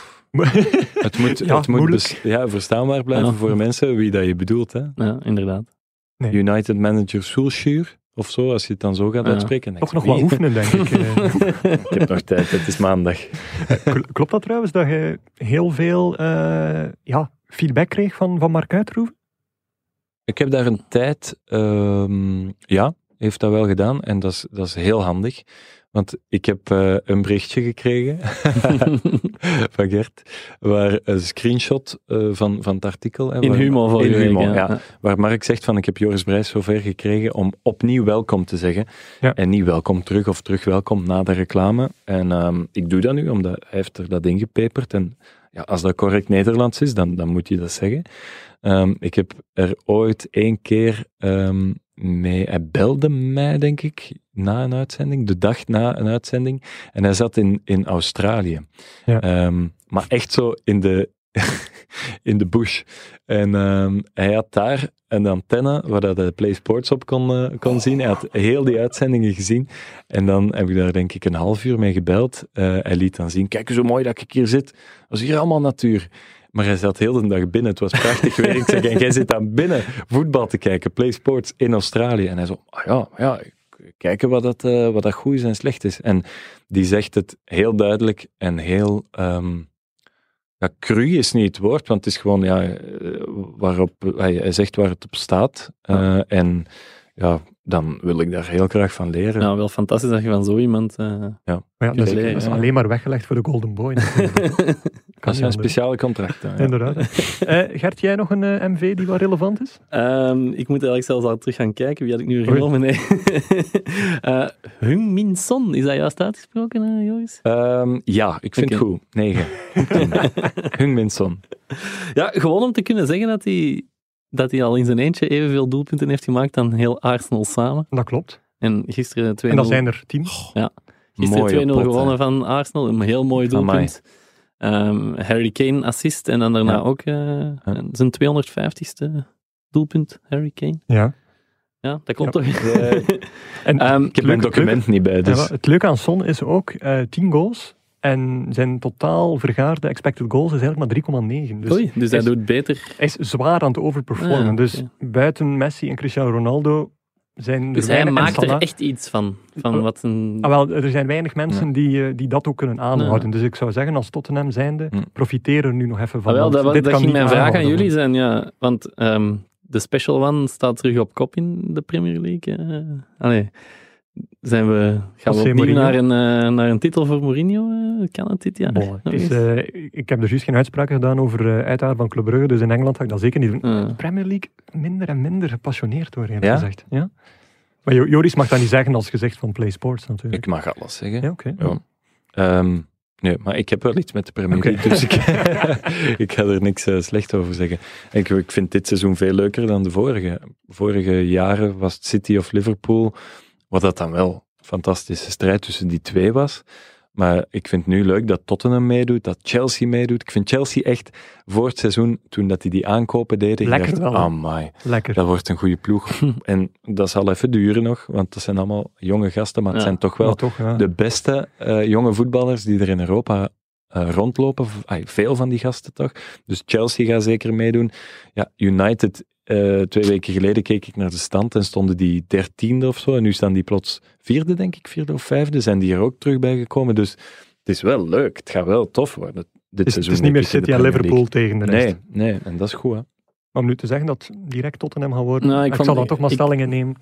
(laughs) het moet, Ja, het moet bes- ja, verstaanbaar blijven Ja. voor mensen wie dat je bedoelt. Hè. Ja, inderdaad. Nee. United Manager Solskjaer, of zo, als je het dan zo gaat Ja. uitspreken. Toch nog wat oefenen, denk ik. eh. (laughs) (laughs) Ik heb nog tijd, het is maandag. Kl- Klopt dat trouwens, dat je heel veel eh, ja, feedback kreeg van, van Mark Uitroeven? Ik heb daar een tijd, ehm, ja, heeft dat wel gedaan. En dat is, dat is heel handig. Want ik heb eh, een berichtje gekregen (laughs) van Gert, waar een screenshot eh, van, van het artikel. hè, In waar- humor voor in humor, week, ja. Waar Mark zegt van, ik heb Joris Brijs zover gekregen om opnieuw welkom te zeggen. Ja. En niet welkom terug of terug welkom na de reclame. En ehm, ik doe dat nu, omdat hij heeft er dat ingepeperd. En ja, als dat correct Nederlands is, dan, dan moet je dat zeggen. Ehm, ik heb er ooit één keer ehm, mee... Hij belde mij, denk ik, na een uitzending, de dag na een uitzending. En hij zat in, in Australië. Ja. Ehm, maar echt zo in de, in de bush. En ehm, hij had daar een antenne waar dat de Play Sports op kon, eh, kon zien. Hij had heel die uitzendingen gezien. En dan heb ik daar denk ik een half uur mee gebeld. Eh, hij liet dan zien, kijk hoe mooi dat ik hier zit. Dat is hier allemaal natuur. Maar hij zat heel de dag binnen. Het was prachtig weer. Ik zeg, en jij zit dan binnen voetbal te kijken, Play Sports in Australië. En hij zo, ah ja, ja, kijken wat dat, eh, wat dat goed is en slecht is. En die zegt het heel duidelijk en heel... ehm ja, cru is niet het woord, want het is gewoon ja, eh, waarop, hij, hij zegt waar het op staat. Eh, En ja, dan wil ik daar heel graag van leren. Nou, wel fantastisch dat je van zo iemand... eh, Maar ja, dat, is, Zeker, dat is ja. alleen maar weggelegd voor de Golden Boy. (laughs) dat zijn speciale contracten. ja. (laughs) Inderdaad. (laughs) Eh, Gert, jij nog een eh, MV die wat relevant is? Ehm, ik moet eigenlijk zelfs al terug gaan kijken. Wie had ik nu weer genomen? Nee. Eh, Hung Min Son, is dat juist uitgesproken, Joris? Ehm, ja, ik vind het goed. 9. Hung Min Son. Ja, gewoon om te kunnen zeggen dat hij, dat hij al in zijn eentje evenveel doelpunten heeft gemaakt dan heel Arsenal samen. Dat klopt. En gisteren 2-0 En dat zijn er tien. gisteren Mooie 2-0 pot, hè. gewonnen van Arsenal. Een heel mooi doelpunt. Ehm, Harry Kane assist en dan daarna Ja. ook eh, zijn 250ste doelpunt, Harry Kane. Ja. Ja, dat klopt Ja. toch? (laughs) En Ehm, Ik heb mijn document niet bij, Ja, dus... maar het leuke aan Son is ook eh 10 goals. En zijn totaal vergaarde expected goals is eigenlijk maar 3,9. Dus Oei, dus hij is- doet beter. hij is zwaar aan het overperformen. Ah, dus buiten Messi en Cristiano Ronaldo zijn er Dus hij maakt er echt iets van. Van Oh. wat een... Ah, wel, er zijn weinig mensen die, eh, die dat ook kunnen aanhouden. Ja. Dus ik zou zeggen, als Tottenham zijnde, profiteer er nu nog even van. Ah, wel, dat, was- dit dat kan ging niet mijn vraag aan jullie zijn, ja. Want ehm, de special one staat terug op kop in de Premier League. eh. Allee, zijn we, gaan we opnieuw naar een, eh, naar een titel voor Mourinho? eh? kan het dit jaar? Bon, het is, eh, ik heb er juist geen uitspraken gedaan over uh, uithalen van Club Brugge, dus in Engeland ga ik dat zeker niet doen. Eh, Premier League minder en minder gepassioneerd door, eerlijk Ja? gezegd. Ja? Maar Jo- Joris mag dat niet zeggen als gezegd van Play Sports natuurlijk. Ik mag alles zeggen. Ja, oké. Ja. Ehm, Nee, maar ik heb wel iets met de Premier. League, dus ik, (laughs) (laughs) ik ga er niks slecht over zeggen. Ik, ik vind dit seizoen veel leuker dan de vorige. Vorige jaren was het City of Liverpool, wat dat dan wel een fantastische strijd tussen die twee was. Maar ik vind het nu leuk dat Tottenham meedoet, dat Chelsea meedoet. Ik vind Chelsea echt voor het seizoen, toen dat die die aankopen deden, ik Lekker dacht, wel, amai, Lekker. dat wordt een goede ploeg. (laughs) en dat zal even duren nog, want dat zijn allemaal jonge gasten, maar het Ja, zijn toch wel Maar toch, ja. de beste eh, jonge voetballers die er in Europa eh, rondlopen. Veel van die gasten toch. Dus Chelsea gaat zeker meedoen. Ja, United, eh, twee weken geleden keek ik naar de stand en stonden die dertiende of zo. En nu staan die plots vierde, denk ik, vierde of vijfde. Zijn die er ook terug bij gekomen. Dus het is wel leuk. Het gaat wel tof worden. Dit Het is, seizoen, het is niet meer City en Liverpool tegen de rest. Nee, nee, en dat is goed. Hè. Maar om nu te zeggen dat het direct Tottenham gaat worden, Nou, ik ik, vond- zal dan toch maar ik- stellingen nemen.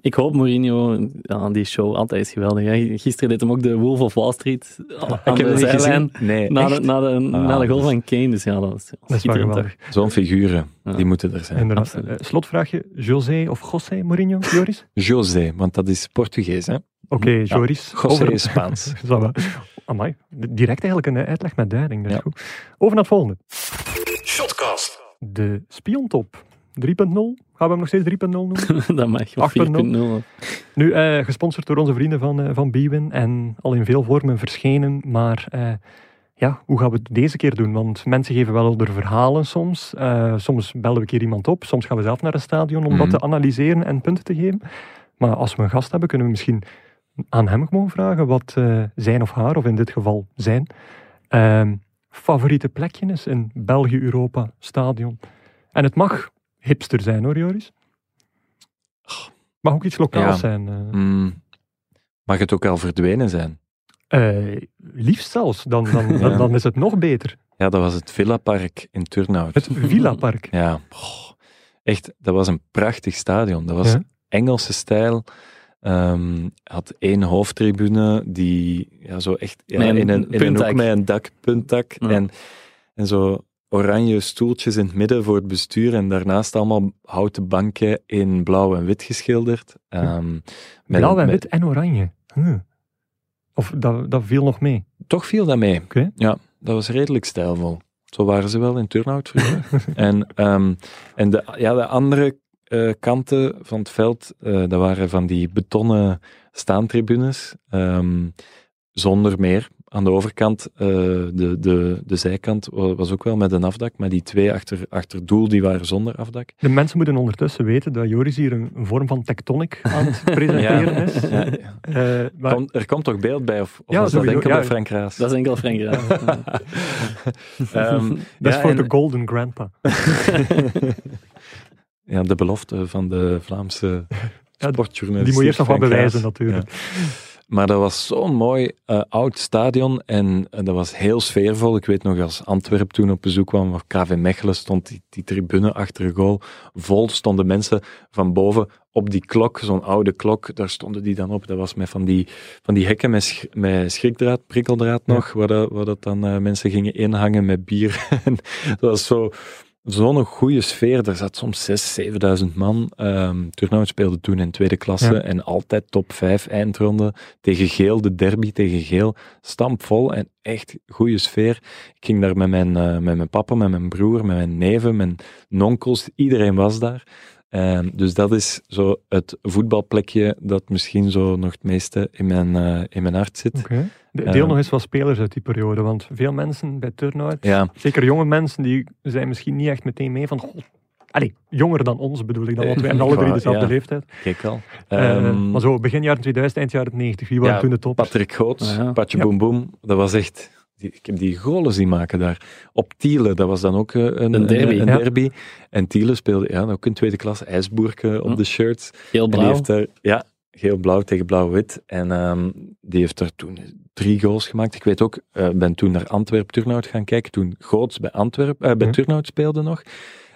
Ik hoop Mourinho, ja, die show altijd is geweldig. Hè. Gisteren deed hem ook de Wolf of Wall Street aan ik heb de het niet zijlijn. gezien. Nee, Na de, na, de, na de Ah, goal van Kane, dus ja, dat is wel schitterend. geweldig. Zo'n figuren, Ja. die moeten er zijn. Inderdaad. absoluut. Eh, slotvraagje, José of José Mourinho, Joris? (laughs) José, want dat is Portugees, hè? Oké, Joris. José over- (laughs) is Spaans. Amai, direct eigenlijk een uitleg met duiding. Dat is Ja. goed. Over naar het volgende. Shotcast. De spiontop 3.0. Gaan we hem nog steeds 3.0 noemen? (laughs) dat mag, of 8.0. 4.0. Nu, eh, gesponsord door onze vrienden van, eh, van Bwin en al in veel vormen verschenen. Maar eh, ja, hoe gaan we het deze keer doen? Want mensen geven wel er verhalen soms. Soms bellen we keer iemand op. Soms gaan we zelf naar een stadion om Mhm. dat te analyseren en punten te geven. Maar als we een gast hebben, kunnen we misschien aan hem gewoon vragen wat eh, zijn of haar, of in dit geval zijn, ehm, favoriete plekje is in België-Europa stadion. En het mag hipster zijn hoor, Joris. Mag ook iets lokaals Ja. zijn. eh. Mm. Mag het ook al verdwenen zijn? Eh, liefst zelfs, dan, dan, (laughs) dan, Ja. dan is het nog beter. Ja, dat was het Villa Park in Turnhout. Het Villa Park. Ja, echt, dat was een prachtig stadion. Dat was Ja. Engelse stijl. Ehm, had één hoofdtribune die ja, zo echt ja, Met een in, een, in een hoek met een dak, puntdak. Ja. En, en zo oranje stoeltjes in het midden voor het bestuur. En daarnaast allemaal houten banken in blauw en wit geschilderd. Ehm, met- Blauw en met- wit en oranje. Of dat, dat viel nog mee. Toch viel dat mee. Oké. Ja, dat was redelijk stijlvol. Zo waren ze wel in Turnhout vroeger. (laughs) en ehm, en de, ja, de andere eh, kanten van het veld, eh, dat waren van die betonnen staantribunes, ehm, zonder meer. Aan de overkant, eh, de, de, de zijkant wa- was ook wel met een afdak, maar die twee achter, achter doel, die waren zonder afdak. De mensen moeten ondertussen weten dat Joris hier een, een vorm van tectonic aan het (laughs) presenteren is. Ja, Eh, maar Kom- er komt toch beeld bij, of, of Ja, was dat enkel ja. bij Frank Raas? Dat is enkel Frank Raas. (laughs) Ehm, dat is ja, voor en- de Golden Grandpa. (laughs) Ja, de belofte van de Vlaamse (laughs) sportjournalist. Die moet je eerst nog wat bewijzen natuurlijk. Maar dat was zo'n mooi eh, oud stadion en dat was heel sfeervol. Ik weet nog als Antwerp toen op bezoek kwam, waar KV Mechelen stond die, die tribune achter de goal vol. Stonden mensen van boven op die klok, zo'n oude klok, daar stonden die dan op. Dat was met van die, van die hekken met, sch- met schrikdraad, prikkeldraad Ja. nog, waar, dat, waar dat dan eh, mensen gingen inhangen met bier. (laughs) Dat was zo... Zo'n goede sfeer, er zat soms 6.000, 7.000 man. Ehm Turnhout speelde toen in tweede klasse Ja. en altijd top 5 eindronde tegen Geel, de derby tegen Geel. Stampvol en echt goede sfeer. Ik ging daar met mijn, eh, met mijn papa, met mijn broer, met mijn neven, mijn nonkels. Iedereen was daar. Ehm, dus dat is zo het voetbalplekje dat misschien zo nog het meeste in mijn, eh, in mijn hart zit. De- Eh. Deel nog eens wat spelers uit die periode, want veel mensen bij Turnhout, Ja, zeker jonge mensen, die zijn misschien niet echt meteen mee van, god, allee, jonger dan ons bedoel ik dan, want wij hebben alle drie dezelfde Ja. leeftijd. kijk al. Eh, Ehm, maar zo begin jaren 2000, eind jaren 90, wie waren Ja, toen de toppers? Patrick Goots, ja. Patje Ja. Boem Boem, dat was echt... die- Ik heb die golen zien maken daar. Op Tiele, dat was dan ook eh, een, Een derby, Een, ja. derby. En Tiele speelde ja, ook in tweede klas ijsboerken op Ja. de shirts. Heel En die blauw. heeft daar, ja, geel-blauw tegen blauw-wit. En ehm, die heeft daar toen drie goals gemaakt. Ik weet ook, eh ben toen naar Antwerp-Turnhout gaan kijken, toen Goots bij, Antwerp, eh, bij Ja. Turnhout speelde nog.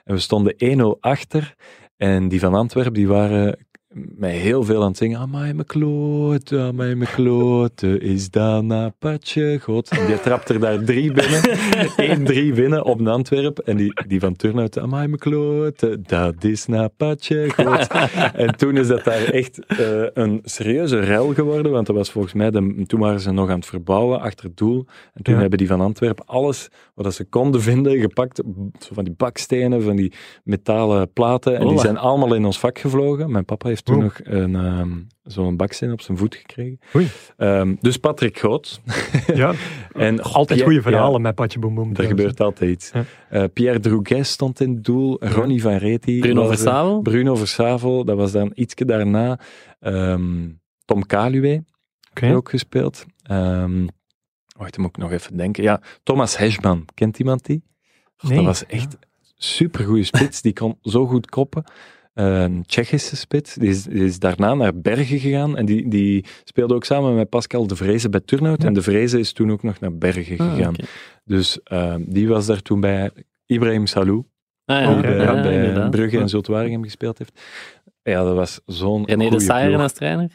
En we stonden 1-0 achter. En die van Antwerp, die waren met heel veel aan het zingen. Amai me klote, amai me klote, is dat een patje god. Die trapt er daar drie binnen. (laughs) 1-3 winnen op een Antwerp. En die, die van Turnhout, amai me klote, dat is een patje god. (laughs) en toen is dat daar echt eh, een serieuze rel geworden. Want dat was volgens mij, de, toen waren ze nog aan het verbouwen achter het doel. En toen Ja. hebben die van Antwerpen alles wat ze konden vinden gepakt. Zo van die bakstenen, van die metalen platen. En die zijn allemaal in ons vak gevlogen. Mijn papa heeft toen Oeh. nog een, ehm, zo'n baksteen op zijn voet gekregen. Oei. Ehm, dus Patrick Groot. (laughs) Ja, (laughs) En altijd Pierre- goede verhalen ja, met Patje Boom Boom. er gebeurt altijd iets. Ja. Eh, Pierre Droguet stond in het doel. Ronnie van Reti. Bruno er. Versavel? Bruno Versavel. Dat was dan ietsje daarna. Ehm, Tom Kaluwe ook gespeeld. Ehm wacht, dan moet ik nog even denken. Ja, Thomas Heschman. Kent iemand die? Nee. Dat was echt supergoeie spits. Die kon zo goed koppen. Een Tsjechische spits. Die is, die is daarna naar Bergen gegaan. En die, die speelde ook samen met Pascal de Vreese bij Turnhout. Ja. En de Vreese is toen ook nog naar Bergen Ah, gegaan. Dus ehm, die was daar toen bij Ibrahim Salou. Ah, ja, bij, ja, bij inderdaad. Brugge en Zultwaregem gespeeld heeft. Ja, dat was zo'n René de ploeg. als trainer?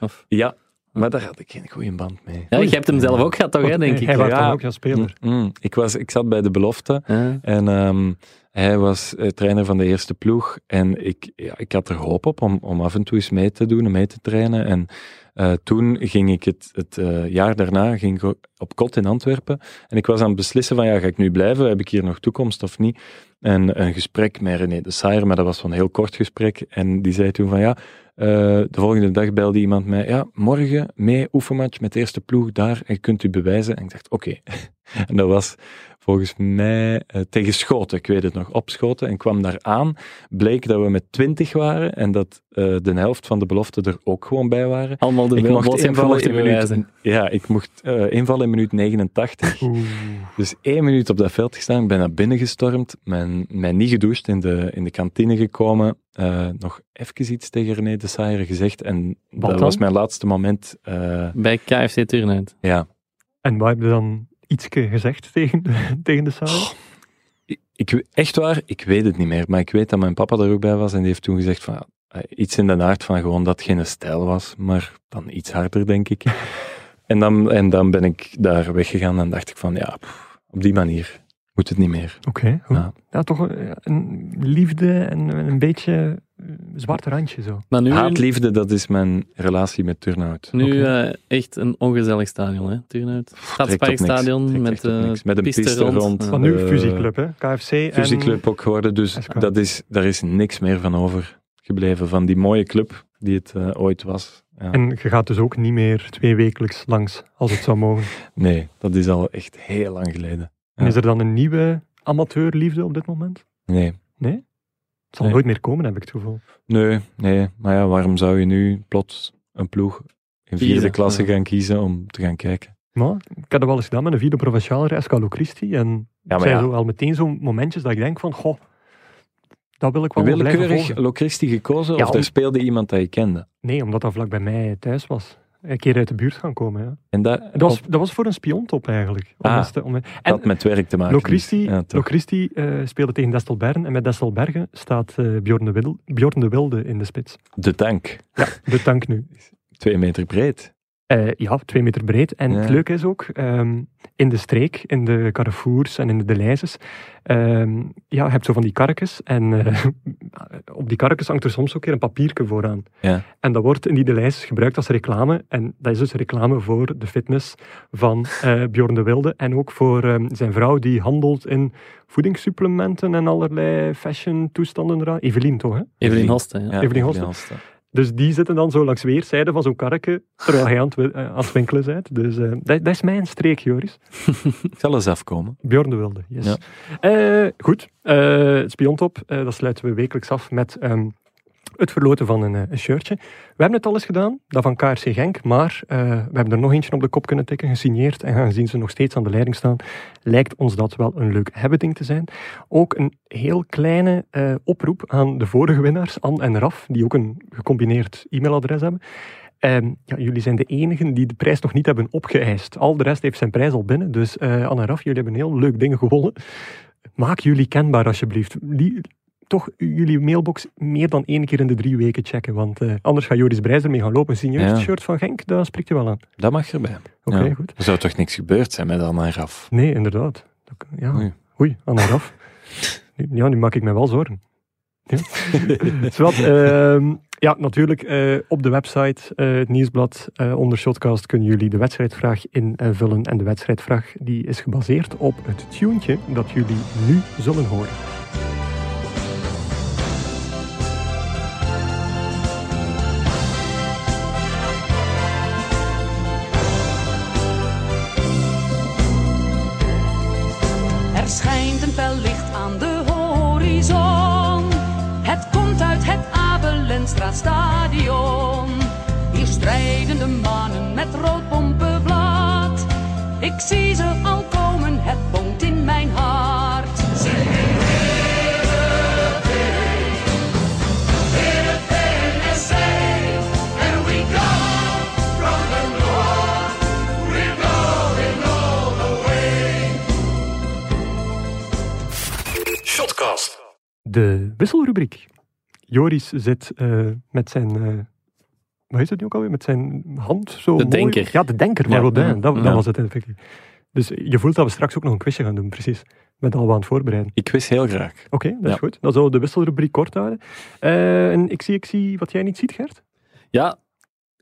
Of? Ja, maar daar had ik geen goede band mee. Ja, je hebt hem zelf ook gehad, toch, hè, denk ik. Hij was Ja. dan ook jouw speler. Mm, mm. Ik, was, ik zat bij de belofte Ja. en ehm, hij was eh, trainer van de eerste ploeg. En ik, ja, ik had er hoop op om, om af en toe eens mee te doen en mee te trainen. En eh, toen ging ik het, het eh, jaar daarna ging op kot in Antwerpen. En ik was aan het beslissen van, ja, ga ik nu blijven? Heb ik hier nog toekomst of niet? En een gesprek met René de Sayer, maar dat was een heel kort gesprek. En die zei toen van, ja, de volgende dag belde iemand mij, ja, morgen mee oefenmatch met de eerste ploeg daar en kunt u bewijzen. En ik dacht, oké. (laughs) en dat was volgens mij eh, tegen Schoten, ik weet het nog, op Schoten. En kwam daar aan, bleek dat we met twintig waren en dat eh, de helft van de belofte er ook gewoon bij waren. Allemaal de Ik mocht invallen in minuut, ja, ik mocht eh, invallen in minuut 89. Oeh. Dus één minuut op dat veld gestaan. Ik ben naar binnen gestormd. Mijn, mijn niet gedoucht, in de, in de kantine gekomen. eh, nog even iets tegen René de Sayer gezegd. En Wat dat dan? was mijn laatste moment. eh, Bij KFC Turnhout. ja. En wat heb je dan iets gezegd tegen de, (laughs) tegen de zaal? Ik- echt waar, ik weet het niet meer. Maar ik weet dat mijn papa er ook bij was. En die heeft toen gezegd van... ja, iets in de aard van gewoon dat het geen stijl was. Maar dan iets harder, denk ik. (laughs) en, dan, en dan ben ik daar weggegaan. En dacht ik van... Ja, op die manier moet het niet meer. Oké, goed. Ja. Ja, toch een, een liefde en een beetje zwart randje zo. Maar nu, Haatliefde, dat is mijn relatie met Turnhout. nu eh, echt een ongezellig stadion, hè, Turnhout. Stadsparkstadion met, eh. Met een piste, piste rond. Van nu Eh, fusieclub, hè? KFC en... Fusieclub ook geworden, dus SK. dat is, daar is niks meer van overgebleven. Van die mooie club die het ooit was. Ja. En je gaat dus ook niet meer twee wekelijks langs, als het zou mogen. Nee, dat is al echt heel lang geleden. En is er dan een nieuwe amateurliefde op dit moment? Nee, Nee? Het zal Nee. nooit meer komen, heb ik het gevoel. nee, nee. Maar ja, waarom zou je nu plots een ploeg in vierde Kiezen, klasse ja. gaan kiezen om te gaan kijken? Maar ik heb dat wel eens gedaan met een vierde provinciale Escalo Christi. En Ja, zijn ja. zo al meteen zo'n momentjes dat ik denk van, goh, dat wil ik wel Willekeurig. Locristi gekozen Ja, of om- daar speelde iemand dat je kende? Nee, omdat dat vlak bij mij thuis was. Een keer uit de buurt gaan komen, ja. En dat, Dat was, dat was voor een spiontop eigenlijk. Om Ah, te- om, en had met werk te maken. Locristi. Ja. Locristi eh, speelde tegen Destelbern en met Destelbergen staat eh Bjorn, de Wilde, Bjorn de Wilde in de spits. De tank, De tank nu. (laughs) twee meter breed. Eh, ja, twee meter breed. En Ja. het leuke is ook, ehm, in de streek, in de Carrefours en in de Deleuses, ehm ja, je hebt zo van die karretjes en eh, (laughs) op die karretjes hangt er soms ook weer een papiertje vooraan. Ja. En dat wordt in die Deleuses gebruikt als reclame. En dat is dus reclame voor de fitness van eh, Bjorn de Wilde en ook voor ehm, zijn vrouw die handelt in voedingssupplementen en allerlei fashion toestanden eraan. Evelien toch, hè? Evelien ja. Ja, Evelien Hoste. Dus die zitten dan zo langs weerszijden van zo'n karretje, terwijl hij aan het, wi- eh, aan het winkelen bent. Dus eh, dat, dat is mijn streek, Joris. (laughs) Ik zal eens afkomen. Bjorn de Wilde, yes. Ja. Eh, goed, eh, het spiontop, dat sluiten we wekelijks af met ehm, het verloten van een, eh, een shirtje. We hebben het al eens gedaan, dat van KRC Genk, maar eh, we hebben er nog eentje op de kop kunnen tikken, gesigneerd. En aangezien ze nog steeds aan de leiding staan, lijkt ons dat wel een leuk hebbeding te zijn. Ook een heel kleine eh, oproep aan de vorige winnaars, Anne en Raf, die ook een gecombineerd e-mailadres hebben. Ehm, ja, jullie zijn de enigen die de prijs nog niet hebben opgeëist. Al de rest heeft zijn prijs al binnen. Dus eh Anne en Raf, jullie hebben heel leuk ding gewonnen. Maak jullie kenbaar alsjeblieft. Die, toch jullie mailbox meer dan één keer in de drie weken checken. Want eh, anders gaat Joris Brijs ermee gaan lopen. Signeert Ja. het shirt van Genk, dat spreekt je wel aan. Dat mag erbij. Oké, Ja. goed. Er zou toch niks gebeurd zijn met Anna Raf? Nee, inderdaad. Ja. Oei. Oei, aan de af. Nu- Ja, nu maak ik me wel zorgen. Ja, (laughs) Zwat, ehm, ja natuurlijk eh, op de website, eh, het nieuwsblad, eh, onder Shotcast kunnen jullie de wedstrijdvraag invullen. En de wedstrijdvraag die is gebaseerd op het tuentje dat jullie nu zullen horen. De wisselrubriek. Joris zit eh, met zijn. eh wat is het nu ook alweer? Met zijn hand zo. De mooi- denker. Ja, de denker van Ja. Rodin. Dat, dat Ja. was het effectief. Dus je voelt dat we straks ook nog een quizje gaan doen, precies. Met al wat aan het voorbereiden. Ik wist heel graag. Oké, dat is goed. Dan zullen we de wisselrubriek kort houden. Eh, en ik zie, ik zie wat jij niet ziet, Gert. Ja,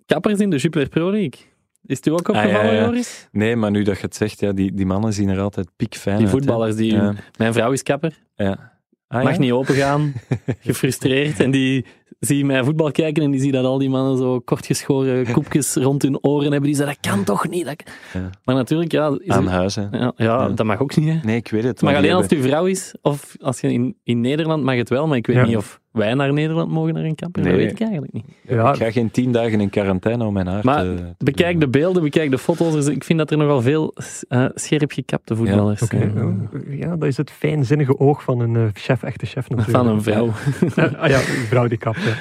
kappers in de Jupiler Pro League. Is het u ook Ah, ja, opgevallen, ja. Joris? Nee, maar nu dat je het zegt, ja, die, die mannen zien er altijd piekfijn Die uit. hè. voetballers die... Ja. Mijn vrouw is kapper, Ja. Ah, mag niet opengaan, (laughs) gefrustreerd. En die zie mij voetbal kijken en die zie dat al die mannen zo kortgeschoren koepjes rond hun oren hebben. Die zeggen, dat kan toch niet? Dat kan-" Ja. Maar natuurlijk, ja, is Aan huis, hè. ja, ja, dat mag ook niet. Hè. Nee, ik weet het. Maar alleen als het uw vrouw is, of als je in, in Nederland mag het wel, maar ik weet niet of wij naar Nederland mogen naar een. Dat weet ik eigenlijk niet. Ja, Ik ga geen tien dagen in quarantaine om mijn haar Maar te... te Bekijk doen. de beelden, bekijk de foto's. Dus ik vind dat er nogal veel eh, scherp gekapte voetballers oké. zijn. Ja, dat is het fijnzinnige oog van een eh, chef, echte chef natuurlijk. Van een vrouw. Eh, (laughs) ah ja, een vrouw die kapt. ja.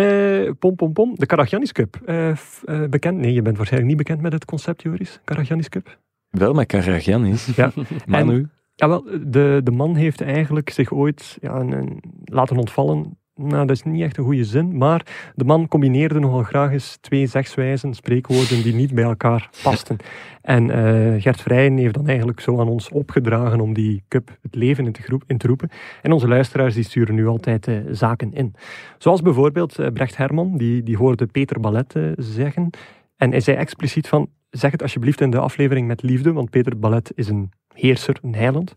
Eh, pom, pom, pom. De Karagiannis Cup. Eh, f- eh, bekend? Nee, je bent waarschijnlijk niet bekend met het concept, Joris. Karagiannis Cup. Wel met Karagiannis. Ja. Manu. Ja, wel, de, de man heeft eigenlijk zich ooit ja, een, laten ontvallen. Nou, dat is niet echt een goede zin, maar de man combineerde nogal graag eens twee zegswijzen, spreekwoorden die niet bij elkaar pasten. En eh, Gert Vrijen heeft dan eigenlijk zo aan ons opgedragen om die cup het leven in te, groep, in te roepen. En onze luisteraars die sturen nu altijd eh, zaken in. Zoals bijvoorbeeld eh, Brecht Herman, die, die hoorde Peter Ballet zeggen. En hij zei expliciet van, zeg het alsjeblieft in de aflevering met liefde, want Peter Ballet is een heerser, een heiland.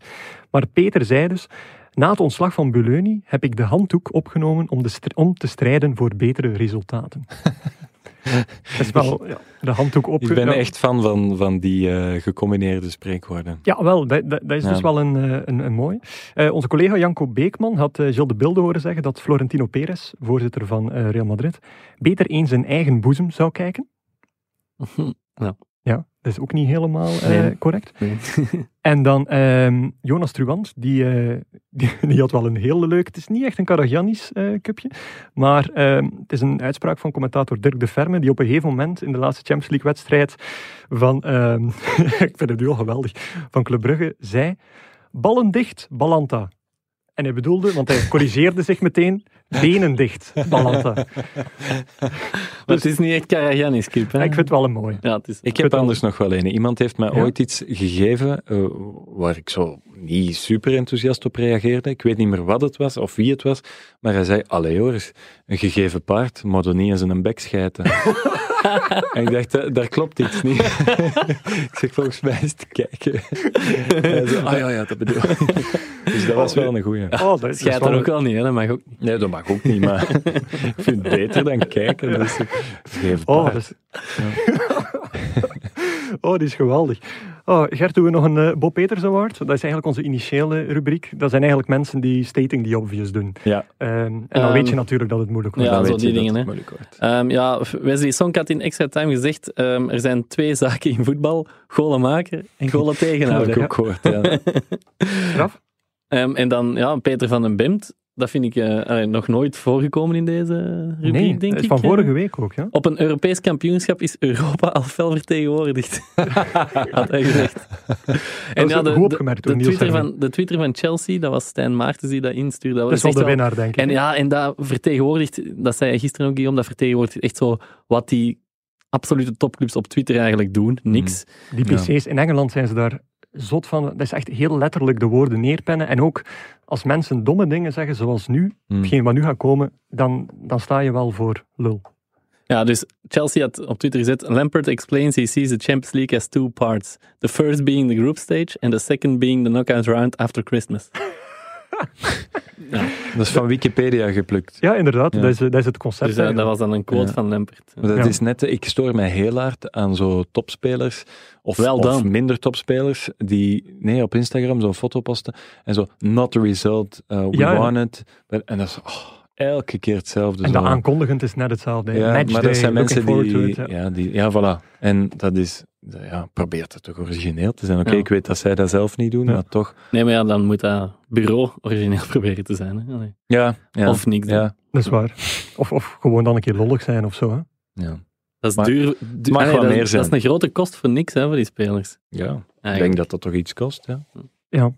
Maar Peter zei dus, na het ontslag van Beleuni heb ik de handdoek opgenomen om, de str- om te strijden voor betere resultaten. (laughs) dat is wel ja, de handdoek op. Ik ben echt fan van, van die eh, gecombineerde spreekwoorden. Ja, wel, dat, is Ja. dus wel een, eh, een, een mooi. Eh, onze collega Janko Beekman had uh, Gilles de Bilde horen zeggen dat Florentino Perez, voorzitter van eh, Real Madrid, beter eens zijn eigen boezem zou kijken. (laughs) Ja. Dat is ook niet helemaal eh, correct. Nee. (laughs) En dan ehm, Jonas Truant, die, eh, (laughs) die, die had wel een hele leuke... Het is niet echt een Karagiannis eh cupje, maar ehm, het is een uitspraak van commentator Dirk de Verme, die op een gegeven moment in de laatste Champions League wedstrijd van... ehm, (laughs) ik vind het nu al geweldig. Van Club Brugge zei... Ballen dicht, Balanta. En hij bedoelde, want hij corrigeerde zich meteen, benen dicht, Balanta. Maar het is niet echt Karagiannis hè? Ja, ik vind het wel een mooi. Ja, het is... Ik heb anders nog wel een. Iemand heeft mij Ja? ooit iets gegeven eh, waar ik zo niet super enthousiast op reageerde. Ik weet niet meer wat het was of wie het was. Maar hij zei, allee Joris, een gegeven paard moet er niet eens in een bek schijten. (laughs) en ik dacht, eh, daar klopt iets niet. (laughs) ik zeg, volgens mij is te kijken. (laughs) hij zei, ah ja, ja, dat bedoel ik. dus dat was wel een goeie. Oh, dat is, Schijt dat er ook wel- niet, hè? Dat mag ook niet. Nee, dat mag ook niet, maar (laughs) ik vind het beter dan kijken. Dus, Oh, dat is... oh, die is geweldig. Oh, Gert, doen we nog een eh, Bob Peters Award? Dat is eigenlijk onze initiële rubriek. Dat zijn eigenlijk mensen die stating the obvious doen. Ja, Ehm, en dan Ehm, weet je natuurlijk dat het moeilijk wordt. ja, dan zo die dingen, hè. Ehm, ja, Wesley Sonk had in extra time gezegd, ehm, er zijn twee zaken in voetbal. Golen maken en golen (laughs) Dat heb tegenhouden. ik ook gehoord, ja. (laughs) Ehm, en dan ja, Peter van den Bemt Dat vind ik eh, allee, nog nooit voorgekomen in deze rubriek, nee, denk is ik. van eh. vorige week ook. Ja? Op een Europees kampioenschap is Europa al fel vertegenwoordigd. (laughs) Had hij gezegd. opgemerkt door de, Niels Twitter van, de Twitter van Chelsea, dat was Stijn Maartens die dat instuurde. Dat Dat is was wel de winnaar, denk ik. En ja, en dat vertegenwoordigt, dat zei hij gisteren ook, Guillaume, dat vertegenwoordigt echt zo wat die absolute topclubs op Twitter eigenlijk doen. Niks. Die Ja. PC's in Engeland zijn ze daar zot van. Dat is echt heel letterlijk de woorden neerpennen. En ook als mensen domme dingen zeggen, zoals nu, Hmm. hetgeen wat nu gaat komen, dan, dan sta je wel voor lul. Ja, dus Chelsea had op Twitter gezet: Lampard explains he sees the Champions League as two parts. The first being the group stage and the second being the knockout round after Christmas. Dat is van Wikipedia geplukt. Ja, inderdaad. Ja. Dat, is, dat is het concept. Dus dat, was dan een quote Ja. van. Maar Dat Ja. is net, ik stoor mij heel hard aan zo topspelers of, Wel of dan. minder topspelers die nee, op Instagram zo'n foto posten en zo, not the result, uh, we won it. En dat is oh, elke keer hetzelfde. En zo. dat aankondigend is net hetzelfde. ja, Matchday, maar dat zijn mensen die, it, ja. ja. die, ja, voilà. En dat is, ja, probeert het toch origineel te zijn. Oké, Ja. ik weet dat zij dat zelf niet doen, Ja. maar toch. Nee, maar ja, dan moet dat bureau origineel (laughs) proberen te zijn. Hè? Allee. Ja, ja. Of niks. Ja, Dat is waar. Of, of gewoon dan een keer lollig zijn of zo. Hè. ja. Dat is Maar- duur. duur mag allee, wel dat, meer zijn. Dat is een grote kost voor niks hè, voor die spelers. ja. Ik denk dat dat toch iets kost. Ja. Ja.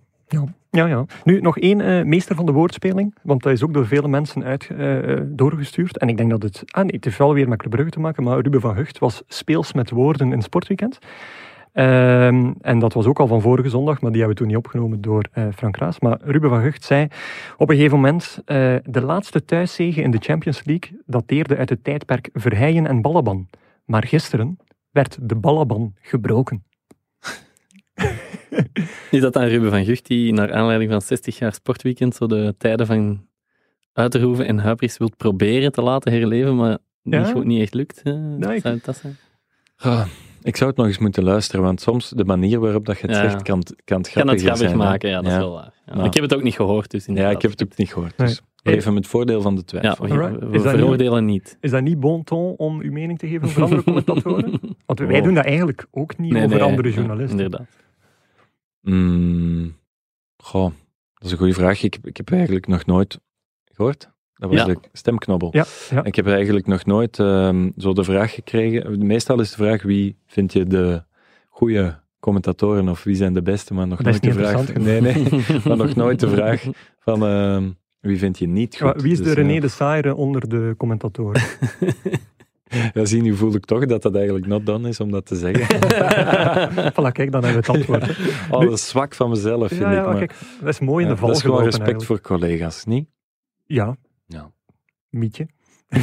Ja, ja. Nu, nog één eh, meester van de woordspeling, want dat is ook door vele mensen uit, eh, doorgestuurd. En ik denk dat het... Ah nee, het heeft wel weer met Club Brugge te maken, maar Ruben van Hucht was speels met woorden in Sportweekend. Ehm, en dat was ook al van vorige zondag, maar die hebben we toen niet opgenomen door eh, Frank Raas. Maar Ruben van Hucht zei op een gegeven moment, de laatste thuiszege in de Champions League dateerde uit het tijdperk Verheijen en Ballaban. Maar gisteren werd de Ballaban gebroken. (laughs) Is dat dan Ruben van Gucht die naar aanleiding van 60 jaar sportweekend zo de tijden van Uiterhoeven en Huibrechts wilt proberen te laten herleven, maar Ja. niet, goed- niet echt lukt? Nee, ik- Zou het dat zijn? Ah, ik zou het nog eens moeten luisteren, want soms de manier waarop dat je het Ja. zegt, kan, het- kan het Ik kan het grappig zijn. maken, ja, dat is Ja. wel waar. Ja. Nou. Ik heb het ook niet gehoord, dus Ja, ik heb het ook niet gehoord. Nee. Dus even met voordeel van de Ja, twijfel. we, Alright. we Is dat veroordelen niet. Is dat niet bon ton om uw mening te geven over andere (laughs) commentatoren? Want wij Oh. doen dat eigenlijk ook niet Nee, over nee, andere ja, journalisten. inderdaad. Mm, goh, dat is een goede vraag. Ik, ik heb eigenlijk nog nooit gehoord. Dat was Ja. de stemknobbel. Ja, ja. Ik heb eigenlijk nog nooit ehm, zo de vraag gekregen. Meestal is de vraag wie vind je de goede commentatoren of wie zijn de beste, maar nog nooit de vraag. Nee, nee, (laughs) maar nog nooit de vraag van ehm, wie vind je niet goed. Wie is de Dus, René ja. de Saire onder de commentatoren? (laughs) (laughs) Ja, zie, nu voel ik toch dat dat eigenlijk not done is om dat te zeggen. (laughs) voilà, kijk, dan hebben we het antwoord. hè. Oh, dat is zwak van mezelf, vind Ja, ik. ja, maar- kijk, dat is mooi in Ja, de val dat is gewoon respect eigenlijk. voor collega's, niet? Ja. Ja. Mietje. (laughs)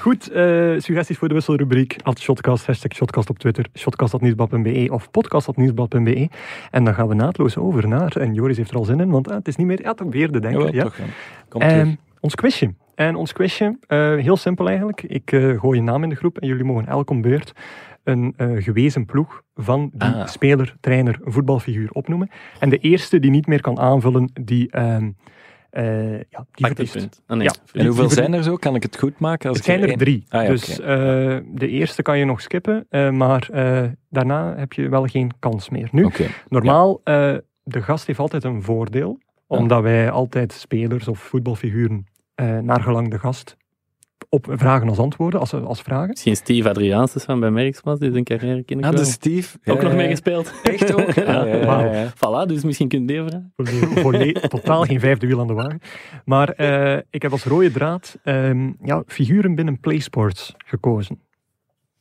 Goed, eh, suggesties voor de wisselrubriek. At shotcast, hashtag shotcast op Twitter, shotcast.nieuwsblad.be of podcast.nieuwsblad.be. En dan gaan we naadloos over naar, en Joris heeft er al zin in, want ah, het is niet meer, ja, toch weer de denker. Jawel, ja. toch, ja. Kom Ehm, ons quizje. En ons quizje, eh, heel simpel eigenlijk. Ik eh, gooi een naam in de groep en jullie mogen elk om beurt een eh, gewezen ploeg van die Ah. speler, trainer, voetbalfiguur opnoemen. En de eerste die niet meer kan aanvullen, die, ehm eh, ja, die verliest. punt. Ah, nee, Ja. En hoeveel die zijn er zo? Kan ik het goed maken? Als Het ik zijn er één- drie. Ah ja, dus de eerste kan je nog skippen, maar daarna heb je wel geen kans meer. Nu, normaal, de gast heeft altijd een voordeel, omdat wij altijd spelers of voetbalfiguren eh naar gelang de gast op vragen als antwoorden, als, als vragen. Misschien Steve Adriaanses van bij Merksmas, die zijn carrière ken ik Ah, wel. de Steve. Ook Ja, nog ja, meegespeeld. (laughs) Echt ook? Ja, ja, ja, ja. Voilà, dus misschien kun je die vragen. Volle- volle- (laughs) totaal geen vijfde wiel aan de wagen. Maar eh, ik heb als rode draad ehm, ja, figuren binnen PlaySports gekozen.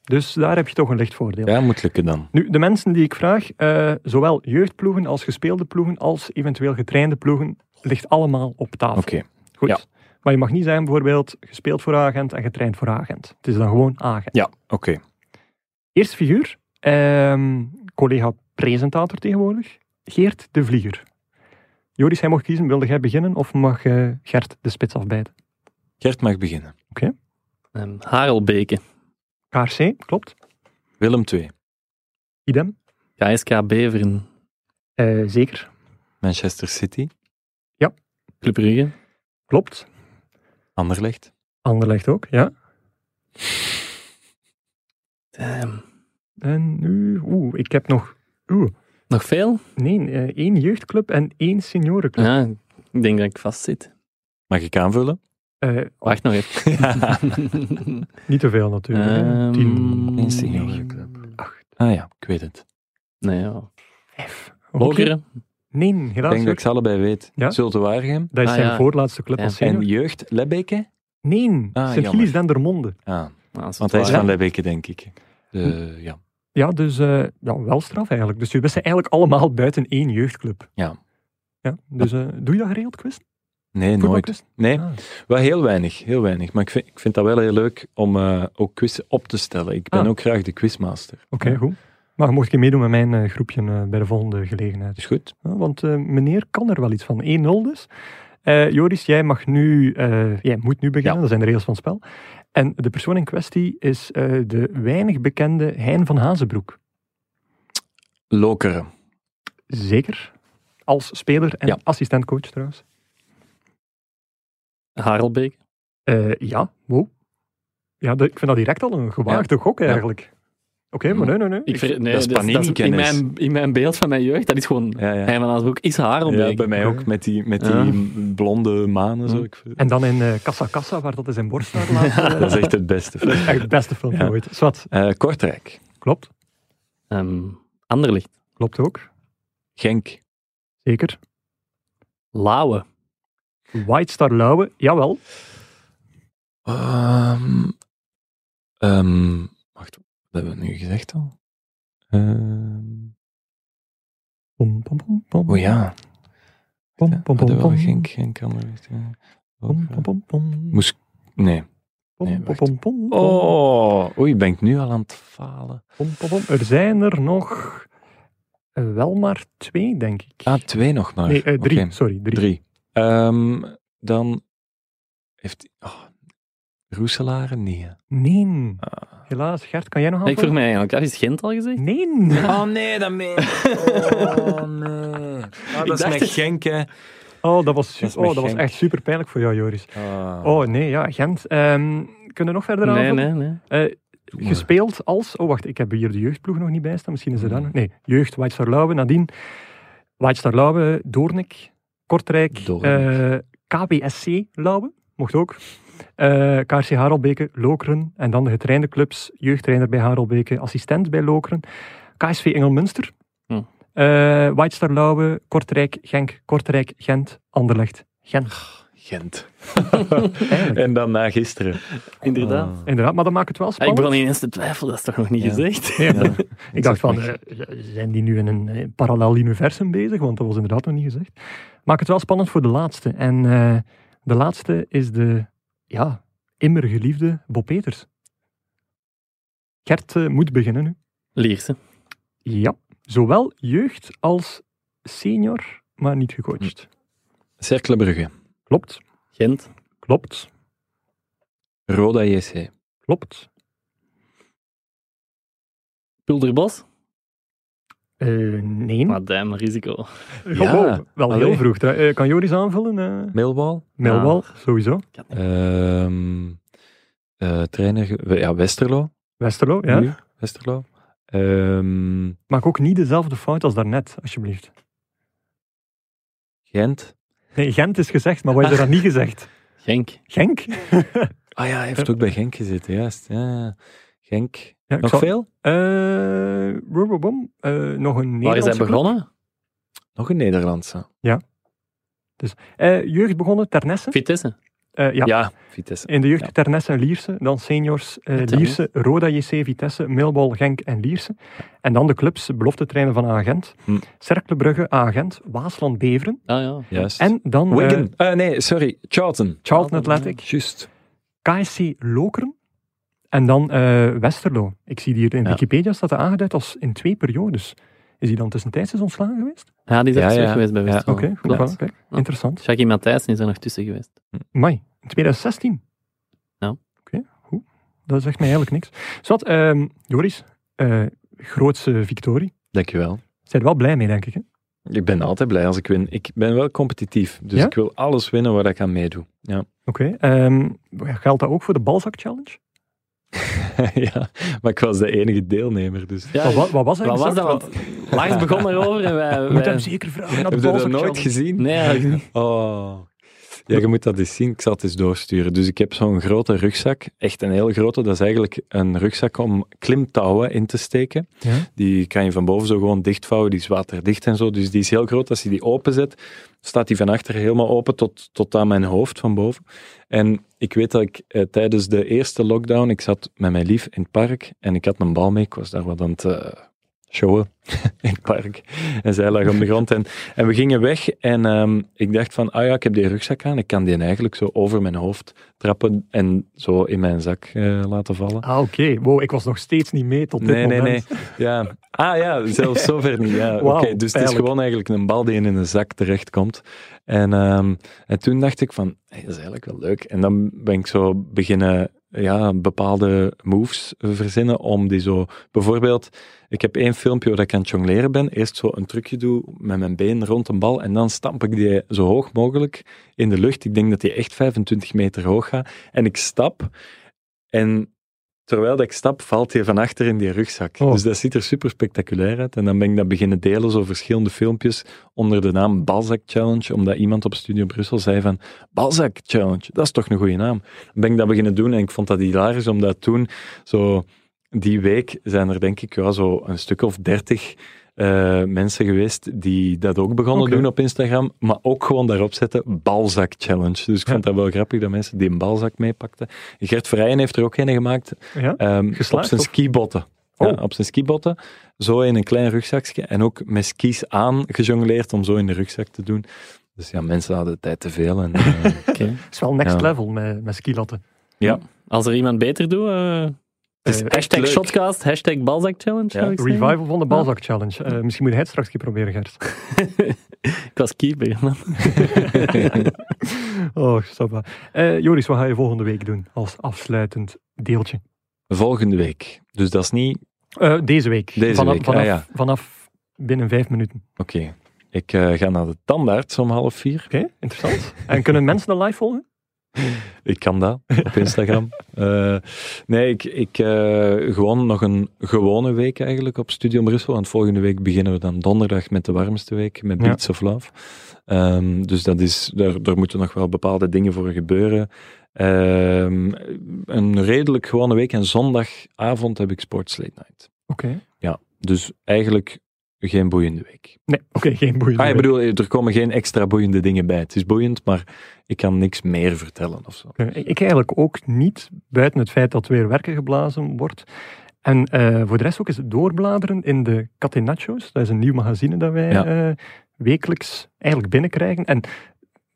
Dus daar heb je toch een licht voordeel. Ja, moet lukken dan. Nu, de mensen die ik vraag, eh, zowel jeugdploegen als gespeelde ploegen, als eventueel getrainde ploegen, ligt allemaal op tafel. Oké. Goed. Ja. Maar je mag niet zeggen bijvoorbeeld gespeeld voor agent en getraind voor agent. Het is dan gewoon agent. Ja, oké. Eerste figuur, ehm, collega presentator tegenwoordig, Geert de Vlieger. Joris, hij mocht kiezen. Wilde jij beginnen of mag eh, Gert de spits afbijten? Gert mag beginnen. Um, Harelbeke, KRC, klopt. Willem 2. Idem, KSK Beveren, Eh, zeker. Manchester City. Club Brugge, Klopt. Anderlecht. Anderlecht ook, ja. Damn. En nu, oeh, ik heb nog, oeh, Nog veel? nee, eh, één jeugdclub en één seniorenclub. Ja, Ik denk dat ik vastzit. Mag ik aanvullen? Eh, Wacht nog even. (laughs) niet te veel natuurlijk. Ehm, Tien, Een seniorenclub. acht, Ah ja, ik weet het. nee, ja. vijf. Nee, Ik helaas. denk dat ik ze allebei weet. Ja? Zulte Waregem. Dat is Ah, zijn ja. voorlaatste club Ja. als senior. En jeugd Lebbeke? Nee, Ah, Sint-Gilles Dendermonde. Ah, Nou, want hij is van Lebbeke, denk ik. De, ja. Ja, dus eh, ja, wel straf eigenlijk. Dus we zijn eigenlijk allemaal buiten één jeugdclub. Ja. ja dus eh, doe je dat geregeld, quiz? Nee, nooit. Nee, Ah. wel heel weinig. Heel weinig. Maar ik vind, ik vind dat wel heel leuk om eh, ook quizzen op te stellen. Ik ben Ah. ook graag de quizmaster. Oké, goed. Maar mocht je meedoen met mijn eh, groepje eh, bij de volgende gelegenheid. Is goed. Want eh, meneer kan er wel iets van. 1-0 dus. Joris, jij mag nu, jij moet nu beginnen, Ja. dat zijn de regels van het spel. En de persoon in kwestie is de weinig bekende Hein van Hazenbroek. Lokeren. Zeker. Als speler en Ja. assistentcoach trouwens. Harelbeek? Ja, wow. Ja, de- ik vind dat direct al een gewaagde gok eigenlijk. Oké, maar nee, nee, nee. Ik ver- nee, dat is in, Panini-kennis. mijn, in mijn beeld van mijn jeugd, dat is gewoon... Ja, ja. Hij van Aasbroek is Harelbeek. Ja, bij mij ook, met die, met die Ja. blonde manen. Zo. Ik, En dan in eh Casa Casa, waar dat is in borst staat laten. (laughs) dat is echt het beste. Is echt het beste filmpje Ja. ooit. Zwat, Eh, Kortrijk. klopt. Ehm, Anderlicht. Klopt ook. Genk. Zeker. Lauwe. White Star Lauwe, jawel. Ehm, ehm, wacht, wat hebben we nu gezegd al? Ehm, Pom, pom, pom, pom. oh ja. Pom, pom, hadden pom, we wel pom. Anderlecht, ja. Pom, pom, pom, pom. Moest, nee. Nee, pom, wacht. pom, pom, pom. Oh, oei, ben ik nu al aan het falen? Er zijn er nog eh, wel maar twee, denk ik. Ah, twee nog maar. nee, eh, drie. Sorry, drie. Drie. Ehm, dan heeft... Oh, Roeselare? Nee. Nee. Ah. Helaas, Gert, kan jij nog Ik vroeg mij eigenlijk af, is Gent al gezegd? Nee. Oh nee, dat meen Oh nee. Ah, dat is dacht met het. Genk, hè. Oh, dat was, oh, dat was Genk. echt super pijnlijk voor jou, Joris. Ah. Oh nee, ja, Gent. Ehm kunnen we nog verder Nee, aanvullen? nee, nee. Eh, gespeeld als... Oh, wacht, ik heb hier de jeugdploeg nog niet bij staan. Misschien is er dan... Hmm. Nee, jeugd, White Star Lauwe, nadien. White Star Lauwe, Doornik, Kortrijk, Doornik. eh, KBSC Lauwe, mocht ook. Eh, KRC Harelbeke, Lokeren. En dan de getrainde clubs, jeugdtrainer bij Harelbeke, assistent bij Lokeren. KSV Engelmunster. Hm. Eh, White Star Lauwe, Kortrijk, Genk, Kortrijk, Gent, Anderlecht, Gent. Gent. (laughs) En dan na gisteren. Inderdaad. Ah. Inderdaad, maar dat maakt het wel Ah, ik spannend. begon ineens te twijfelen, dat is toch nog niet Ja. gezegd? Ja. (laughs) Ja. Ik dacht van, eh, zijn die nu in een parallel universum bezig? Want dat was inderdaad nog niet gezegd. Maak het wel spannend voor de laatste. En eh, de laatste is de, ja, immer geliefde Bob Peters. Gert eh, moet beginnen nu. Lierse. Ja, zowel jeugd als senior, maar niet gecoacht. Cercle Brugge. Klopt, Gent. klopt, Roda JC. klopt. Pulderbos. Eh, nee. Maar damn, risico. Ja, wel heel vroeg. Eh, kan Joris aanvullen? eh Millwall. Millwall, sowieso. Ehm, eh, trainer, ja, Westerlo. Westerlo, ja. Nu, Westerlo. Ehm, Maak ook niet dezelfde fout als daarnet, alsjeblieft. Gent. Nee, Gent is gezegd, maar wat is er dan niet (laughs) gezegd? Genk. Genk? Ah ja, hij heeft ook bij Genk gezeten, juist. Ja, ja. Genk. Ja, Nog zal- veel? Eh. Eh, nog een Waar is hij club. begonnen? Nog een Nederlandse. Eh, jeugd begonnen, Ternesse. Vitesse. Eh, ja. Ja, Vitesse. In de jeugd Ja. Ternesse en Lierse. Dan seniors eh, Lierse, Roda JC, Vitesse, Millwall, Genk en Lierse. En dan de clubs, belofte trainen van Agent. Hm. Cercle Brugge, Agent, Waasland Beveren. Ah ja. Juist. En dan eh, Wigan. Eh, nee, sorry. Charlton. Charlton Athletic, Juist. KSC Lokeren. En dan eh, Westerlo. Ik zie hier in Ja. Wikipedia staat er aangeduid als in twee periodes. Is hij dan tussentijds eens ontslagen geweest? Ja, die is Ja, ja. geweest bij Ja. Westerlo. Oké, goed. Interessant. Jackie Matthijssen is er nog tussen geweest. Mai, in 2016. Ja. Oké, goed. Dat zegt mij eigenlijk niks. Zwat, ehm Joris, eh, grootste victorie. Dankjewel. Zijn er wel blij mee, denk ik. Hè? Ik ben altijd blij als ik win. Ik ben wel competitief, dus Ja? ik wil alles winnen waar ik aan meedoe. Ja. Oké. ehm, geldt dat ook voor de Balzak Challenge? (laughs) ja, maar ik was de enige deelnemer. Dus. Ja, Wat, wat, wat was wat was dat? Want Lars begon erover en wij... Wij- hem zeker vragen Heb je dat nooit gezien? Nee, eigenlijk (laughs) niet. Oh. Ja, je moet dat eens zien. Ik zal het eens doorsturen. Dus ik heb zo'n grote rugzak. Echt een hele grote. Dat is eigenlijk een rugzak om klimtouwen in te steken. Ja? Die kan je van boven zo gewoon dichtvouwen. Die is waterdicht en zo. Dus die is heel groot. Als je die openzet, staat die van achter helemaal open tot, tot aan mijn hoofd van boven. En ik weet dat ik eh, tijdens de eerste lockdown, ik zat met mijn lief in het park en ik had een bal mee. Ik was daar wat aan het eh, showen (laughs) in het park. En zij lag op de grond. En, en we gingen weg en ehm, ik dacht van, ah ja, ik heb die rugzak aan. Ik kan die eigenlijk zo over mijn hoofd trappen en zo in mijn zak eh, laten vallen. Ah, oké. Wow, ik was nog steeds niet mee tot dit Nee, nee, nee. moment. Ja. Ah ja, zelfs (laughs) zover niet. Ja, oké. Dus het is gewoon eigenlijk een bal die in een zak terechtkomt. En, ehm, en toen dacht ik van, hey, dat is eigenlijk wel leuk. En dan ben ik zo beginnen ja, bepaalde moves verzinnen om die zo... Bijvoorbeeld, ik heb één filmpje waar ik aan het jongleren ben. Eerst zo een trucje doe met mijn been rond een bal en dan stamp ik die zo hoog mogelijk in de lucht. Ik denk dat die echt 25 meter hoog gaat. En ik stap en terwijl dat ik stap, valt hij van achter in die rugzak. Oh. Dus dat ziet er super spectaculair uit. En dan ben ik dat beginnen delen, zo verschillende filmpjes, onder de naam Balzac Challenge, omdat iemand op Studio Brussel zei van, Balzac Challenge, dat is toch een goede naam. Dan ben ik dat beginnen doen en ik vond dat hilarisch, omdat toen, zo, die week zijn er denk ik ja, zo een stuk of dertig eh, mensen geweest die dat ook begonnen doen op Instagram, maar ook gewoon daarop zetten Balzac Challenge. Dus ik Ja. vond dat wel grappig dat mensen die een balzak meepakten. Gert Verrijen heeft er ook een gemaakt Ja? Ehm, Geslaagd, op zijn of? skibotten. Ja, Oh. op zijn skibotten. Zo in een klein rugzakje. En ook met skis aan gejongleerd om zo in de rugzak te doen. Dus ja, mensen hadden tijd te veel. En, eh. (laughs) Het is wel next Ja. level met, met skilatten. ja, Als er iemand beter doet, eh, Eh, hashtag leuk. Shotcast, hashtag Balzac Challenge, Ja. zou ik zeggen. Revival van de Balzac Challenge. Eh, misschien moet hij het straks een keer proberen, Gert. (laughs) Ik was keeper. man. (laughs) oh, va. Eh, Joris, wat ga je volgende week doen als afsluitend deeltje? Volgende week. Dus dat is niet... Eh, deze week. Deze vanaf, week, ah, Vanaf, ja. vanaf binnen vijf minuten. Oké. Ik eh, ga naar de tandarts om half vier. Oké, interessant. en kunnen mensen de live volgen? (laughs) Ik kan dat op Instagram. (laughs) Eh, nee, ik, ik eh, gewoon nog een gewone week eigenlijk op Studio Brussel. Want volgende week beginnen we dan donderdag met de warmste week, met Ja. Beats of Love. Ehm, dus dat is, daar, daar moeten nog wel bepaalde dingen voor gebeuren. Ehm, een redelijk gewone week en zondagavond heb ik Sports Late Night. Oké. Ja, dus eigenlijk geen boeiende week. Nee, oké, (laughs) geen boeiende Ah, ik bedoel, er komen geen extra boeiende dingen bij. Het is boeiend, maar ik kan niks meer vertellen of zo. Ik eigenlijk ook niet, buiten het feit dat weer werken geblazen wordt. En eh, voor de rest ook eens doorbladeren in de Catenaccios. Dat is een nieuw magazine dat wij Ja. eh, wekelijks eigenlijk binnenkrijgen. En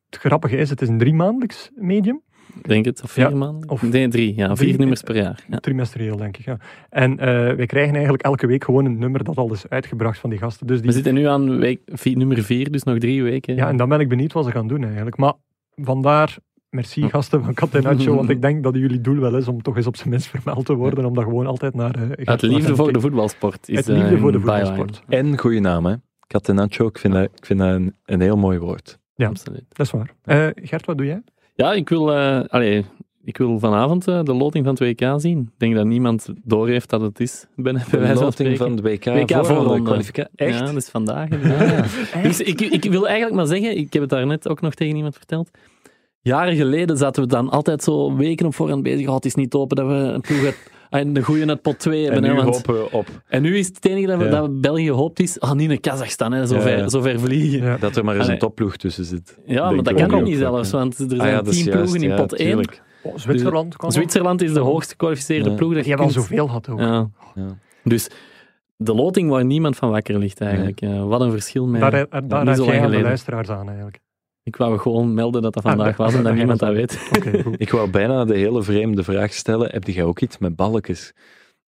het grappige is, het is een driemaandelijks medium. Ik denk het, of vier Ja, maanden? of nee, drie. Ja, drie- vier nummers per jaar. Ja. Trimestrieel, denk ik. Ja. En eh, wij krijgen eigenlijk elke week gewoon een nummer dat al is uitgebracht van die gasten. Dus We die, zitten nu aan week, vier- nummer vier, dus nog drie weken. ja, en dan ben ik benieuwd wat ze gaan doen eigenlijk. Maar vandaar, merci gasten van Catenaccio, (laughs) want ik denk dat jullie doel wel is om toch eens op zijn minst vermeld te worden, om dat gewoon altijd naar... eh, van liefde voor de voetbalsport. Is, Uit liefde eh, voor de voetbalsport. En goede naam, hè? Catenaccio, ik vind dat, ik vind dat een, een heel mooi woord. Ja. Absoluut. Dat is waar. Eh, Gert, wat doe jij? Ja, ik wil, allee, ik wil vanavond eh, de loting van het WK zien. Ik denk dat niemand doorheeft dat het is, ben bij De wijze van loting van de WK, WK voorronde voorronde. kwalificatie. Echt? Ja, dat is vandaag. hè. Dus ik, ik wil eigenlijk maar zeggen, ik heb het daarnet ook nog tegen iemand verteld. Jaren geleden zaten we dan altijd zo weken op voorhand bezig. Oh, het is niet open dat we een ploeg uit, en de goeie uit pot 2 En hebben. nu hè, want- hopen we op en nu is het enige dat, we, Ja. dat België hoopt is, ah, niet naar Kazachstan, hè, zo, Ja, ver, ja. zo ver vliegen. Ja, Ja. dat er maar eens een topploeg tussen zit. maar Denk dat kan ook niet zelfs, ja. want er Ah zijn ja, is tien juist, ploegen in ja, pot 1. tuurlijk. Oh, Zwitserland kan ook. Zwitserland is de hoogst gekwalificeerde Ja. ploeg. Dat je al zoveel gehad ook. Ja. Ja. Dus de loting waar niemand van wakker ligt eigenlijk. Ja, wat een verschil met Daar, daar, niet daar zo lang de luisteraars aan eigenlijk. Ik wou gewoon melden dat dat Ah, vandaag was (laughs) en dat niemand dat weet. Ik wou bijna de hele vreemde vraag stellen. Heb jij ook iets met balkjes?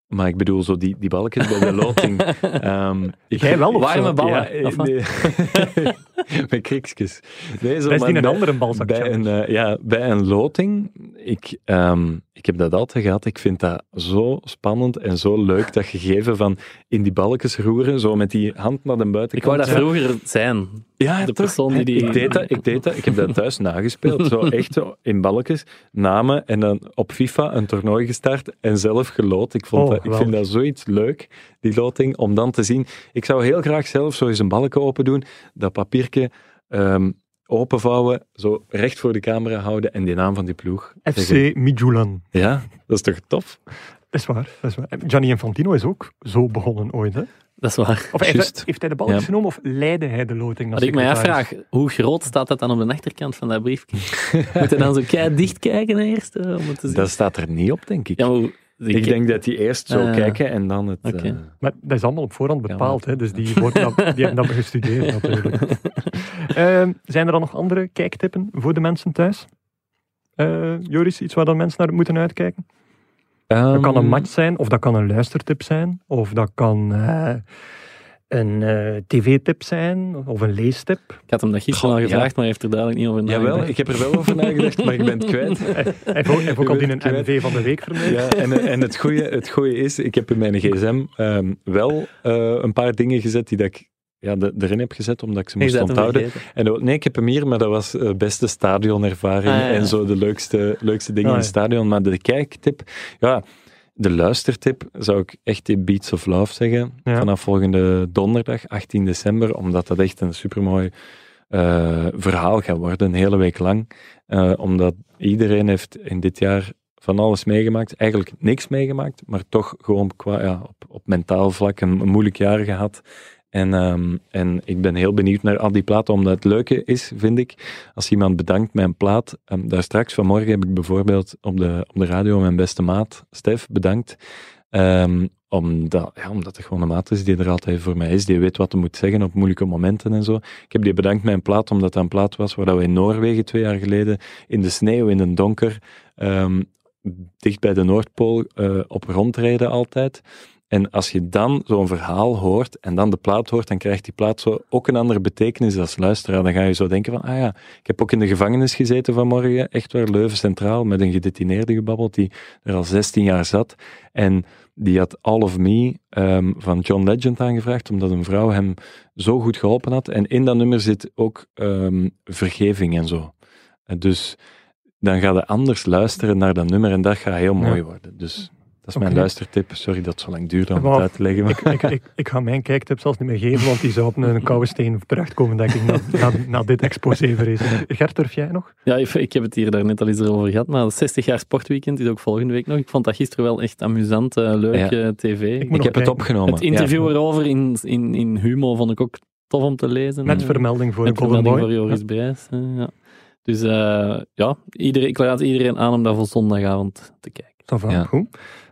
Maar ik bedoel, zo die, die balkjes bij de loting. (laughs) Ehm, ik, Jij wel of Warme zo? ballen, Ja, of wat? nee. (laughs) (laughs) met kriksjes. Nee, zo, Dat is niet een bij- andere balzak bij een, eh, ja, bij een loting ik, ehm, ik heb dat altijd gehad. Ik vind dat zo spannend en zo leuk, dat gegeven van in die balkjes roeren, zo met die hand naar de Ik buitenkant. wou dat Ja. vroeger zijn. Ja, de toch? persoon die die- Ik deed dat, ik deed dat. Ik heb dat thuis (laughs) nagespeeld. Zo echt zo in balkjes, namen en dan op FIFA een toernooi gestart en zelf geloot. Ik, vond Oh, dat, ik vind dat zoiets leuk, die loting, om dan te zien. Ik zou heel graag zelf zo eens een balkje open doen, dat ehm, openvouwen, zo recht voor de camera houden en die naam van die ploeg. zeggen. FC Midtjylland. Ja, dat is toch tof? Dat is waar, dat is waar. Gianni Infantino is ook zo begonnen ooit. Hè? Dat is waar. Of heeft, hij, heeft hij de balkjes Ja. genomen of leidde hij de loting? als Wat ik mij afvraag, hoe groot staat dat dan op de achterkant van dat briefje? (laughs) Moet je dan zo kei dicht kijken eerst eh, om het te zien? Dat staat er niet op, denk ik. Ja, maar ik denk dat die eerst zo Ah. kijken en dan het... Eh, Maar dat is allemaal op voorhand Ja, bepaald, hè? dus die, worden dat, die hebben dat gestudeerd (laughs) natuurlijk. Ehm, zijn er dan nog andere kijktippen voor de mensen thuis? Eh, Joris, iets waar dan mensen naar moeten uitkijken? Dat kan een ehm, match zijn, of dat kan een luistertip zijn, of dat kan eh, een eh, tv-tip zijn, of een leestip. Ik had hem dat gisteren Goh, al ja. gevraagd, maar hij heeft er duidelijk niet over nagedacht. Jawel, ik heb er wel over nagedacht, maar ik ben het kwijt. (laughs) Hij heeft ook, al Ik in een kwijt. MV van de week vermeld. Ja, en, en het goede het goeie is, ik heb in mijn gsm ehm, wel eh, een paar dingen gezet die dat ik ja, de- erin heb gezet, omdat ik ze moest onthouden. En ook- nee, ik heb hem hier, maar dat was eh beste stadionervaring Ah, ja, en zo de leukste, leukste dingen Ah, in ja. het stadion. Maar de kijktip, ja, de luistertip zou ik echt die Beats of Love zeggen. Ja. Vanaf volgende donderdag, 18 december, omdat dat echt een supermooi eh, verhaal gaat worden, een hele week lang. Eh, omdat iedereen heeft in dit jaar van alles meegemaakt. Eigenlijk niks meegemaakt, maar toch gewoon qua, ja, op, op mentaal vlak een, een moeilijk jaar gehad. En, ehm, en ik ben heel benieuwd naar al die platen, omdat het leuke is, vind ik, als iemand bedankt een plaat. ehm, daar straks vanmorgen heb ik bijvoorbeeld op de, op de radio mijn beste maat, Stef, bedankt. Ehm, omdat, ja, omdat het gewoon een maat is die er altijd voor mij is. Die weet wat hij moet zeggen op moeilijke momenten en zo. Ik heb die bedankt een plaat, omdat dat een plaat was waar we in Noorwegen twee jaar geleden in de sneeuw, in het donker, dicht bij de Noordpool eh, op rondreden altijd. En als je dan zo'n verhaal hoort en dan de plaat hoort, dan krijgt die plaat zo ook een andere betekenis als luisteraar. Dan ga je zo denken van, ah ja, ik heb ook in de gevangenis gezeten vanmorgen, echt waar, Leuven Centraal, met een gedetineerde gebabbeld die er al 16 jaar zat. En die had All of Me ehm, van John Legend aangevraagd, omdat een vrouw hem zo goed geholpen had. En in dat nummer zit ook ehm, vergeving en zo. Eh, Dus dan ga je anders luisteren naar dat nummer en dat gaat heel mooi worden. Dus dat is mijn luistertip. Sorry dat het zo lang duurde om Maar het uit te leggen. maar- Ik, ik, ik, ik ga mijn kijktip zelfs niet meer geven, want die zou op een koude steen terechtkomen, denk ik, na, na, na dit exposé ik. Gert, durf jij nog? Ja, ik, ik heb het hier daarnet al eens over gehad, maar het 60 jaar sportweekend is ook volgende week nog. Ik vond dat gisteren wel echt amusant, eh, leuk Ja. eh, tv. Ik heb het opgenomen. het interview Ja. erover in, in, in Humo vond ik ook tof om te lezen. Met vermelding voor met vermelding voor Joris Brijs. eh, ja. Dus eh, ja, iedereen, ik raad iedereen aan om dat voor zondagavond te kijken. Va, Ja. goed.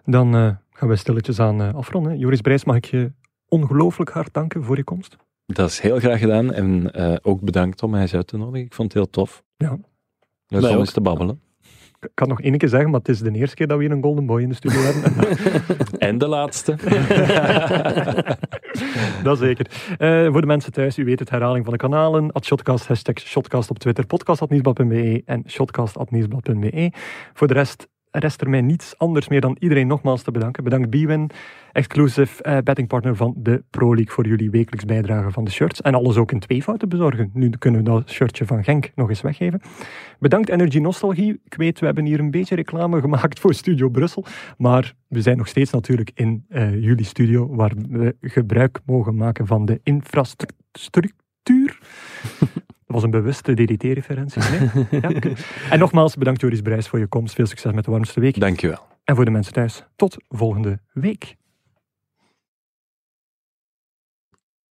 Dan eh, gaan we stilletjes aan eh, afronden. Joris Brijs, mag ik je ongelooflijk hard danken voor je komst. Dat is heel graag gedaan en eh, ook bedankt om mij eens uit te nodigen. Ik vond het heel tof. Ja. Leuk om eens te babbelen. Ik kan nog één keer zeggen, maar het is de eerste keer dat we hier een Golden Boy in de studio hebben. (laughs) En de laatste. (laughs) dat zeker. Voor de mensen thuis, u weet het, herhaling van de kanalen. At Shotcast, hashtag Shotcast op Twitter, podcast.nieuwsblad.be en shotcast.nieuwsblad.be. Voor de rest rest er mij niets anders meer dan iedereen nogmaals te bedanken. Bedankt Bwin, exclusive eh, bettingpartner van de Pro League voor jullie wekelijks bijdrage van de shirts. En alles ook in tweevoud te bezorgen. Nu kunnen we dat shirtje van Genk nog eens weggeven. Bedankt Energy Nostalgie. Ik weet, we hebben hier een beetje reclame gemaakt voor Studio Brussel. Maar we zijn nog steeds natuurlijk in eh, jullie studio, waar we gebruik mogen maken van de infrastructuur. (laughs) Dat was een bewuste DDT-referentie. (laughs) Nee? Ja. En nogmaals, bedankt Joris Brijs voor je komst. Veel succes met de warmste week. Dankjewel. En voor de mensen thuis, tot volgende week.